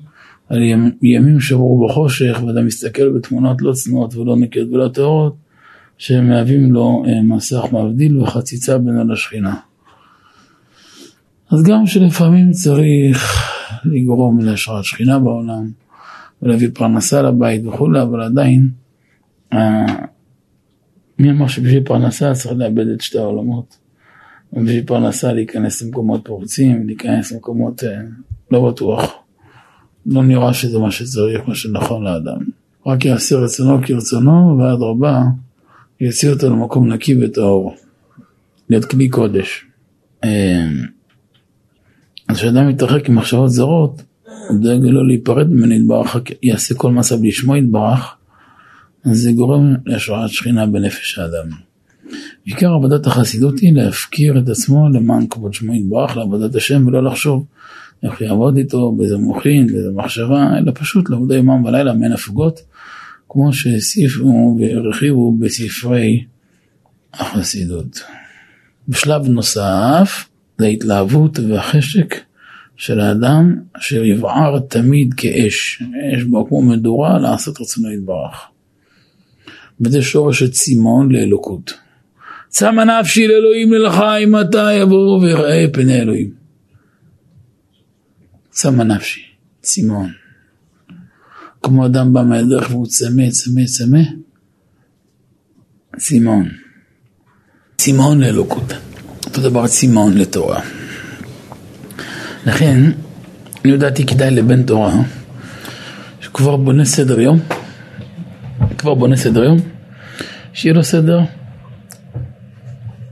על ימים שעברו בחושך, ואדם מסתכל בתמונות לא צנועות ולא נקיות ולא טהורות, שמהווים לו אה, מסך מבדיל וחציצה בינו לשכינה. אז גם שלפעמים צריך לגרום להשראת שכינה בעולם ולהביא פרנסה לבית וכולי, אבל עדיין, אה, מי אמר שבשביל פרנסה צריך לאבד את שתי העולמות? ובשביל פרנסה להיכנס למקומות פורצים, להיכנס למקומות אה, לא בטוח. לא נראה שזה מה שצריך, מה שנכון לאדם. רק יעשה רצונו כרצונו, ואדרבה, יוציא אותו למקום נקי וטהור, להיות כלי קודש. אמ, אז כשאדם מתרחק עם מחשבות זרות, הוא דואג לו להיפרד ממנו יתברך, יעשה כל מסע בלי שמו יתברך, אז זה גורם להשראת שכינה בנפש האדם. עיקר עבודת החסידות היא להפקיר את עצמו למען כבוד שמו יתברך לעבודת השם ולא לחשוב איך יעבוד איתו, באיזה מוחין, באיזה מחשבה, אלא פשוט לעבודי יומם ולילה מעין הפוגות, כמו שהוסיפו והרחיבו בספרי החסידות. בשלב נוסף זה ההתלהבות והחשק של האדם אשר יבער תמיד כאש, אש בו כמו מדורה לעשות רצונו יתברך. וזה שורש הצימון לאלוקות. צמא נפשי לאלוהים ללחיים מתי יבואו ויראה פני אלוהים. צמא נפשי, צימון. כמו אדם בא מהדרך והוא צמא, צמא, צמא, צימון. צימון לאלוקות. אותו דבר צימון לתורה. לכן, אני יודעתי כדאי לבן תורה, שכבר בונה סדר יום, כבר בונה סדר יום, שיהיה לו סדר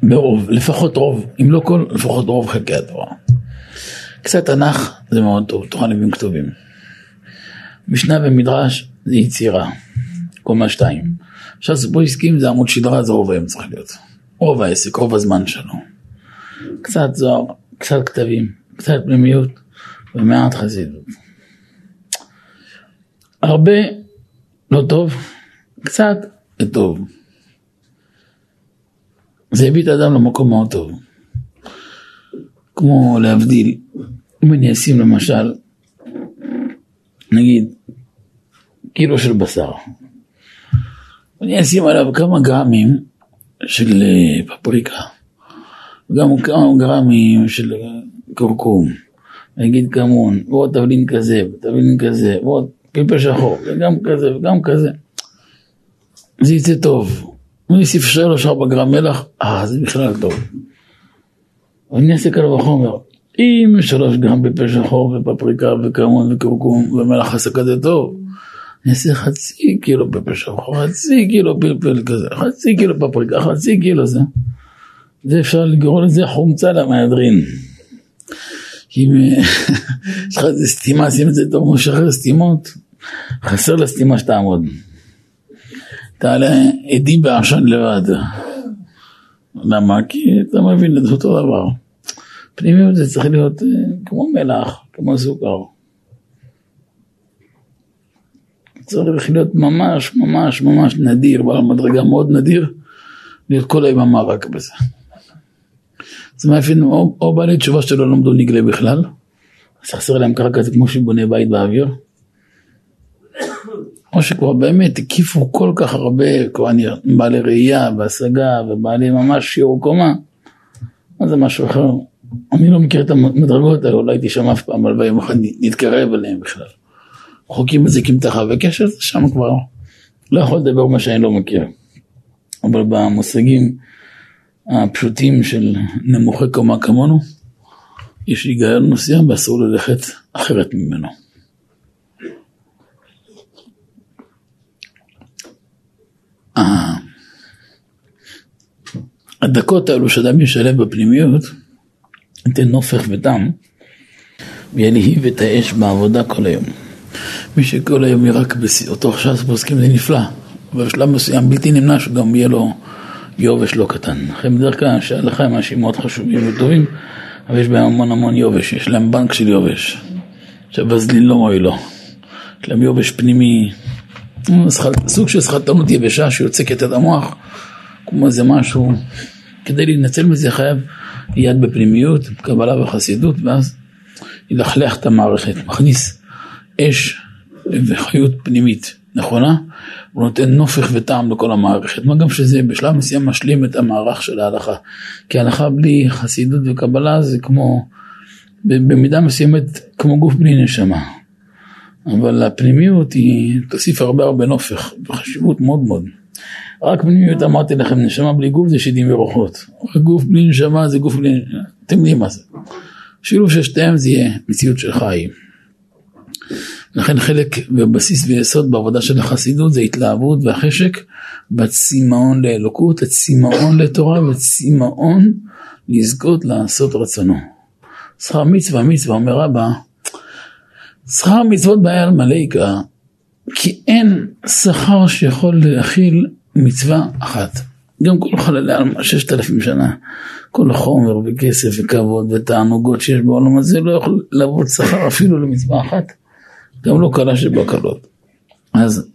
ברוב, לפחות רוב, אם לא כל, לפחות רוב חלקי התורה. קצת תנ"ך זה מאוד טוב, תורה נביאים כתובים. משנה ומדרש זה יצירה, קומה שתיים. עכשיו סיפור עסקים זה עמוד שדרה, זה רוב היום צריך להיות. רוב העסק, רוב הזמן שלו. קצת זוהר, קצת כתבים, קצת פנימיות ומעט חסידות. הרבה לא טוב, קצת טוב. זה הביא את האדם למקום מאוד טוב. כמו להבדיל, אם אני אשים למשל, נגיד, קילו של בשר, אני אשים עליו כמה גרמים של אה, פפריקה, גם כמה גרמים של קורקום, נגיד כמון, ועוד תבלין כזה, תבלין כזה, ועוד פלפל שחור, וגם כזה וגם כזה. זה יצא טוב. אני אוסיף שלוש ארבע גרם מלח, אה, זה בכלל טוב. אני אעשה קל וחומר. אם שלוש גרם פלפל שחור ופפריקה וכמון וקורקום ומלח עשה כזה טוב, אני אעשה חצי קילו פלפל שחור, חצי קילו פלפל כזה, חצי קילו פפריקה, חצי קילו זה. זה אפשר לגרור לזה חומצה למהדרין. אם יש לך איזה סתימה, שים את זה טוב, משחרר סתימות, חסר לה סתימה שתעמוד. תעלה עדי בעשן לבד. למה? כי אתה מבין, זה אותו דבר. פנימיות זה צריך להיות אה, כמו מלח, כמו סוכר. צריך להיות ממש ממש ממש נדיר, בעל מדרגה מאוד נדיר, להיות כל היממה רק בזה. זה מאפיין או, או בעלי תשובה שלא למדו נגלה בכלל, אז חסר להם קרקע זה כמו שבונה בית באוויר, או שכבר באמת הקיפו כל כך הרבה כהנים, בעלי ראייה והשגה ובעלי ממש שיעור קומה, אז זה משהו אחר. אני לא מכיר את המדרגות האלה, אולי הייתי שם אף פעם, ביום אחד נתקרב אליהם בכלל. חוקים מזיקים תחת וקשר, שם כבר לא יכול לדבר מה שאני לא מכיר. אבל במושגים הפשוטים של נמוכי קומה כמונו, יש היגיון מסוים ואסור ללכת אחרת ממנו. הדקות האלו שאדם ישלב בפנימיות, ייתן נופך וטעם, וילהיב את האש בעבודה כל היום. מי שכל היום יהיה רק אותו עכשיו פוסקים זה נפלא, אבל בשלב מסוים בלתי נמנע שגם יהיה לו יובש לא קטן. לכן בדרך כלל שההלכה הם אנשים מאוד חשובים וטובים, אבל יש בהם המון המון יובש, יש להם בנק של יובש. עכשיו בזלין לא מועיל לו, יש להם יובש פנימי, סוג של שכלתנות יבשה שיוצקת את המוח, כמו איזה משהו, כדי להינצל מזה חייב יד בפנימיות, קבלה וחסידות, ואז ילכלך את המערכת, מכניס אש וחיות פנימית נכונה, הוא נותן נופך וטעם לכל המערכת, מה גם שזה בשלב מסוים משלים את המערך של ההלכה, כי הלכה בלי חסידות וקבלה זה כמו, במידה מסוימת כמו גוף בלי נשמה, אבל הפנימיות היא תוסיף הרבה הרבה נופך, וחשיבות מאוד מאוד. רק פנימיות אמרתי לכם, נשמה בלי גוף זה שדים ורוחות, גוף בלי נשמה זה גוף בלי, אתם יודעים מה זה. שילוב של שתיהם זה יהיה מציאות של חיים. לכן חלק בבסיס ויסוד בעבודה של החסידות זה התלהבות והחשק בצמאון לאלוקות, הצמאון לתורה וצמאון לזכות לעשות רצונו. שכר מצווה מצווה אומר רבא, שכר מצוות בעיה על מלאיקה כי אין שכר שיכול להכיל מצווה אחת. גם כל חללי עלמא, ששת אלפים שנה, כל החומר וכסף וכבוד ותענוגות שיש בעולם הזה לא יכול לעבוד שכר אפילו למצווה אחת, גם לא קלה שבקלות. אז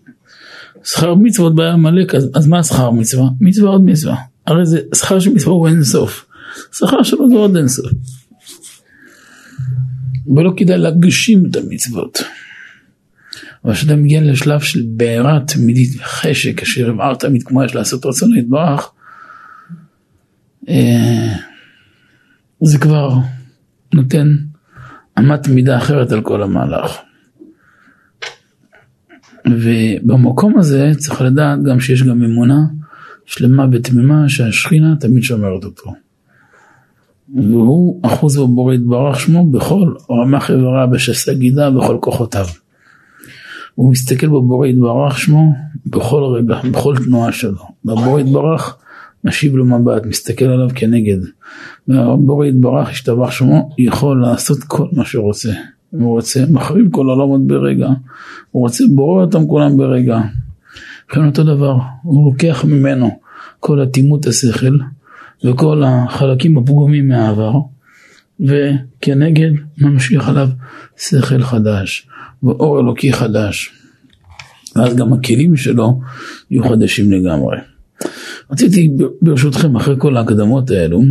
שכר מצוות בעמלק, אז, אז מה שכר מצווה? מצווה עוד מצווה. הרי זה שכר של מצווה הוא אין סוף. שכר שלו זה עוד אין סוף. ולא כדאי להגשים את המצוות. אבל כשאתה מגיע לשלב של בעירה תמידית וחשק, אשר הבער תמיד כמו יש לעשות רצון להתברך, אה, זה כבר נותן אמת מידה אחרת על כל המהלך. ובמקום הזה צריך לדעת גם שיש גם אמונה שלמה ותמימה שהשכינה תמיד שומרת אותו. והוא אחוז בבורא יתברך שמו בכל רמ"ח איבריו בשסה גידה בכל כוחותיו. הוא מסתכל בבורא יתברך שמו בכל רגע, בכל תנועה שלו. והבורא יתברך משיב לו מבט, מסתכל עליו כנגד. והבורא יתברך השתבח שמו יכול לעשות כל מה שהוא רוצה. הוא רוצה, מחריב כל העולמות ברגע. הוא רוצה בורא אותם כולם ברגע. לכן אותו דבר, הוא לוקח ממנו כל אטימות השכל וכל החלקים הפגומים מהעבר, וכנגד ממשיך עליו שכל חדש ואור אלוקי חדש. ואז גם הכלים שלו יהיו חדשים לגמרי. רציתי ברשותכם אחרי כל ההקדמות האלו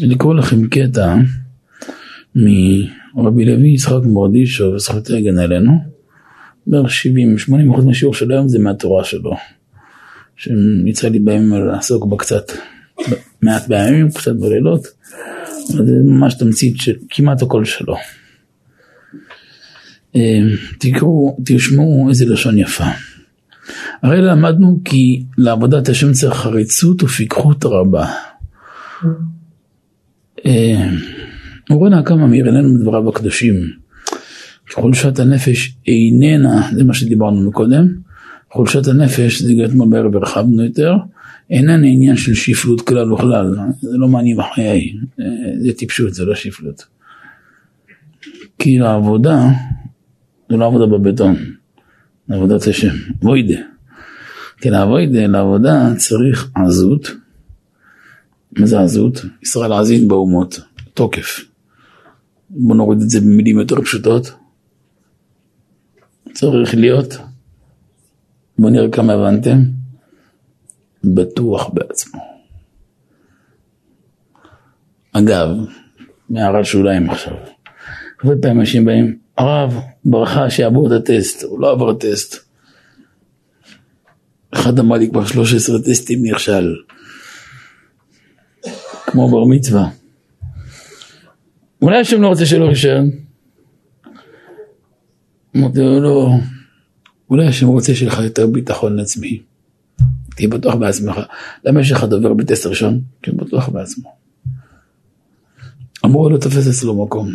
לקרוא לכם קטע מרבי לוי יצחק מורדישו וזכותי הגן עלינו בערך 70-80 אחוז מהשיעור של היום זה מהתורה שלו שיצא לי בימים לעסוק בה קצת מעט בימים קצת בלילות זה ממש תמצית של כמעט הכל שלו אה, תקראו, תשמעו איזה לשון יפה הרי למדנו כי לעבודת השם צריך חריצות ופיקחות רבה. מורנה כמה מאיר אלינו בדבריו הקדושים. חולשת הנפש איננה, זה מה שדיברנו מקודם, חולשת הנפש, זה גם אתמול בערב הרחבנו יותר, איננה עניין של שפלות כלל וכלל, זה לא מעניין בחיי, זה טיפשות, זה לא שפלות. כי לעבודה, זה לא עבודה בבטון, זה עבודת השם, ווידה. כי לעבוד, לעבודה צריך עזות. מה זה עזות? ישראל עזית באומות, תוקף. בוא נוריד את זה במילים יותר פשוטות. צריך להיות, בוא נראה כמה הבנתם, בטוח בעצמו. אגב, מהערת שוליים עכשיו, הרבה פעמים אנשים באים, הרב, ברכה שיעבור את הטסט, הוא לא עבר טסט. אחד אמר לי כבר 13 טסטים נכשל. כמו בר מצווה. אולי השם לא רוצה שלא רישיון? אמרתי לו, לא, אולי השם רוצה שיהיה לך יותר ביטחון עצמי. תהיה בטוח בעצמך. למה יש לך דובר בטסט ראשון? כי הוא בטוח בעצמו. אמרו לו תופס אצלו מקום.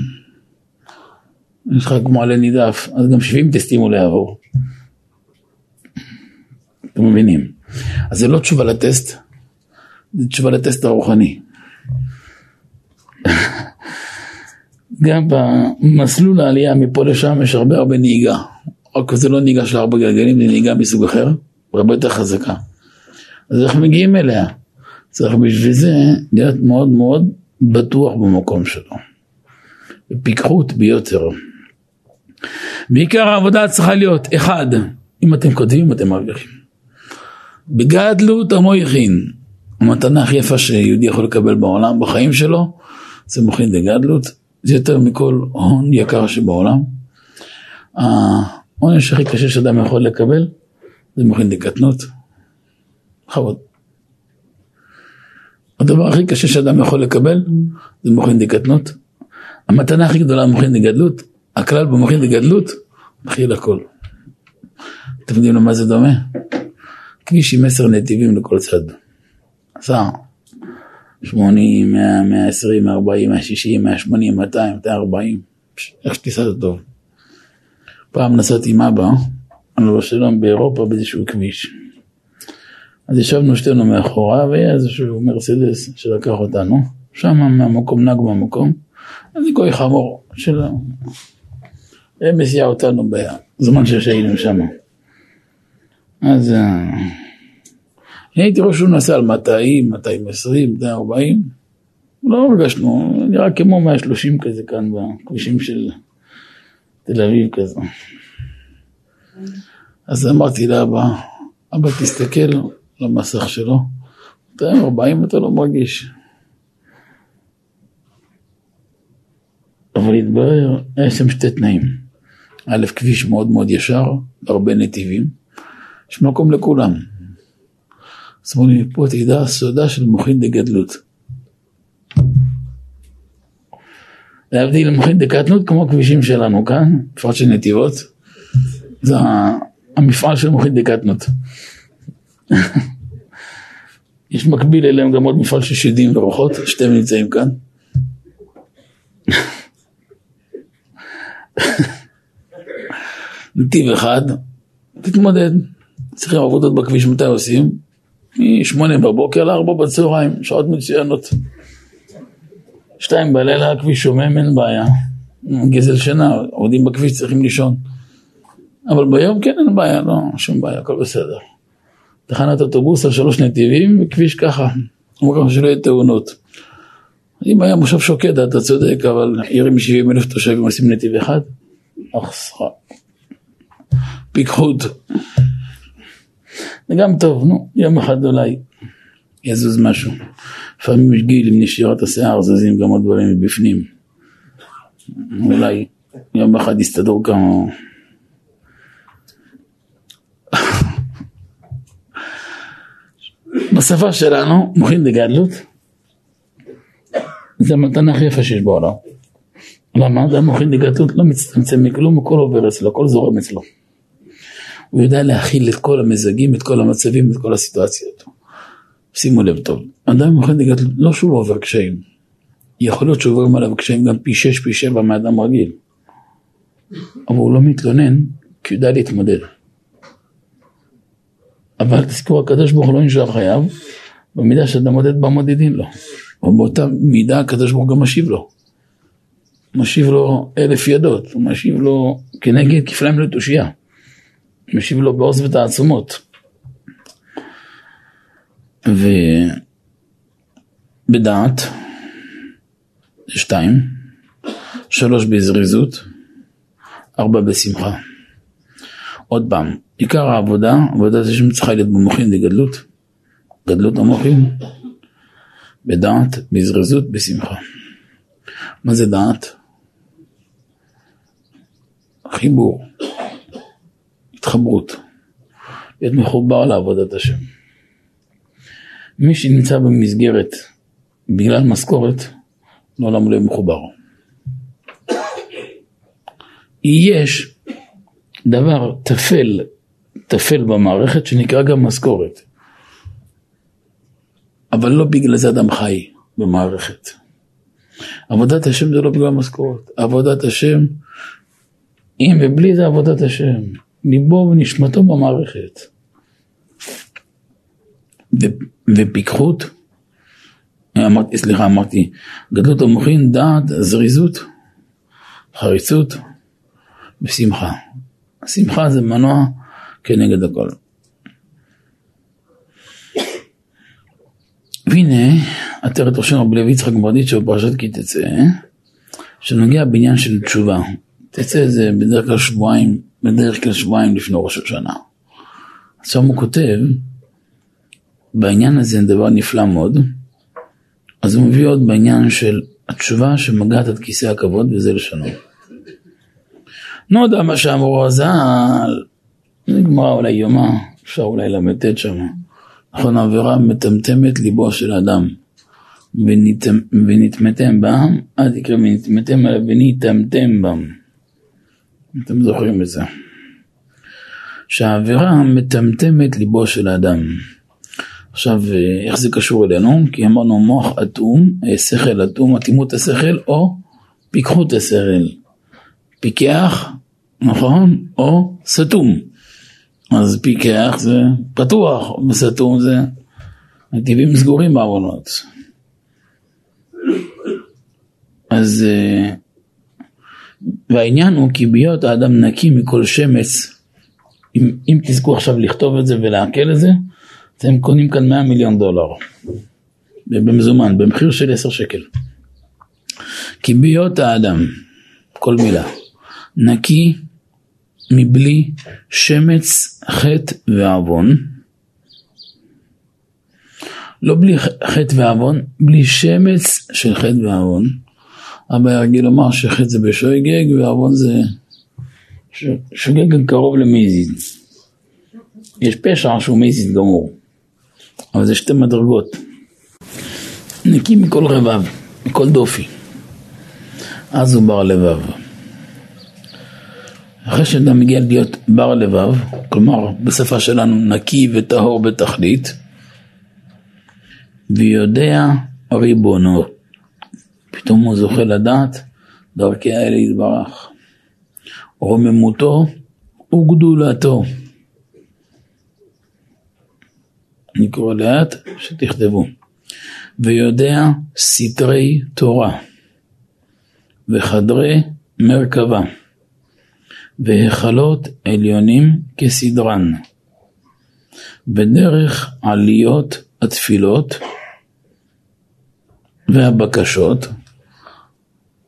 יש לך כמו עלה נידף, אז גם 70 טסטים הוא לא יעבור. אתם מבינים? אז זה לא תשובה לטסט, זה תשובה לטסט הרוחני. גם במסלול העלייה מפה לשם יש הרבה הרבה נהיגה. רק זה לא נהיגה של ארבע גלגלים, זה נהיגה מסוג אחר, הרבה יותר חזקה. אז איך מגיעים אליה? צריך בשביל זה להיות מאוד מאוד בטוח במקום שלו. בפיקחות ביותר. בעיקר העבודה צריכה להיות, אחד, אם אתם כותבים אתם מעבירים. בגדלות עמו יכין. המתנה הכי יפה שיהודי יכול לקבל בעולם, בחיים שלו, זה מוכין דגדלות, זה יותר מכל הון יקר שבעולם. העונש הכי קשה שאדם יכול לקבל, זה מוכין דקטנות. בכבוד. הדבר הכי קשה שאדם יכול לקבל, זה מוכין דקטנות. המתנה הכי גדולה במוכין דגדלות, הכלל במוכין דגדלות, מכיל הכל. אתם יודעים למה זה דומה? כביש עם עשר נתיבים לכל צד. עשה 80, 100, 120, 140, 160, 180, 200, 240, איך שתיסע זה טוב. פעם נסעתי עם אבא, עליו השלום, באירופה באיזשהו כביש. אז ישבנו שתינו מאחורה והיה איזשהו מרצדס שלקח אותנו, שם מהמקום, נהג במקום, אז גוי חמור שלו. הם הסיע אותנו בזמן שהיינו שם. אז אני הייתי רואה שהוא נסע על 200, 220, 240, לא הרגשנו, נראה כמו 130 כזה כאן בכבישים של תל אביב כזה. אז אמרתי לאבא, אבא תסתכל למסך שלו, 240 אתה לא מרגיש. אבל התברר, היה שם שתי תנאים. א', כביש מאוד מאוד ישר, הרבה נתיבים, יש מקום לכולם. אז אמרו לי, פה תדע סודה של מוחין דגדלות. להבדיל מוחין דקטנות כמו כבישים שלנו כאן, בפרט של נתיבות, זה המפעל של מוחין דקטנות. יש מקביל אליהם גם עוד מפעל של שדים ורוחות, שתיהם נמצאים כאן. נתיב אחד, תתמודד. צריכים עבודות בכביש, מתי עושים? מ-8 בבוקר ל-4 בצהריים, שעות מצוינות. שתיים בלילה הכביש שומם, אין בעיה. גזל שינה, עובדים בכביש צריכים לישון. אבל ביום כן אין בעיה, לא, שום בעיה, הכל בסדר. תחנת אוטובוס על שלוש נתיבים, וכביש ככה. אומרים שלא יהיה תאונות. אם היה מושב שוקד, אתה צודק, אבל עיר עם 70 אלף תושבים עושים נתיב אחד, אך סחר. פיקחות. זה גם טוב, נו, יום אחד אולי יזוז משהו. לפעמים יש גיל עם נשירת השיער, זזים גם עוד דברים מבפנים. אולי יום אחד יסתדרו כמה... בשפה שלנו, מוחין דגדלות, זה המתנה הכי יפה שיש בעולם. למה? זה המוחין דגדלות לא מצטמצם מכלום, הכל עובר אצלו, הכל זורם אצלו. הוא יודע להכיל את כל המזגים, את כל המצבים, את כל הסיטואציות. שימו לב טוב, אדם מוחין דגדלות, לא שהוא לא עובר קשיים. יכול להיות שעוברים עליו קשיים גם פי שש, פי שבע מאדם רגיל. אבל הוא לא מתלונן, כי הוא יודע להתמודד. אבל תזכור, הקדוש ברוך הוא לא נשאר חייב, במידה שאתה מודד בה מודדים לו. ובאותה מידה הקדוש ברוך הוא גם משיב לו. משיב לו אלף ידות, הוא משיב לו כנגד כפליים לתושייה. משיב לו בעוז ותעצומות. ובדעת, שתיים, שלוש בזריזות, ארבע בשמחה. עוד פעם, עיקר העבודה, עבודת השם צריכה להיות במוחין לגדלות, גדלות המוחין, בדעת, בזריזות, בשמחה. מה זה דעת? חיבור, התחברות, להיות מחובר לעבודת השם. מי שנמצא במסגרת בגלל משכורת, לעולם לא מחובר. יש דבר טפל, טפל במערכת שנקרא גם משכורת. אבל לא בגלל זה אדם חי במערכת. עבודת השם זה לא בגלל משכורת. עבודת השם, אם ובלי זה עבודת השם. ליבו ונשמתו במערכת. ופיקחות, אמרתי, סליחה, אמרתי, גדלות המוחין, דעת, זריזות, חריצות ושמחה. השמחה זה מנוע כנגד הכל. והנה, עטרת ראשון רבי לוי יצחק ברדיצ'ו בפרשת כי תצא, שנוגע בעניין של תשובה. תצא זה בדרך כלל שבועיים, בדרך כלל שבועיים לפני ראש השנה. עכשיו הוא כותב, בעניין הזה דבר נפלא מאוד, אז הוא מביא עוד בעניין של התשובה שמגעת עד כיסא הכבוד וזה לשונו. לא יודע מה שאמרו הז"ל, זה גמרא אולי יומה, אפשר אולי ל"ט שם. נכון, עבירה מטמטמת ליבו של אדם. ונטמתם בם, אל תקרא ונטמתם אלא ונטמתם בם. אתם זוכרים את זה. שהעבירה מטמטמת ליבו של האדם. עכשיו, איך זה קשור אלינו? כי אמרנו מוח אטום, שכל אטום, אטימות השכל או פיקחות השכל. פיקח, נכון? או סתום. אז פיקח זה פתוח, וסתום זה נתיבים סגורים בעוונות. אז והעניין הוא כי בהיות האדם נקי מכל שמץ, אם, אם תזכו עכשיו לכתוב את זה ולעכל את זה, אתם קונים כאן 100 מיליון דולר, במזומן, במחיר של 10 שקל. כי בהיות האדם, כל מילה, נקי מבלי שמץ, חטא ועוון, לא בלי חטא ועוון, בלי שמץ של חטא ועוון. אבא רגיל לומר שחטא זה בשויגג ועוון זה שוגג קרוב למזיד. יש פשע שהוא מזיד גמור, אבל זה שתי מדרגות. נקי מכל רבב, מכל דופי. אז הוא בר לבב. אחרי שאדם מגיע להיות בר לבב, כלומר בשפה שלנו נקי וטהור בתכלית, ויודע ריבונו. פתאום הוא זוכה לדעת דרכי האלה יתברך. רוממותו וגדולתו. אני קורא לאט שתכתבו. ויודע סתרי תורה וחדרי מרכבה והיכלות עליונים כסדרן בדרך עליות התפילות והבקשות.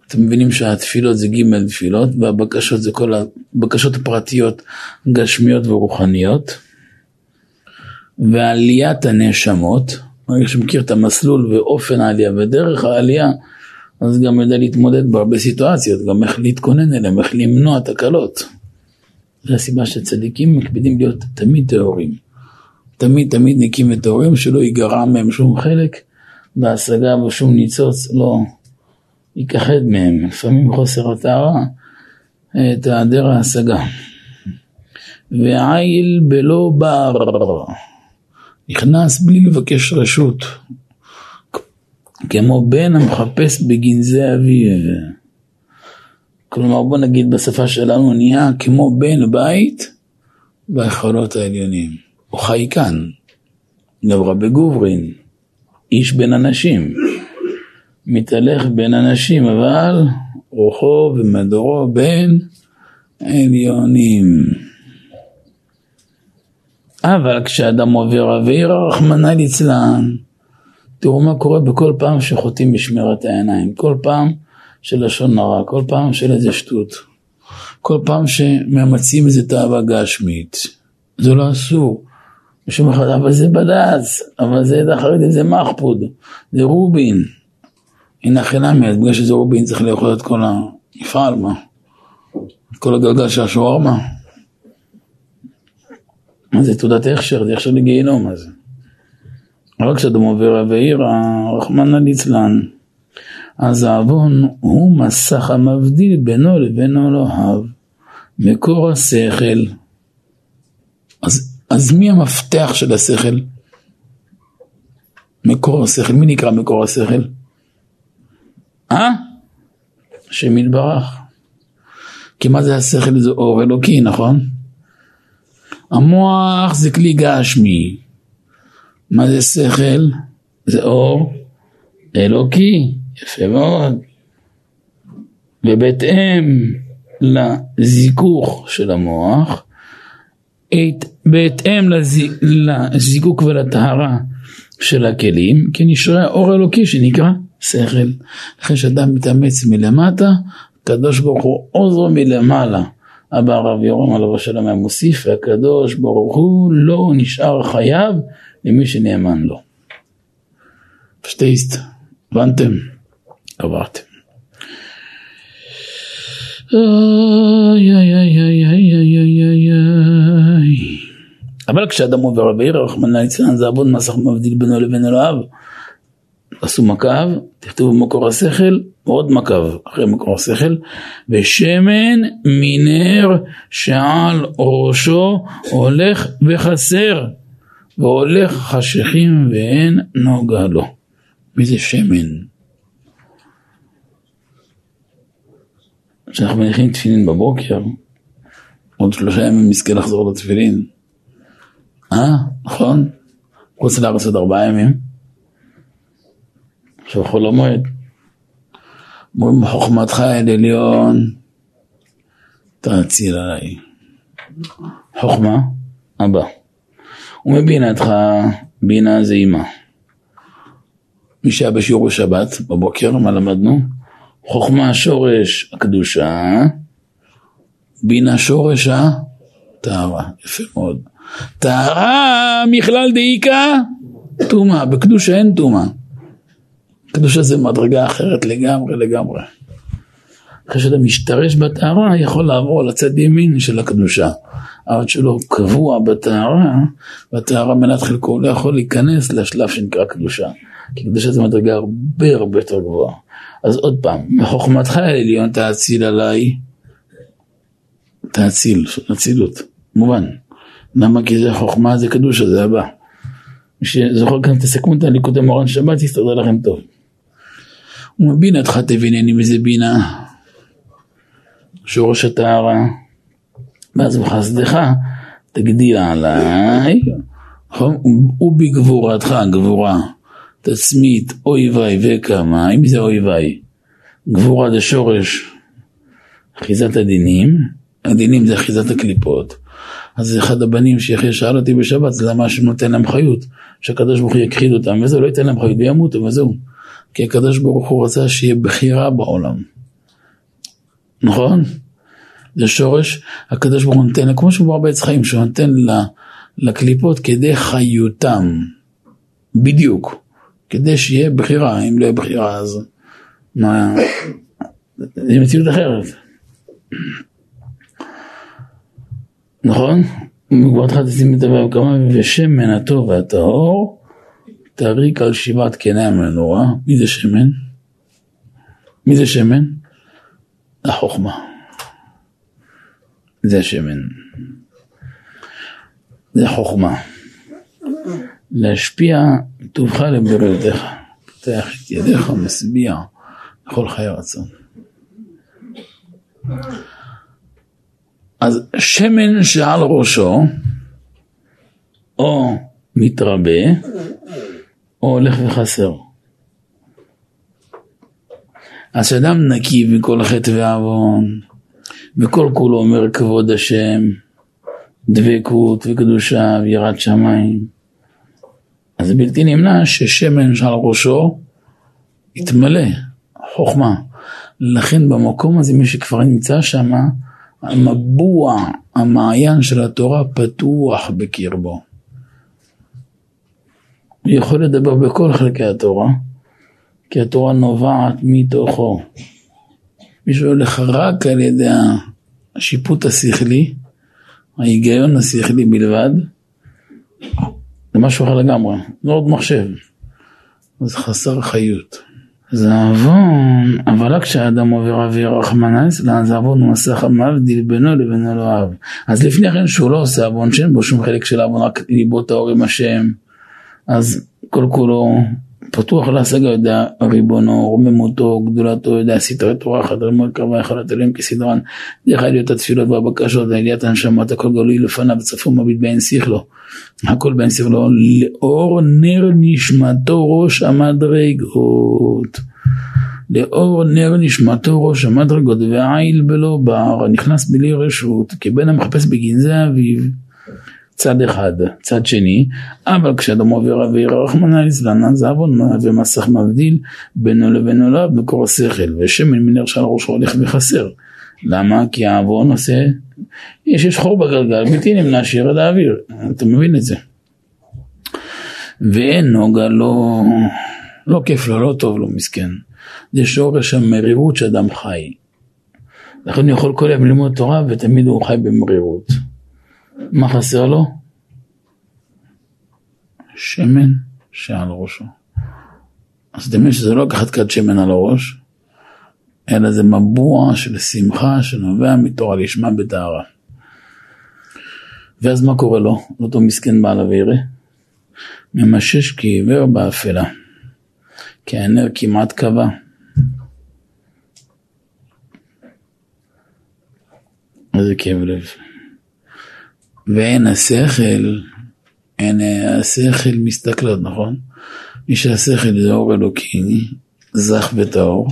אתם מבינים שהתפילות זה ג' תפילות והבקשות זה כל הבקשות הפרטיות גשמיות ורוחניות. ועליית הנשמות, ברגע שמכיר את המסלול ואופן העלייה ודרך העלייה, אז גם יודע להתמודד בהרבה סיטואציות, גם איך להתכונן אליהם, איך למנוע תקלות. זו הסיבה שצדיקים מקפידים להיות תמיד טהורים. תמיד תמיד נקיים וטהורים, שלא ייגרע מהם שום חלק בהשגה ושום ניצוץ לא ייכחד מהם. לפעמים חוסר הטהרה תעדר ההשגה. ועיל בלא בר, נכנס בלי לבקש רשות, כמו בן המחפש בגנזי אביו. כלומר בוא נגיד בשפה שלנו נהיה כמו בן בית בהיכלות העליונים. הוא חי כאן, גברא בגוברין, איש בין אנשים, מתהלך בין אנשים, אבל רוחו ומדורו בין עליונים. אבל כשאדם עובר עבירה, רחמנא ליצלן, תראו מה קורה בכל פעם שחוטאים בשמירת העיניים, כל פעם של לשון הרע, כל פעם של איזה שטות, כל פעם שמאמצים איזה תאווה גשמית, זה לא אסור. משום אחד, אבל זה בד"ץ, אבל זה עדה חרדית, זה מחפוד, זה רובין. הנה חינמי, אז בגלל שזה רובין צריך לאכול את כל המפעל, מה? את כל הגלגל של השווארמה. מה זה תעודת הכשר, זה הכשר לגיהינום, מה זה? רק כשאדם עובר אבעירא, רחמנא ליצלן, אז העוון הוא מסך המבדיל בינו לבין אלוהיו, מקור השכל. אז, אז מי המפתח של השכל? מקור השכל, מי נקרא מקור השכל? אה? השם יתברך. כי מה זה השכל? זה אור אלוקי, נכון? המוח זה כלי גשמי. מה זה שכל? זה אור אלוקי, יפה מאוד. ובהתאם לזיכוך של המוח, בהתאם לז, לזיקוק ולטהרה של הכלים, כי נשרה אור אלוקי שנקרא שכל. לכן שאדם מתאמץ מלמטה, הקדוש ברוך הוא עוזרו מלמעלה. אבא הרב יורם עליו השלום היה מוסיף, והקדוש ברוך הוא לא נשאר חייב למי שנאמן לו. פשטייסט, הבנתם? עברתם. אבל כשאדם עובר בעיר, רחמנא ליצלן, זה עבוד מסך מבדיל בינו לבין אלוהיו. עשו מקו, תכתבו במקור השכל, עוד מקו אחרי מקור השכל, ושמן מנר שעל ראשו הולך וחסר, והולך חשיכים ואין נוגע לו. מי זה שמן? כשאנחנו מניחים תפילין בבוקר, עוד שלושה ימים נזכה לחזור לתפילין. אה, נכון? חוץ לארץ עוד ארבעה ימים. עכשיו חול המועד. אומרים חוכמתך אל עליון, תאציל עליי. חוכמה, הבא. ומבינתך, בינה זה אימה. מי שהיה בשיעור בשבת, בבוקר, מה למדנו? חוכמה שורש הקדושה, בינה שורש הטהרה. יפה מאוד. טהרה מכלל דאיקה, טומאה. בקדושה אין טומאה. קדושה זה מדרגה אחרת לגמרי לגמרי. אחרי שאתה משתרש בטהרה, יכול לעבור לצד ימין של הקדושה. אבל שלא קבוע בטהרה, והטהרה מנת חלקו, לא יכול להיכנס לשלב שנקרא קדושה. כי קדושה זה מדרגה הרבה הרבה יותר גבוהה. אז עוד פעם, מחוכמתך העליון תאציל עליי, תאציל, אצילות, מובן. למה? כי זה חוכמה, זה קדושה, זה הבא. מי שזוכר כאן, תסכמו את הליקודי מורן שבת, יסתדר לכם טוב. ומבינתך תבינני מזה בינה, שורש הטהרה, ואז בחסדך תגדיל עליי? ובגבורתך, גבורה, תצמית אויביי וקמאי, מי זה אויביי? גבורה זה שורש אחיזת הדינים, הדינים זה אחיזת הקליפות. אז אחד הבנים שיחיה שאל אותי בשבת, למה שהוא נותן להם חיות, שהקדוש ברוך הוא יכחיד אותם, וזהו, לא ייתן להם חיות וימותו, וזהו. כי הקדוש ברוך הוא רצה שיהיה בחירה בעולם. נכון? זה שורש, הקדוש ברוך הוא נותן, כמו שהוא בעץ חיים, שהוא נותן לקליפות כדי חיותם. בדיוק. כדי שיהיה בחירה, אם לא יהיה בחירה אז מה, זה מציאות אחרת. נכון? תשים את הוו כמה ושמן הטוב והטהור תריק על שבעת קני המנורה. מי זה שמן? מי זה שמן? החוכמה. זה שמן. זה חוכמה. להשפיע טובך לבריאותיך. פותח את ידיך משביע לכל חיי רצון. אז שמן שעל ראשו או מתרבה או הולך וחסר. אז כשאדם נקי מכל חטא ועוון וכל כולו אומר כבוד השם, דבקות וקדושה ויראת שמיים אז בלתי נמנע ששמן שעל ראשו יתמלא חוכמה. לכן במקום הזה מי שכבר נמצא שם, המבוע, המעיין של התורה פתוח בקרבו. הוא יכול לדבר בכל חלקי התורה, כי התורה נובעת מתוכו. מי שהולך רק על ידי השיפוט השכלי, ההיגיון השכלי בלבד, זה משהו אחר לגמרי, זה עוד מחשב. זה חסר חיות. זה עוון, אבל רק כשהאדם עובר אוויר רחמנא ליצלן, זה עוון מסך המבדיל בינו לבין אלוהיו. אז לפני כן שהוא לא עושה עוון שאין בו שום חלק של עוון, רק ליבו טהור עם השם, אז כל כולו פתוח להשגה, יודע ריבונו, רוממותו, גדולתו, יודע סתרי תורה, חדרי מועד קרבה, יכולת אלוהים כסדרן, דרך עליות התפילות והבקשות, עליית הנשמות, הכל גלוי לפניו, צפו מביט בעין שכלו, הכל בעין שכלו, לאור נר נשמתו ראש המדרגות. לאור נר נשמתו ראש המדרגות והעיל בלא בר, נכנס בלי רשות, כבן המחפש בגנזי אביו. צד אחד, צד שני, אבל כשאדם עובר עבירה רחמנא ליצלן, זה עוון ומסך מבדיל בינו לבין עליו מקור השכל, ושמן מנר שעל ראשו הולך וחסר. למה? כי העוון עושה, יש, יש חור בגלגל, בלתי נמנע שירד האוויר, אתה מבין את זה. ואין נוגה, לא, לא כיף לו, לא טוב לו, מסכן. זה שורש המרירות שאדם חי. לכן הוא יכול כל יום ללמוד תורה ותמיד הוא חי במרירות. מה חסר לו? שמן שעל ראשו. אז מבינים שזה לא לקחת כד שמן על הראש, אלא זה מבוע של שמחה שנובע מתורה לשמה בטהרה. ואז מה קורה לו? אותו מסכן בעל אווירה, ממשש כעיוור באפלה, כי הנר כמעט קבע. איזה כאב לב. ואין השכל, אין השכל מסתכלות, נכון? מי שהשכל זה אור אלוקי, זך וטהור,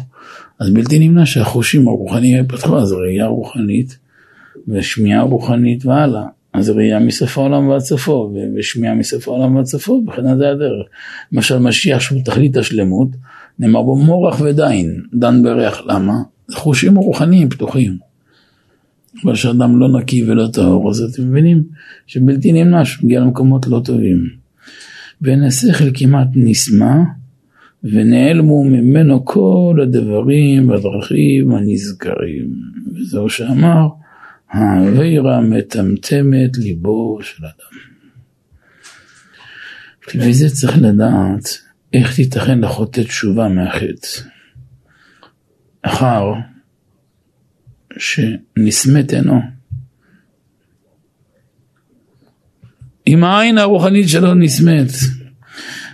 אז בלתי נמנע שהחושים הרוחניים יפתחו, אז ראייה רוחנית ושמיעה רוחנית והלאה. אז ראייה מסוף העולם ועד סופו, ושמיעה מסוף העולם ועד סופו, מבחינת זה הדרך. למשל משיח שהוא תכלית השלמות, נאמר בו מורח ודין, דן בריח, למה? חושים רוחניים פתוחים. אבל כשאדם לא נקי ולא טהור, אז אתם מבינים שבלתי נמנע שמגיע למקומות לא טובים. ואין השכל כמעט נסמא, ונעלמו ממנו כל הדברים והדרכים הנזכרים. וזהו שאמר, האווירה מטמטמת ליבו של אדם. וזה צריך לדעת איך תיתכן לחוטא תשובה מהחטא. אחר שנסמת עינו. אם העין הרוחנית שלו נסמת,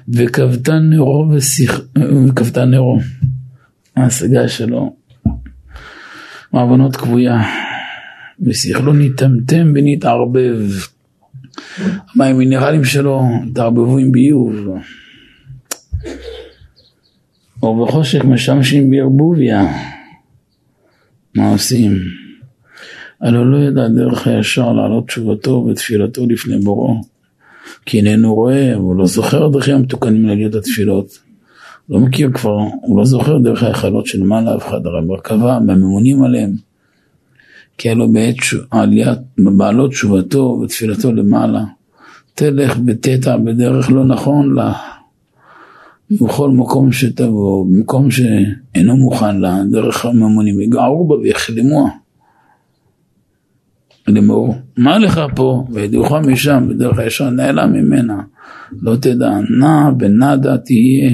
וכבתה נרו ושיח... וכבתה נרו, ההשגה שלו, מעוונות כבויה, ושכלו נטמטם ונתערבב. המים המינרלים שלו התערבבו עם ביוב. אור וחושך משמשים בערבוביה. מה עושים? הלא לא ידע דרך הישר לעלות תשובתו ותפילתו לפני בוראו. כי איננו רואה, הוא לא זוכר דרכים המתוקנים להגיד התפילות. לא מכיר כבר, הוא לא זוכר דרך ההיכלות של מעלה אף אחד, הרי מרכבה, מהממונים עליהם. כי הלא בעת עליית בעלות תשובתו ותפילתו למעלה, תלך ותטע בדרך לא נכון לה. בכל מקום שתבוא, במקום שאינו מוכן לה, דרך הממונים, יגערו בה ויחלמוה. לאמור, מה לך פה, וידעוך משם, בדרך הישר נעלם ממנה, לא תדע, נע ונדה תהיה.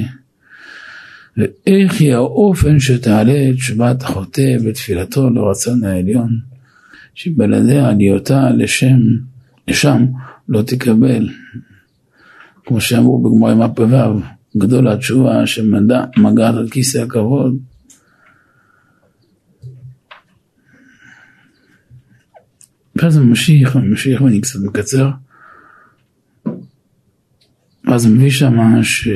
ואיך יהיה האופן שתעלה את תשובת החוטא בתפילתו לרצון העליון, שבלעדי עלייתה לשם, לשם לא תקבל. כמו שאמרו בגמרא מפה ו', גדול התשובה שמגעת על כיסא הכבוד. ואז הוא ממשיך וממשיך ואני קצת מקצר. ואז מביא שמה ש...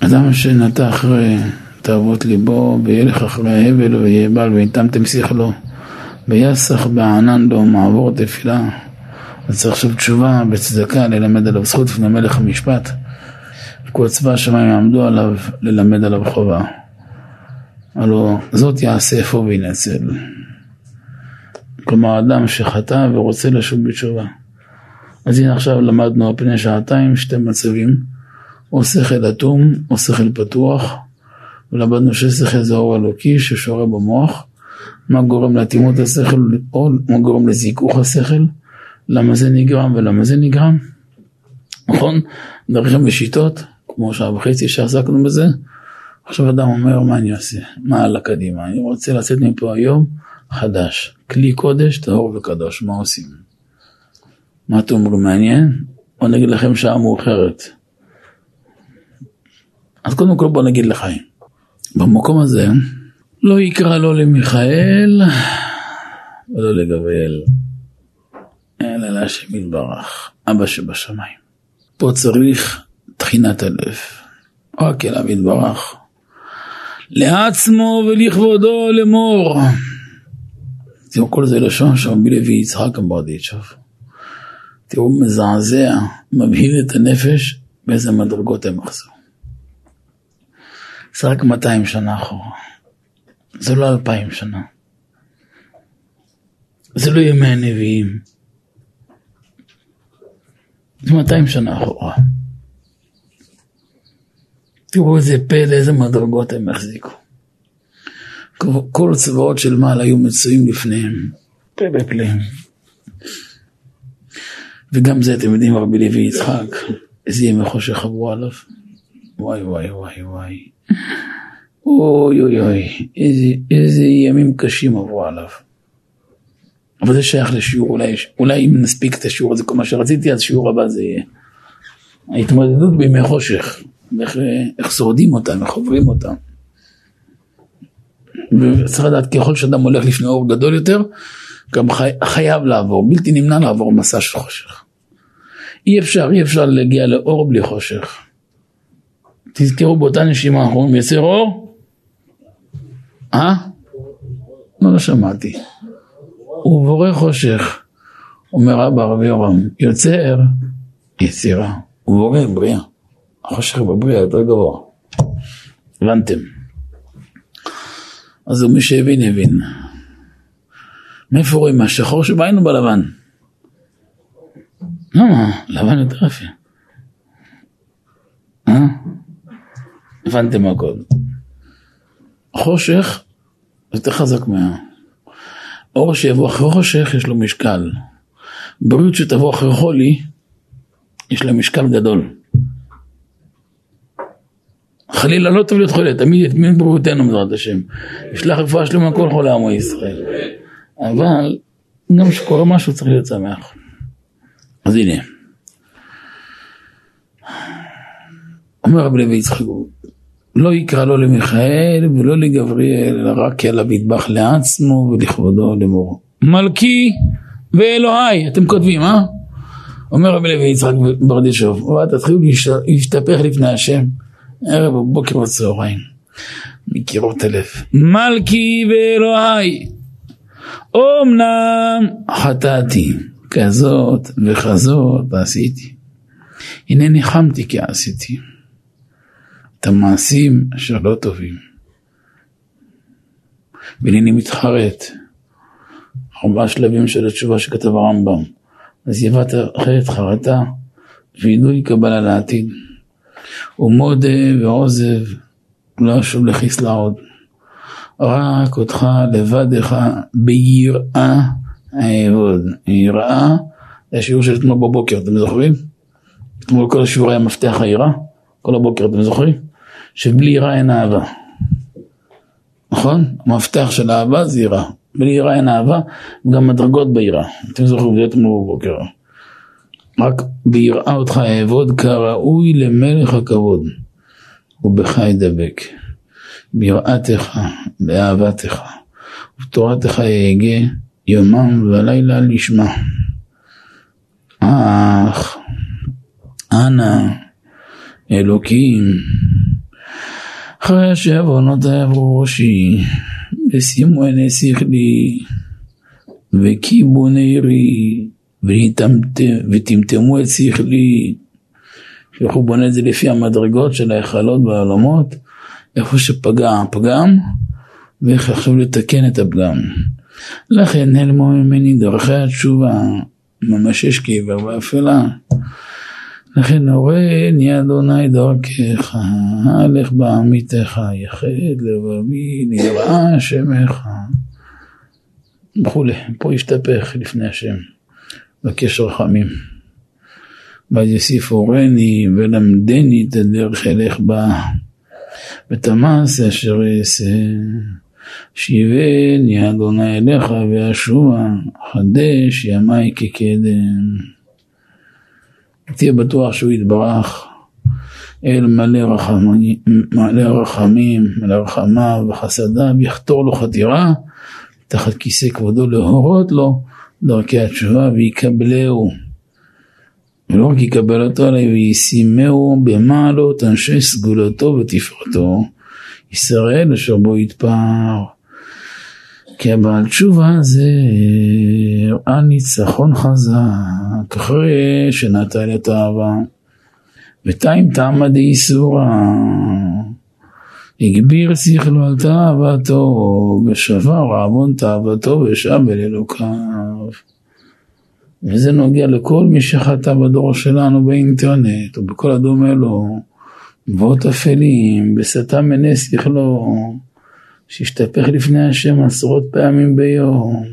אדם שנטע אחרי תאוות ליבו, וילך אחרי ההבל ויהבל ויטמתם שכלו, ויסח בענן לו מעבור תפילה. אז צריך עכשיו תשובה בצדקה ללמד עליו זכות לפני מלך המשפט. כל צבא השמיים יעמדו עליו ללמד עליו חובה. הלא זאת יעשה אפוא וינצל. כלומר אדם שחטא ורוצה לשוב בתשובה. אז הנה עכשיו למדנו על פני שעתיים שתי מצבים, או שכל אטום או שכל פתוח, ולמדנו ששכל זה אור אלוקי ששורה במוח, מה גורם לאטימות השכל או מה גורם לזיכוך השכל, למה זה נגרם ולמה זה נגרם, נכון? דרכים ושיטות, כמו שעה וחצי שעסקנו בזה, עכשיו אדם אומר מה אני עושה, מה הלאה קדימה, אני רוצה לצאת מפה היום חדש, כלי קודש, טהור וקדוש, מה עושים? מה אתם אומרים, מעניין? או נגיד לכם שעה מאוחרת. אז קודם כל בוא נגיד לחיים. במקום הזה לא יקרא לא למיכאל ולא לגבריאל, אלא להשם יתברך, אבא שבשמיים. פה צריך תחינת הלב, רק אליו יתברך. לעצמו ולכבודו לאמור. תראו כל זה לשון שרבי לוי יצחק אמברדיצ'וב. תראו מזעזע, מבהיל את הנפש באיזה מדרגות הם מחזור. זה רק 200 שנה אחורה. זה לא 2,000 שנה. זה לא ימי הנביאים. זה 200 שנה אחורה. תראו איזה פלא, איזה מדרגות הם החזיקו. כל הצבאות של מעל היו מצויים לפניהם, פה בפלא. וגם זה, אתם יודעים, רבי לוי יצחק, איזה ימי חושך עברו עליו. וואי וואי וואי וואי. אוי אוי אוי, איזה, איזה ימים קשים עברו עליו. אבל זה שייך לשיעור, אולי, אולי אם נספיק את השיעור הזה, כל מה שרציתי, אז שיעור הבא זה יהיה. ההתמודדות בימי חושך, איך, איך שורדים אותם, איך עוברים אותם. וצריך לדעת, ככל שאדם הולך לפני אור גדול יותר, גם חי, חייב לעבור, בלתי נמנע לעבור מסע של חושך. אי אפשר, אי אפשר להגיע לאור בלי חושך. תזכרו באותה נשימה, אנחנו אומרים יצר אור? אה? לא, לא שמעתי. הוא בורא חושך. אומר רבא רבי יורם, יוצר יצירה, הוא בורא בריאה. החושך בבריאה יותר גבוה. הבנתם? אז מי שהבין הבין. מאיפה רואים? מהשחור שבעינו בלבן. למה? לבן יותר יפה. אה? הבנתם הכל. חושך יותר חזק מה... אור שיבוא אחרי חושך יש לו משקל. בריאות שתבוא אחרי חולי יש לה משקל גדול. חלילה לא טוב להיות חולה, תמיד יתמיד בריאותנו בעזרת השם. ישלח רפואה שלמה כל חולי עמו ישראל. אבל גם כשקורה משהו צריך להיות שמח. אז הנה. אומר רבי לוי יצחק, לא יקרא לו למיכאל ולא לגבריאל, אלא רק אל המטבח לעצמו ולכבודו לאמור. מלכי ואלוהי, אתם כותבים, אה? אומר רבי לוי יצחק ברדישוב, תתחילו להשתפך לפני השם, ערב בבוקר וצהריים, מקירות הלב. מלכי ואלוהי, אמנם חטאתי, כזאת וכזאת עשיתי. הנה ניחמתי כי עשיתי. את המעשים אשר לא טובים. והנני מתחרט. ארבעה שלבים של התשובה שכתב הרמב"ם. אז יבת אחרת חרטה וידוי קבלה לעתיד. ומודה ועוזב לא אשוב לכסלה עוד. רק אותך לבדך ביראה אעבוד. יראה זה השיעור של אתמול בבוקר, אתם זוכרים? אתמול כל השיעור היה מפתח היראה, כל הבוקר, אתם זוכרים? שבלי יראה אין אהבה. נכון? המפתח של אהבה זה יראה. בלי יראה אין אהבה, גם מדרגות ביראה. אתם זוכרים, זה אתמול בבוקר. רק ביראה אותך אעבוד כראוי למלך הכבוד, ובך ידבק. ביראתך, באהבתך, ובתורתך יהגה יומם ולילה לשמה. אך, אנא, אלוקים, אחרי שעוונותיי עברו ראשי, ושימו עיני שכלי, וקיבו נערי, וטמטמו את שכלי, איך בונה את זה לפי המדרגות של ההיכלות והעולמות, איפה שפגע הפגם, ואיך עכשיו לתקן את הפגם. לכן נעלמו ממני דרכי התשובה, ממש יש קבר ואפלה. לכן הורני אדוני דרכך, הלך בעמיתך, יחד לבבי, נראה שמך. וכולי, פה השתפך לפני השם, בקש רחמים. ואז יוסיף הורני ולמדני את הדרך אלך בה, המעשה אשר אעשה. שיבני אדוני אליך ואשובה, חדש ימי כקדם. תהיה בטוח שהוא יתברך אל מלא רחמים, מלא רחמים, מלא רחמיו וחסדיו, יחתור לו חתירה תחת כיסא כבודו להורות לו דרכי התשובה ויקבלהו. ולא רק יקבל אותו, אלא וישימהו במעלות אנשי סגולתו ותפארתו, ישראל אשר בו יתפאר. כי הבעל תשובה זה הראה ניצחון חזק אחרי שנטל את האהבה. ותיים תמה דאיסורא הגביר שכלו על תאוותו ושבר עוון תאוותו ושב אל אלוקיו. וזה נוגע לכל מי שחטא בדור שלנו באינטרנט או בכל הדומה לו, מבואות אפלים, בסטה מני שכלו. שישתפך לפני השם עשרות פעמים ביום,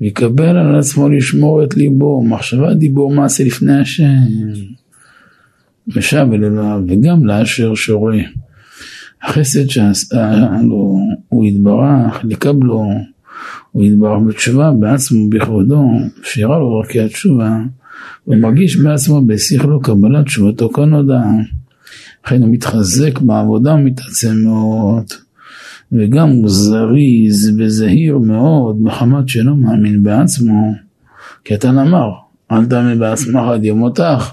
ויקבל על עצמו לשמור את ליבו, מחשבה דיבור מעשה לפני השם, ושב אל אלוהיו, וגם לאשר שורה. החסד שעשה לו, הוא יתברך, לקבלו, הוא יתברך בתשובה בעצמו בכבודו, שירה לו דרכי התשובה, ומרגיש בעצמו בשכלו קבלת תשובתו כנודע. לכן הוא מתחזק בעבודה ומתעצם מאוד. וגם הוא זריז וזהיר מאוד מחמת שאינו מאמין בעצמו, כי התנא אמר, אל תאמין בעצמך עד יום מותך,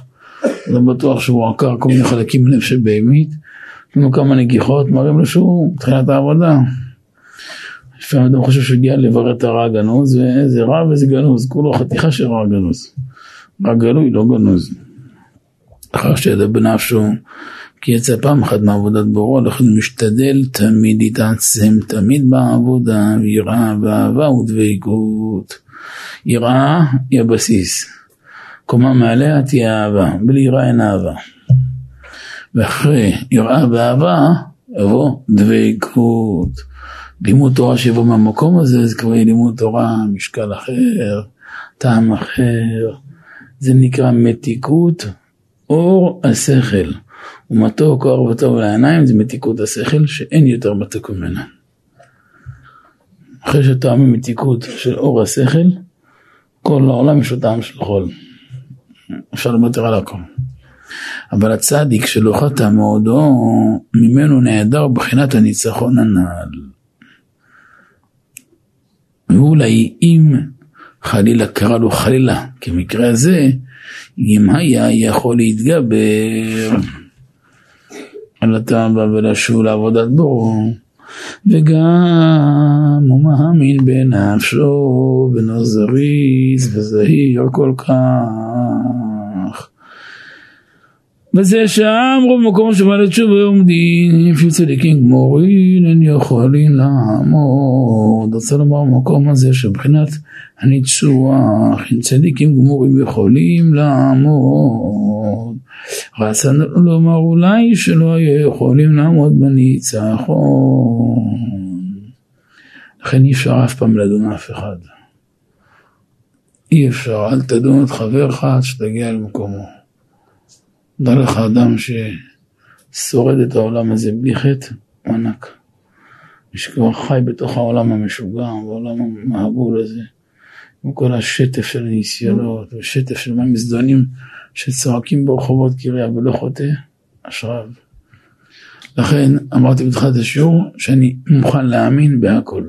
לא בטוח שהוא עקר כל מיני חלקים בנפש שבהמית, יש לנו כמה נגיחות, מראים לו שהוא תחילת העבודה. לפעמים אדם חושב שהוא הגיע לברר את הרע הגנוז, ואיזה רע ואיזה גנוז, כולו חתיכה של רע גנוז. רע גלוי, לא גנוז. אחר שידע בנפשו, כי יצא פעם אחת מעבודת בורו, לכן משתדל תמיד להתעצם, תמיד בעבודה, יראה ואהבה ודבקות. יראה היא הבסיס. קומה מעליה תהיה אהבה, בלי יראה אין אהבה. ואחרי יראה ואהבה, יבוא דבקות. לימוד תורה שיבוא מהמקום הזה, זה כבר יהיה לימוד תורה, משקל אחר, טעם אחר. זה נקרא מתיקות אור השכל. ומתוק אור וטוב לעיניים זה מתיקות השכל שאין יותר מתוק ממנה. אחרי שטועמים מתיקות של אור השכל, כל העולם יש לו טעם של חול. אפשר לוותר על הכל. אבל הצדיק שלא חטא מאודו, ממנו נעדר בחינת הניצחון הנ"ל. ואולי אם חלילה קרה לו חלילה, כמקרה הזה, אם היה יכול להתגבר על התאווה ולשוב לעבודת בורו, וגם הוא מאמין בנפשו, בנו זריז וזהיר כל כך. וזה שאמרו במקום שבא לתשובה עומדים, לפי צדיקים גמורים, אין יכולים לעמוד. רוצה לומר במקום הזה שבחינת הניצוח, צדיקים גמורים יכולים לעמוד. רצה לומר אולי שלא היו יכולים לעמוד בניצחון. לכן אי אפשר אף פעם לדון אף אחד. אי אפשר, אל תדון את חברך עד שתגיע למקומו. דע לך אדם ששורד את העולם הזה בלי חטא, הוא ענק. שכבר חי בתוך העולם המשוגע, בעולם המעבול הזה, עם כל השטף של הניסיונות, ושטף של מים מזדונים שצועקים ברחובות קריה ולא חוטא, אשריו. לכן אמרתי בתחילת השיעור שאני מוכן להאמין בהכל.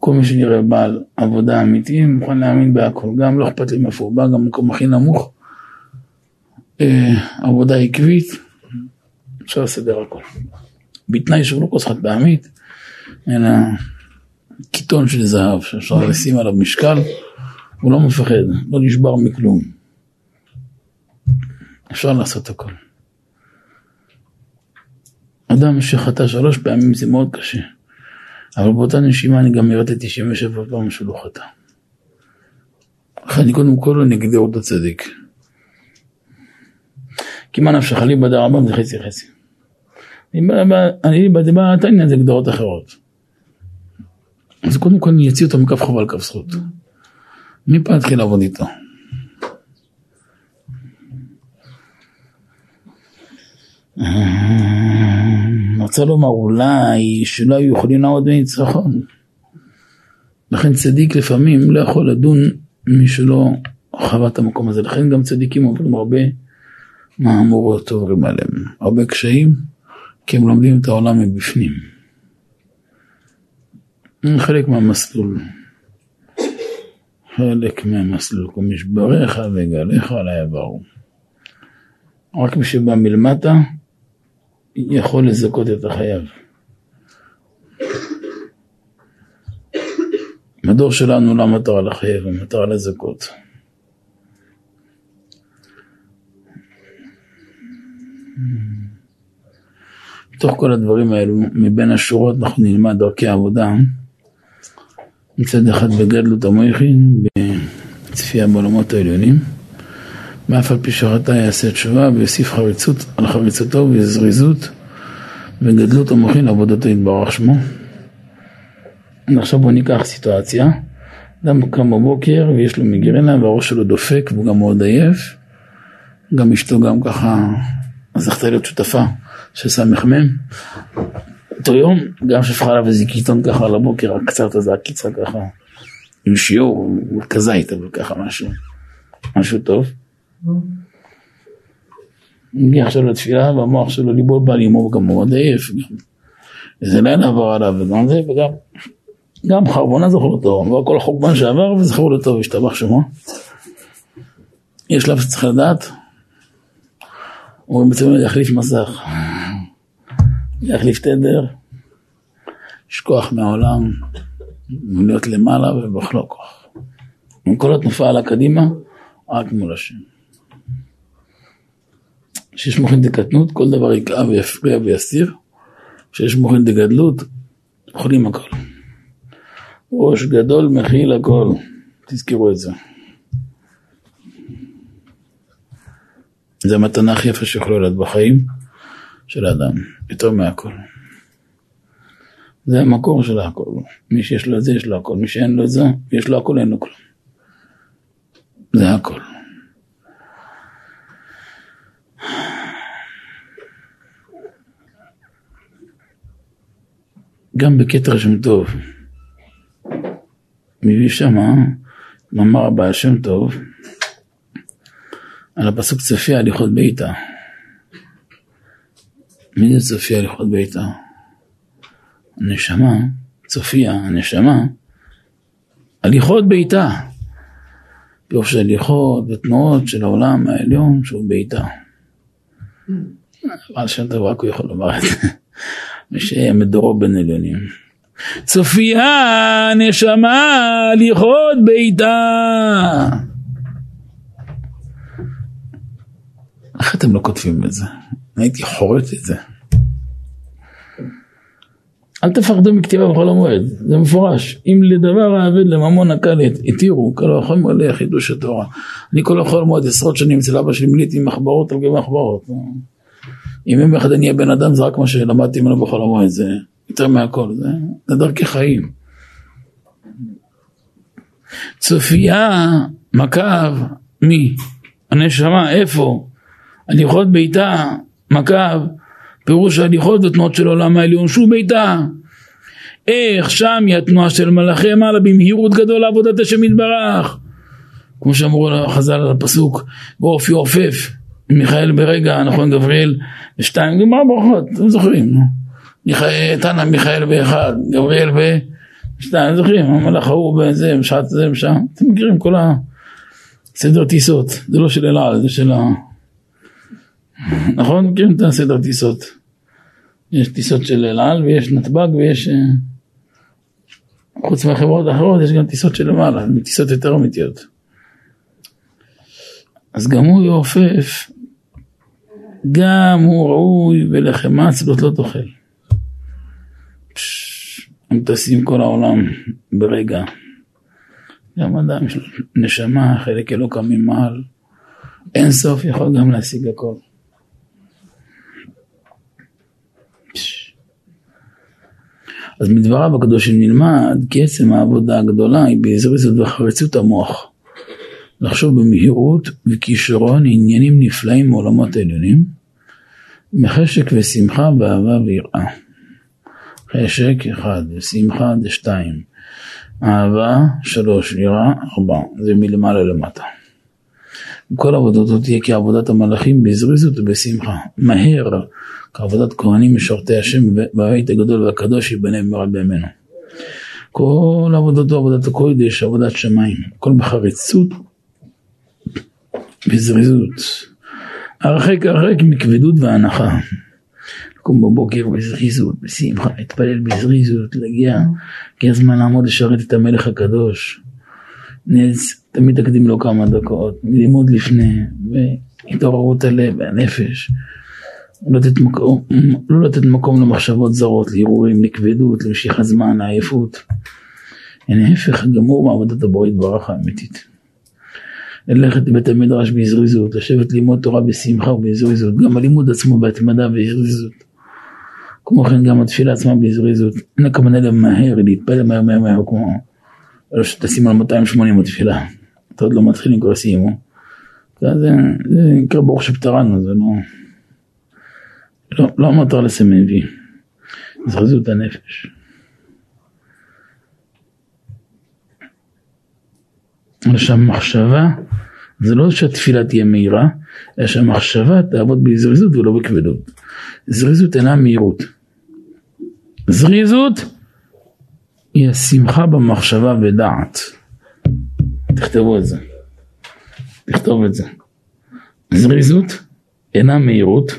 כל מי שנראה בעל עבודה אמיתי, מוכן להאמין בהכל. גם לא אכפת לי מאיפה הוא בא, גם במקום הכי נמוך. אה, עבודה עקבית, אפשר לסדר הכל. בתנאי שהוא לא כוס חד פעמית, אלא קיטון של זהב שאפשר לשים עליו משקל, הוא לא מפחד, לא נשבר מכלום. אפשר לעשות הכל. אדם שחטא שלוש פעמים זה מאוד קשה, אבל באותה נשימה אני גם ירדתי 97 פעם שהוא לא חטא. אני קודם כל אני אגדיר אותו צדיק. כי מה נפשך לי בדר רבם זה חצי חצי. אני בדבר התניא זה גדרות אחרות. אז קודם כל אני אציא אותו מכף חובה לכף זכות. מפה אתחיל לעבוד איתו. רוצה לומר אולי שלא היו יכולים לעמוד בניצחון. לכן צדיק לפעמים לא יכול לדון מי שלא חווה את המקום הזה. לכן גם צדיקים עוברים הרבה מהמורות עוברים עליהם. הרבה קשיים, כי הם לומדים את העולם מבפנים. חלק מהמסלול. חלק מהמסלול. כל משבריך וגליך עלי עברו. רק מי שבא מלמטה יכול לזכות את החייו. מדור שלנו לא המטרה לחייב, המטרה לזכות. בתוך כל הדברים האלו, מבין השורות אנחנו נלמד דרכי עבודה. מצד אחד בגדלות המויכין, בצפייה בעולמות העליונים. ואף על פי שחטא יעשה תשובה ויוסיף חריצות על חריצותו וזריזות וגדלות המוחין לעבודתו יתברך שמו. עכשיו בואו ניקח סיטואציה, אדם קם בבוקר ויש לו מיגרנה והראש שלו דופק והוא גם מאוד עייף, גם אשתו גם ככה זכתה להיות שותפה של סמ"ם. אותו יום גם שפכה עליו איזה קיטון ככה על הבוקר, קצת איזה עקיצה ככה, עם שיעור, כזית אבל ככה משהו, משהו טוב. מגיע עכשיו לתפילה והמוח שלו ליבו בא לימו גם מאוד עייף. איזה לילה עבר עליו וגם זה וגם גם חרבונה זכור לטוב, עבר כל החורבן שעבר וזכור לטוב, השתבח שמו. יש שלב שצריך לדעת, הוא בעצם יחליף מסך, יחליף תדר, לשכוח מהעולם, להיות למעלה ובכלו כוח. עם כל התנופה על הקדימה, רק מול השם. כשיש מוחין דקטנות, כל דבר יכאב ויפריע ויסתיר. כשיש מוחין דגדלות, אוכלים הכל. ראש גדול מכיל הכל, תזכרו את זה. זה המתנה הכי יפה שיכולה להיות בחיים של האדם, יותר מהכל. זה המקור של הכל. מי שיש לו את זה, יש לו הכל. מי שאין לו את זה, יש לו הכל, אין לו כלום. זה הכל. גם בכתר שם טוב, מביא שמה, מאמר הבעל שם טוב, על הפסוק צפי הליכות ביתה. מי זה צפי הליכות ביתה? הנשמה, צופיה, הנשמה, הליכות ביתה. פירוש הליכות ותנועות של העולם העליון שהוא ביתה. אבל שם טוב רק הוא יכול לומר את זה. מי שמדורו בין עליונים. צופיה נשמה הליכות ביתה. איך אתם לא כותבים את זה? הייתי חורט את זה. אל תפחדו מכתיבה בחול המועד, זה מפורש. אם לדבר האבד לממון הקל התירו, כל החול מועד לחידוש התורה. אני כל החול מועד עשרות שנים אצל אבא שלי מילאתי מחברות על גבי מחברות. אם יום אחד אני אהיה בן אדם זה רק מה שלמדתי ממנו בחול המועד, זה יותר מהכל, זה, זה דרכי חיים. צופייה, מכב, מי? הנשמה, איפה? הליכות ביתה, מכב, פירוש ההליכות ותנועות של עולם העליון שהוא ביתה. איך שם היא התנועה של מלאכי מעלה במהירות גדול לעבודת השם יתברך. כמו שאמרו חז"ל על הפסוק, באופי עופף, מיכאל ברגע, נכון גבריאל בשתיים, גמר ברכות, אתם זוכרים, תנא מיכאל באחד, גבריאל בשתיים, זוכרים, המלאך ההוא בזה, בשעת זה, בשעה, אתם מכירים כל הסדר טיסות, זה לא של אל על, זה של ה... נכון? מכירים את הסדר טיסות. יש טיסות של אל על ויש נתב"ג ויש... אה, חוץ מהחברות האחרות יש גם טיסות של למעלה, טיסות יותר אמיתיות. אז גם הוא יעופף, גם הוא ראוי ולחם מצלות לא תאכל. הם טסים כל העולם ברגע. גם אדם יש נשמה, חלק אלוקא ממעל. אין סוף יכול גם להשיג הכל. אז מדבריו הקדושים נלמד כי עצם העבודה הגדולה היא בזריזות וחריצות המוח. לחשוב במהירות וכישרון עניינים נפלאים מעולמות העליונים, מחשק ושמחה ואהבה ויראה. חשק אחד, ושמחה זה שתיים, אהבה שלוש, יראה ארבע, זה מלמעלה למטה. כל עבודתו תהיה כעבודת המלאכים בזריזות ובשמחה, מהר, כעבודת כהנים משרתי השם בבית הגדול והקדוש ייבנה במהרה בימינו. כל עבודתו עבודת הקודש, עבודת שמיים, הכל בחריצות בזריזות. הרחק הרחק מכבדות והנחה. לקום בבוקר בזריזות, בשמחה, להתפלל בזריזות, להגיע, הגיע הזמן לעמוד לשרת את המלך הקדוש. נס, תמיד תקדים לו כמה דקות, ללמוד לפני, והתעוררות הלב והנפש. לא לתת מקום, לא לתת מקום למחשבות זרות, להרהורים, לכבדות, למשיכת זמן, לעייפות. אין ההפך הגמור מעבודת הבורא יתברך האמיתית. ללכת לבית המדרש בזריזות, לשבת ללמוד תורה בשמחה ובזריזות, גם הלימוד עצמו בהתמדה ובזריזות. כמו כן גם התפילה עצמה בזריזות, אין הכוונה למהר, להתפלל מהר מהר מהר כמו אלו שטסים על 280 בתפילה, אתה עוד לא מתחיל עם כבר סיימו. זה, זה נקרא ברוך שפטרנו, זה לא, לא, לא המטרה לסמן וי, זריזות הנפש. אלא שהמחשבה זה לא שהתפילה תהיה מהירה, אלא שהמחשבה תעבוד בזריזות ולא בכבדות. זריזות אינה מהירות. זריזות היא השמחה במחשבה ודעת. תכתבו את זה. תכתוב את זה. זריזות אינה מהירות.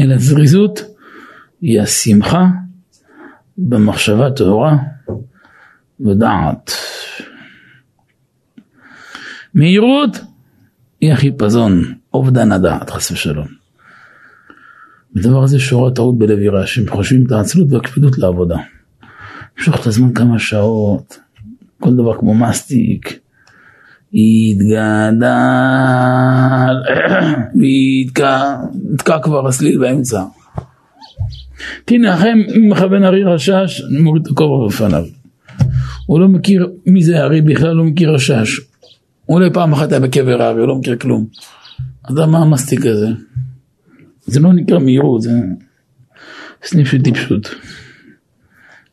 אלא זריזות היא השמחה במחשבה טהורה ודעת. מהירות היא החיפזון, אובדן הדעת, חס ושלום. בדבר הזה שורה טעות בלב יראה, שהם חושבים את העצלות והקפידות לעבודה. למשוך את הזמן כמה שעות, כל דבר כמו מסטיק, יתגדל, ויתקע כבר הסליל באמצע. תנחם מכוון ארי רשש, מוריד את הכובע בפניו. הוא לא מכיר מי זה ארי, בכלל לא מכיר רשש. הוא אולי פעם אחת היה בקבר הארי, הוא לא מכיר כלום. אז מה המסטיק הזה? זה לא נקרא מהירות, זה סניף של טיפשות.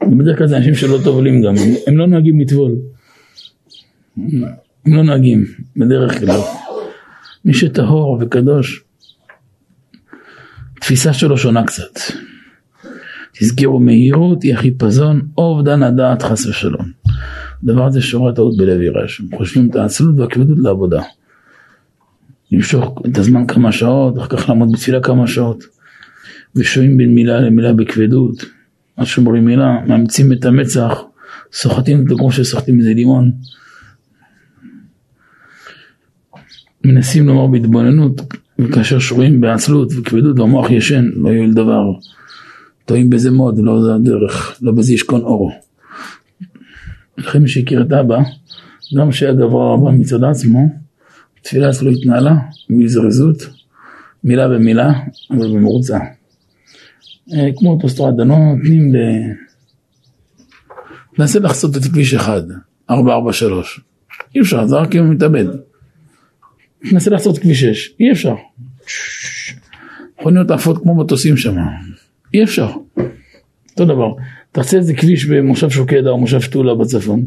בדרך כלל זה אנשים שלא טובלים גם, הם לא נוהגים לטבול. הם לא נוהגים, בדרך כלל. מי שטהור וקדוש, תפיסה שלו שונה קצת. תזכרו, מהירות היא החיפזון או אובדן הדעת חס ושלום. הדבר הזה שורה טעות בלב ירש. חושבים את העצלות והכבדות לעבודה. למשוך את הזמן כמה שעות, אחר כך לעמוד בתפילה כמה שעות. ושוהים בין מילה למילה בכבדות. עד שאומרים מילה, מאמצים את המצח, סוחטים אותו כמו שסוחטים איזה לימון. מנסים לומר בהתבוננות, וכאשר שרויים בעצלות וכבדות והמוח ישן, לא יועיל דבר. טועים בזה מאוד, לא זה הדרך, לא בזה ישכון אורו. לכן מי שהכיר את אבא, גם שהיה גבוה רבה מצד עצמו, תפילה אצלו התנהלה בזריזות, מילה במילה, אבל במרוצה. אה, כמו אוטוסטרדה, לא נותנים ל... ננסה לחצות את כביש אחד, 443. אי אפשר, זה רק אם מתאבד. תנסה לחצות כביש 6, אי אפשר. מכוניות עפות כמו מטוסים שם, אי אפשר. אותו דבר, תחצה איזה כביש במושב שוקדה או מושב שתולה בצפון.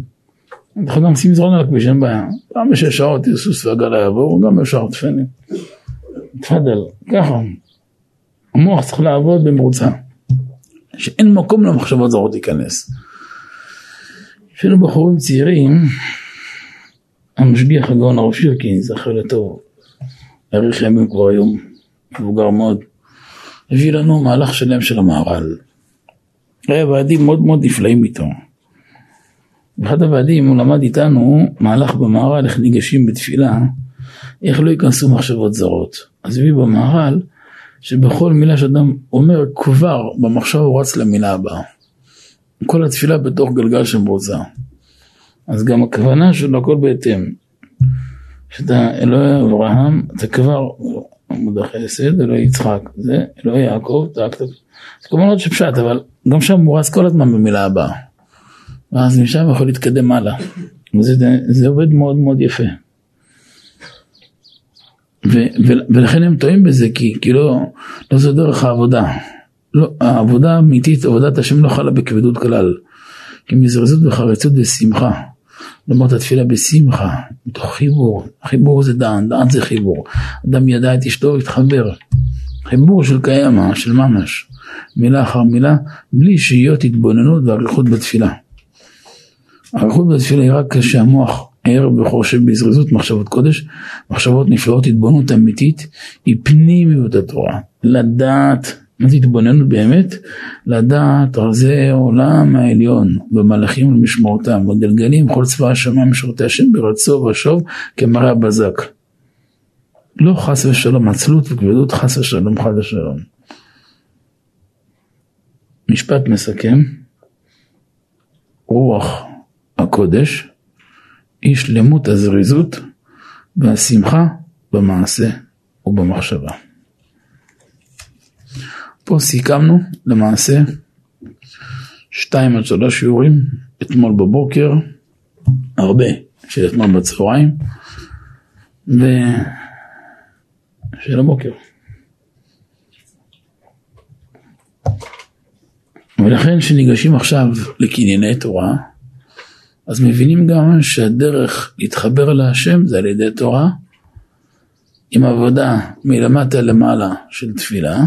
אתה יכול גם לשים מזרון על הכביש, אין בעיה. פעם בשש שעות סוס ועגלה יעבור, גם אפשר, תפני. תפדל, ככה. המוח צריך לעבוד במרוצה. שאין מקום למחשבות זרות להיכנס. אפילו בחורים צעירים, המשגיח הגאון הרב שירקין, זכר לטוב, האריך ימים כבר היום, מבוגר מאוד, הביא לנו מהלך שלם של המהר"ל. היה ועדים מאוד מאוד נפלאים איתו. באחד הוועדים הוא למד איתנו מהלך במהר"ל איך ניגשים בתפילה, איך לא ייכנסו מחשבות זרות. אז הביא במהר"ל שבכל מילה שאדם אומר כבר במחשב הוא רץ למילה הבאה. כל התפילה בתוך גלגל שמרוצה. אז גם הכוונה שלו הכל בהתאם. שאתה אלוהי אברהם, אתה כבר עמוד החסד, אלוהי יצחק, זה אלוהי יעקב, טק טק. זה כמובן עוד שפשט, אבל גם שם רץ כל הזמן במילה הבאה. ואז משם יכול להתקדם הלאה. וזה זה עובד מאוד מאוד יפה. ו, ו, ולכן הם טועים בזה, כי, כי לא, לא זו דרך העבודה. לא, העבודה האמיתית, עבודת השם לא חלה בכבדות כלל. כי מזרזות וחריצות ושמחה. לומר את התפילה בשמחה, מתוך חיבור. חיבור זה דן, דן זה חיבור. אדם ידע את אשתו, התחבר. חיבור של קיימא, של ממש. מילה אחר מילה, בלי שהיות התבוננות ואריכות בתפילה. אריכות בתפילה היא רק כשהמוח ער וחושב בזריזות מחשבות קודש, מחשבות נפלאות, התבוננות אמיתית, היא פנימיות התורה. לדעת, זה התבוננות באמת? לדעת רזי העולם העליון, במלאכים ובמשמורתם, בגלגלים, כל צבא השמיים משרתי השם ברצו ושוב כמראה הבזק. לא חס ושלום עצלות וכבדות, חס ושלום חס ושלום. משפט מסכם, רוח הקודש היא שלמות הזריזות והשמחה במעשה ובמחשבה. פה סיכמנו למעשה שתיים עד שלוש שיעורים אתמול בבוקר, הרבה של אתמול בצהריים ושל הבוקר. ולכן כשניגשים עכשיו לקנייני תורה, אז מבינים גם שהדרך להתחבר להשם זה על ידי תורה, עם עבודה מלמטה למעלה של תפילה,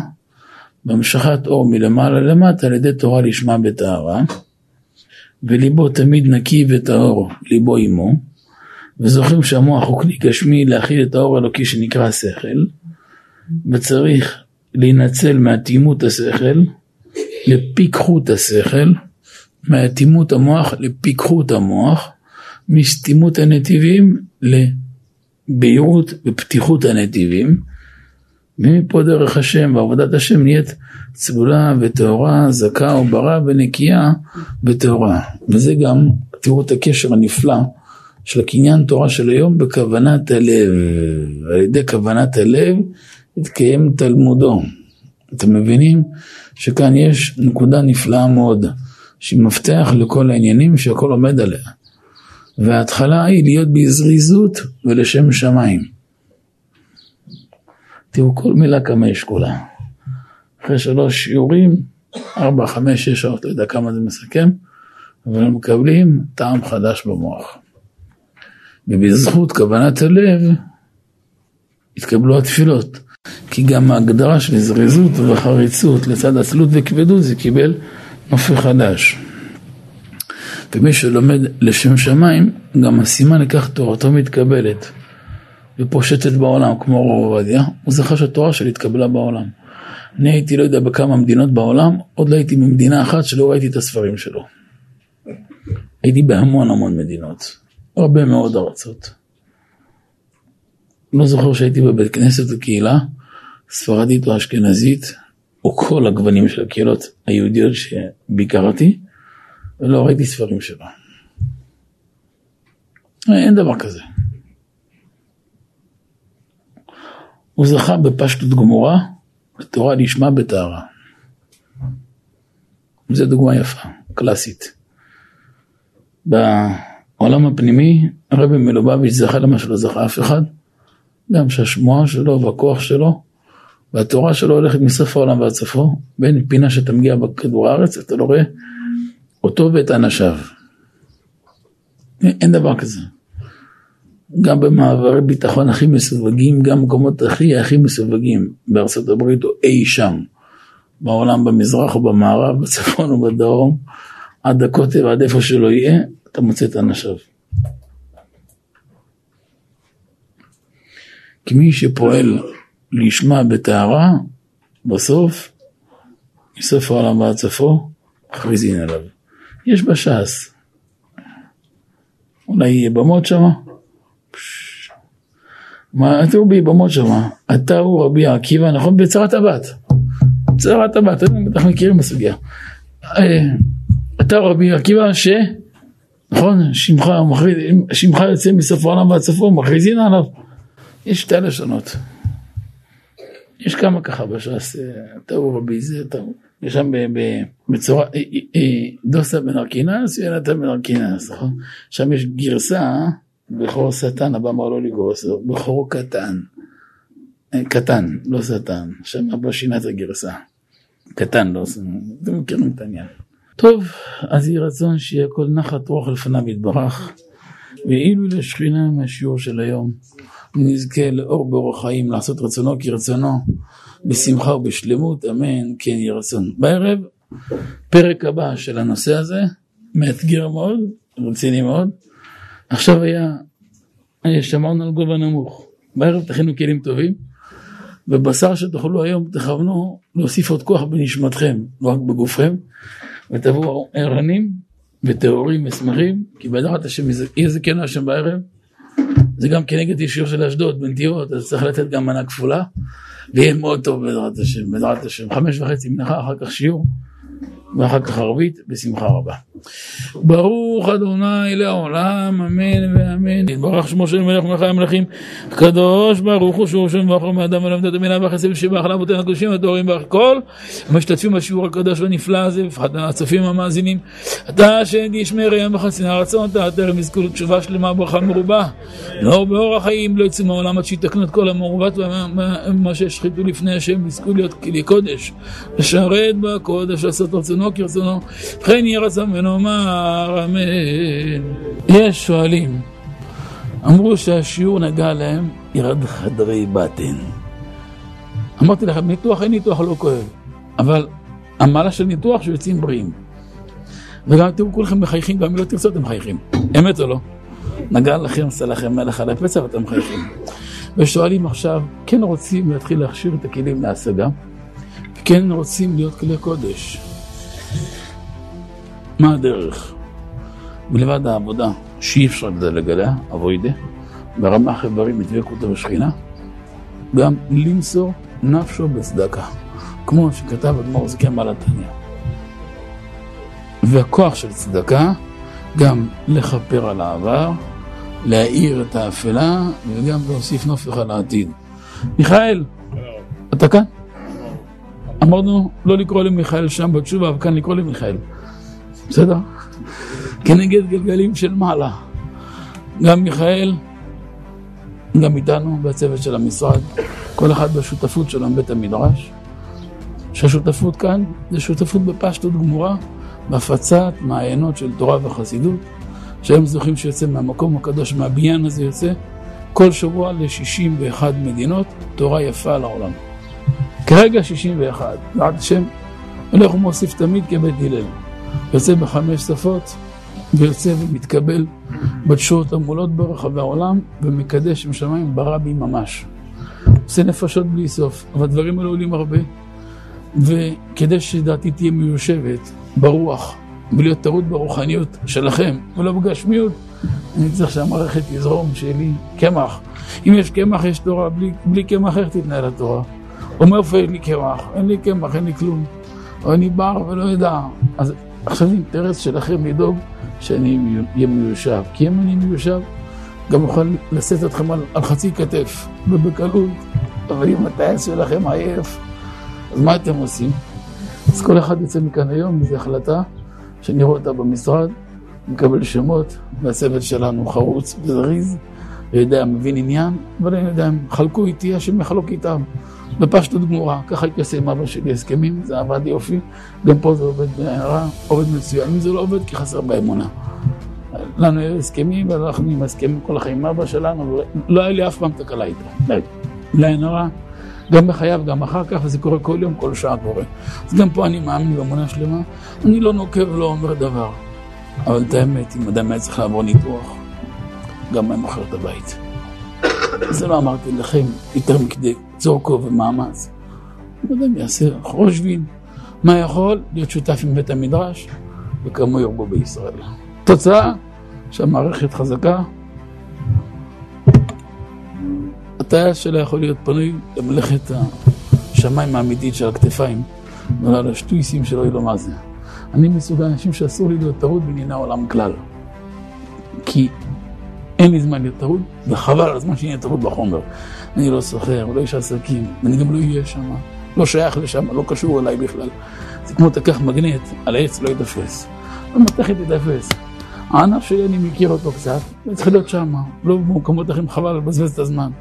בהמשכת אור מלמעלה למטה על ידי תורה לשמה בטהרה, וליבו תמיד נקי וטהור, ליבו עמו, וזוכרים שהמוח הוא כלי גשמי להכיל את האור האלוקי שנקרא שכל, וצריך להינצל מאטימות השכל לפיקחות השכל, מאטימות המוח לפיקחות המוח, מסתימות הנתיבים לבהירות ופתיחות הנתיבים, ומפה דרך השם ועבודת השם נהיית צלולה וטהורה, זכה וברה ונקייה וטהורה. וזה גם, תראו את הקשר הנפלא של הקניין תורה של היום בכוונת הלב. על ידי כוונת הלב יתקיים תלמודו. אתם מבינים שכאן יש נקודה נפלאה מאוד, שהיא מפתח לכל העניינים שהכל עומד עליה. וההתחלה היא להיות בזריזות ולשם שמיים. תראו כל מילה כמה יש כולה. אחרי שלוש שיעורים, ארבע, חמש, שש שעות, לא יודע כמה זה מסכם, אבל הם מקבלים טעם חדש במוח. ובזכות כוונת הלב התקבלו התפילות. כי גם ההגדרה של זריזות וחריצות לצד עצלות וכבדות זה קיבל נופי חדש. ומי שלומד לשם שמיים, גם הסימן לכך תורתו מתקבלת ופושטת בעולם, כמו רב עובדיה, הוא זכה שהתורה שלי התקבלה בעולם. אני הייתי לא יודע בכמה מדינות בעולם, עוד לא הייתי במדינה אחת שלא ראיתי את הספרים שלו. הייתי בהמון המון מדינות, הרבה מאוד ארצות. לא זוכר שהייתי בבית כנסת בקהילה, ספרדית או אשכנזית, או כל הגוונים של הקהילות היהודיות שביקרתי, ולא ראיתי ספרים שלו. אין דבר כזה. הוא זכה בפשטות גמורה, בתורה נשמע בטהרה. זו דוגמה יפה, קלאסית. בעולם הפנימי, הרבי מלובביץ' זכה למה שלא זכה אף אחד, גם שהשמועה שלו והכוח שלו והתורה שלו הולכת מסוף העולם ועד סופו, בין פינה שאתה מגיע בכדור הארץ, אתה לא רואה אותו ואת אנשיו. אין דבר כזה. גם במעברי ביטחון הכי מסווגים, גם במקומות הכי הכי מסווגים בארצות הברית או אי שם, בעולם במזרח או במערב, בצפון או בדרום, עד הקוטב, עד איפה שלא יהיה, אתה מוצא את אנשיו. כי מי שפועל לשמה בטהרה, בסוף, מסוף העולם ועד סופו, מכריזין עליו. יש בש"ס. אולי יהיה במות שמה? מה, תראו ביבמות שמה, אתה הוא רבי עקיבא, נכון? בצרת הבת. בצרת הבת, אנחנו מכירים בסוגיה. אה, אתה רבי עקיבא ש... נכון? שמך, שמך יוצא מסוף העולם ועד סופו, מכריזין עליו. יש שתי לשונות. יש כמה ככה בש"ס, טוב רבי זה, טוב. יש שם בצורה, אה, אה, אה, דוסה בן ארקינס ויונתן בן נכון? שם יש גרסה, בכור שטן, אבא אמר לא לגרוס, בכור קטן. קטן, לא שטן. שם אבא שינה את הגרסה. קטן, לא, אתם מכירים את העניין. טוב, אז יהי רצון שיהיה כל נחת רוח לפניו יתברך, ואילו לשכינה מהשיעור של היום. נזכה לאור באורח חיים, לעשות רצונו כרצונו, בשמחה ובשלמות, אמן, כן יהי רצון. בערב, פרק הבא של הנושא הזה, מאתגר מאוד, רציני מאוד. עכשיו היה, שמרנו על גובה נמוך. בערב תכינו כלים טובים, ובשר שתאכלו היום תכוונו להוסיף עוד כוח בנשמתכם, לא רק בגופכם, ותבואו ערנים וטהורים ושמחים, כי בעזרת השם יזכנו השם בערב. זה גם כנגד ישיר של אשדוד בנתיבות, אז צריך לתת גם מנה כפולה, ויהיה מאוד טוב בעזרת השם, בעזרת השם. חמש וחצי מנחה, אחר כך שיעור. ואחר כך ערבית בשמחה רבה. ברוך אדוני לעולם, אמן ואמן. יתברך שמו של מלך מלכי המלכים, קדוש ברוך הוא שור שם ואחר מאדם ולמדת המילה והחסד שבח לאבותינו הקדושים הטהורים והכל, המשתתפים בשיעור הקדוש והנפלא הזה, ובפחד הצופים המאזינים. אתה השם ישמר ים וחצי הרצון, אתה טרם יזכו לתשובה שלמה ברכה מרובה. לא באורח חיים לא יצאו מהעולם עד שיתקנו את כל המעוות ומה שהשחיתו לפני השם, יזכו להיות כלי קודש, לשרת בקודש, לעשות רצונו. רצונו כרצונו, וכן יהיה רצון ונאמר אמן. יש שואלים, אמרו שהשיעור נגע להם, ירד חדרי בטן. אמרתי לכם, ניתוח אין ניתוח לא כואב, אבל המעלה של ניתוח שיוצאים בריאים. וגם תראו כולכם מחייכים, גם אם לא תרצו אתם מחייכים. אמת או לא? נגע לכם, עשה לכם מלך על הפצע ואתם מחייכים. ושואלים עכשיו, כן רוצים להתחיל להכשיר את הכלים להשגה? כן רוצים להיות כלי קודש. מה הדרך? מלבד העבודה שאי אפשר לדלג עליה, אבוידה, ברמה חברית מדבקותו בשכינה, גם למסור נפשו בצדקה, כמו שכתב אדמו"ר זקן בעל התניא. והכוח של צדקה, גם לכפר על העבר, להאיר את האפלה, וגם להוסיף נופך על העתיד. מיכאל, אתה כאן? אמרנו לא לקרוא למיכאל שם בתשובה, אבל כאן לקרוא למיכאל. בסדר? כנגד גלגלים של מעלה. גם מיכאל, גם איתנו בצוות של המשרד, כל אחד בשותפות שלו עם בית המדרש. שהשותפות כאן זה שותפות בפשטות גמורה, בהפצת מעיינות של תורה וחסידות, שהיום זוכים שיוצא מהמקום הקדוש, מהבניין הזה יוצא, כל שבוע ל-61 מדינות, תורה יפה לעולם. כרגע 61, ועד השם הולך ומוסיף תמיד כבית הלל. יוצא בחמש שפות, ויוצא ומתקבל בתשואות המולות ברחבי העולם, ומקדש עם שמיים ברבי ממש. עושה נפשות בלי סוף, אבל הדברים האלה עולים הרבה, וכדי שדעתי תהיה מיושבת ברוח, ולהיות טרוד ברוחניות שלכם, ולא בגשמיות, אני צריך שהמערכת יזרום, שיהיה לי קמח. אם יש קמח, יש תורה, בלי, בלי קמח, איך תתנהל התורה? אומר מאיפה אין לי קמח? אין לי קמח, אין לי כלום. או אני בר ולא יודע. אז עכשיו אינטרס שלכם לדאוג שאני אהיה מיושב. כי אם אני מיושב, גם אוכל לשאת אתכם על, על חצי כתף, ובקלות. אבל אם הטייס שלכם עייף, אז מה אתם עושים? אז כל אחד יוצא מכאן היום, זו החלטה שאני רואה אותה במשרד, מקבל שמות, והצוות שלנו חרוץ וזריז, ויודע, מבין עניין, אבל אני יודע, חלקו איתי, השם יחלוק איתם. בפשטות גמורה, ככה עושה עם אבא שלי הסכמים, זה עבד יופי, גם פה זה עובד בעיירה, עובד מצוין, אם זה לא עובד כי חסר באמונה. לנו היו הסכמים, והלכנו עם הסכמים כל החיים עם אבא שלנו, לא היה לי אף פעם תקלה איתו, לא היה נורא, גם בחייו, גם אחר כך, וזה קורה כל יום, כל שעה קורה. אז גם פה אני מאמין באמונה שלמה, אני לא נוקב ולא אומר דבר. אבל את האמת, אם אדם היה צריך לעבור ניתוח, גם היה מוכר את הבית. זה לא אמרתי לכם יותר מכדי צורכו ומאמץ. לא יודע אם יעשה, חושבים מה יכול להיות שותף עם בית המדרש וכמו ירבו בישראל. תוצאה שהמערכת חזקה, הטייס שלה יכול להיות פנוי למלאכת השמיים האמיתית של הכתפיים ולא השטויסים שלא יהיו לו מה זה. אני מסוג האנשים שאסור לי להיות טרוד בענייני העולם כלל. כי אין לי זמן להיות טרוד, וחבל על הזמן שאני אהיה טרוד בחומר. אני לא סוחר, לא איש עסקים, ואני גם לא אהיה שם, לא שייך לשם, לא קשור אליי בכלל. זה כמו תקח מגנט, על העץ לא ייתפס. המתכת ייתפס. הענף שלי, אני מכיר אותו קצת, אני צריך להיות שם, לא במקומות אחרים, חבל לבזבז את הזמן.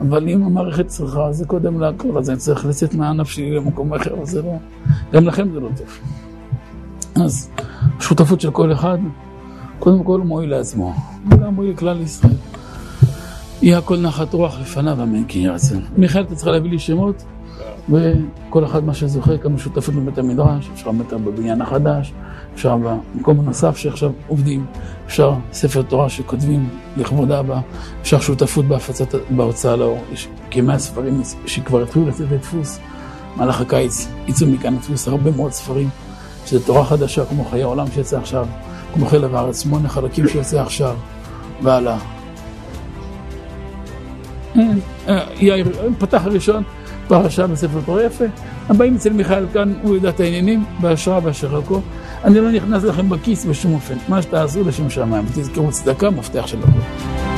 אבל אם המערכת צריכה, זה קודם להכל, אז אני צריך לצאת מהענף שלי למקום אחר, זה לא... גם לכם זה לא טוב. אז שותפות של כל אחד, קודם כל מועיל לעצמו, וגם מועיל לכלל ישראל. יהיה הכל נחת רוח לפניו, אמן כי רצון. מיכאל, אתה צריך להביא לי שמות, וכל אחד מה שזוכר, כמה שותפות בבית המדרש, אפשר מטר בבניין החדש, אפשר במקום הנוסף שעכשיו עובדים, אפשר ספר תורה שכותבים לכבוד אבא, אפשר שותפות בהפצת, בהוצאה לאור, יש כמאה ספרים שכבר התחילו לצאת לדפוס, במהלך הקיץ יצאו מכאן לדפוס הרבה מאוד ספרים, שזה תורה חדשה כמו חיי העולם שיצא עכשיו, כמו חלב הארץ, שמונה חלקים שיוצא עכשיו, והלאה. יאיר פתח הראשון, פרשה בספר תורה יפה. הבאים אצל מיכאל כאן, הוא יודע את העניינים, בהשראה באשר חלקו. אני לא נכנס לכם בכיס בשום אופן. מה שתעשו לשם שמיים, ותזכרו צדקה, מפתח של הכל.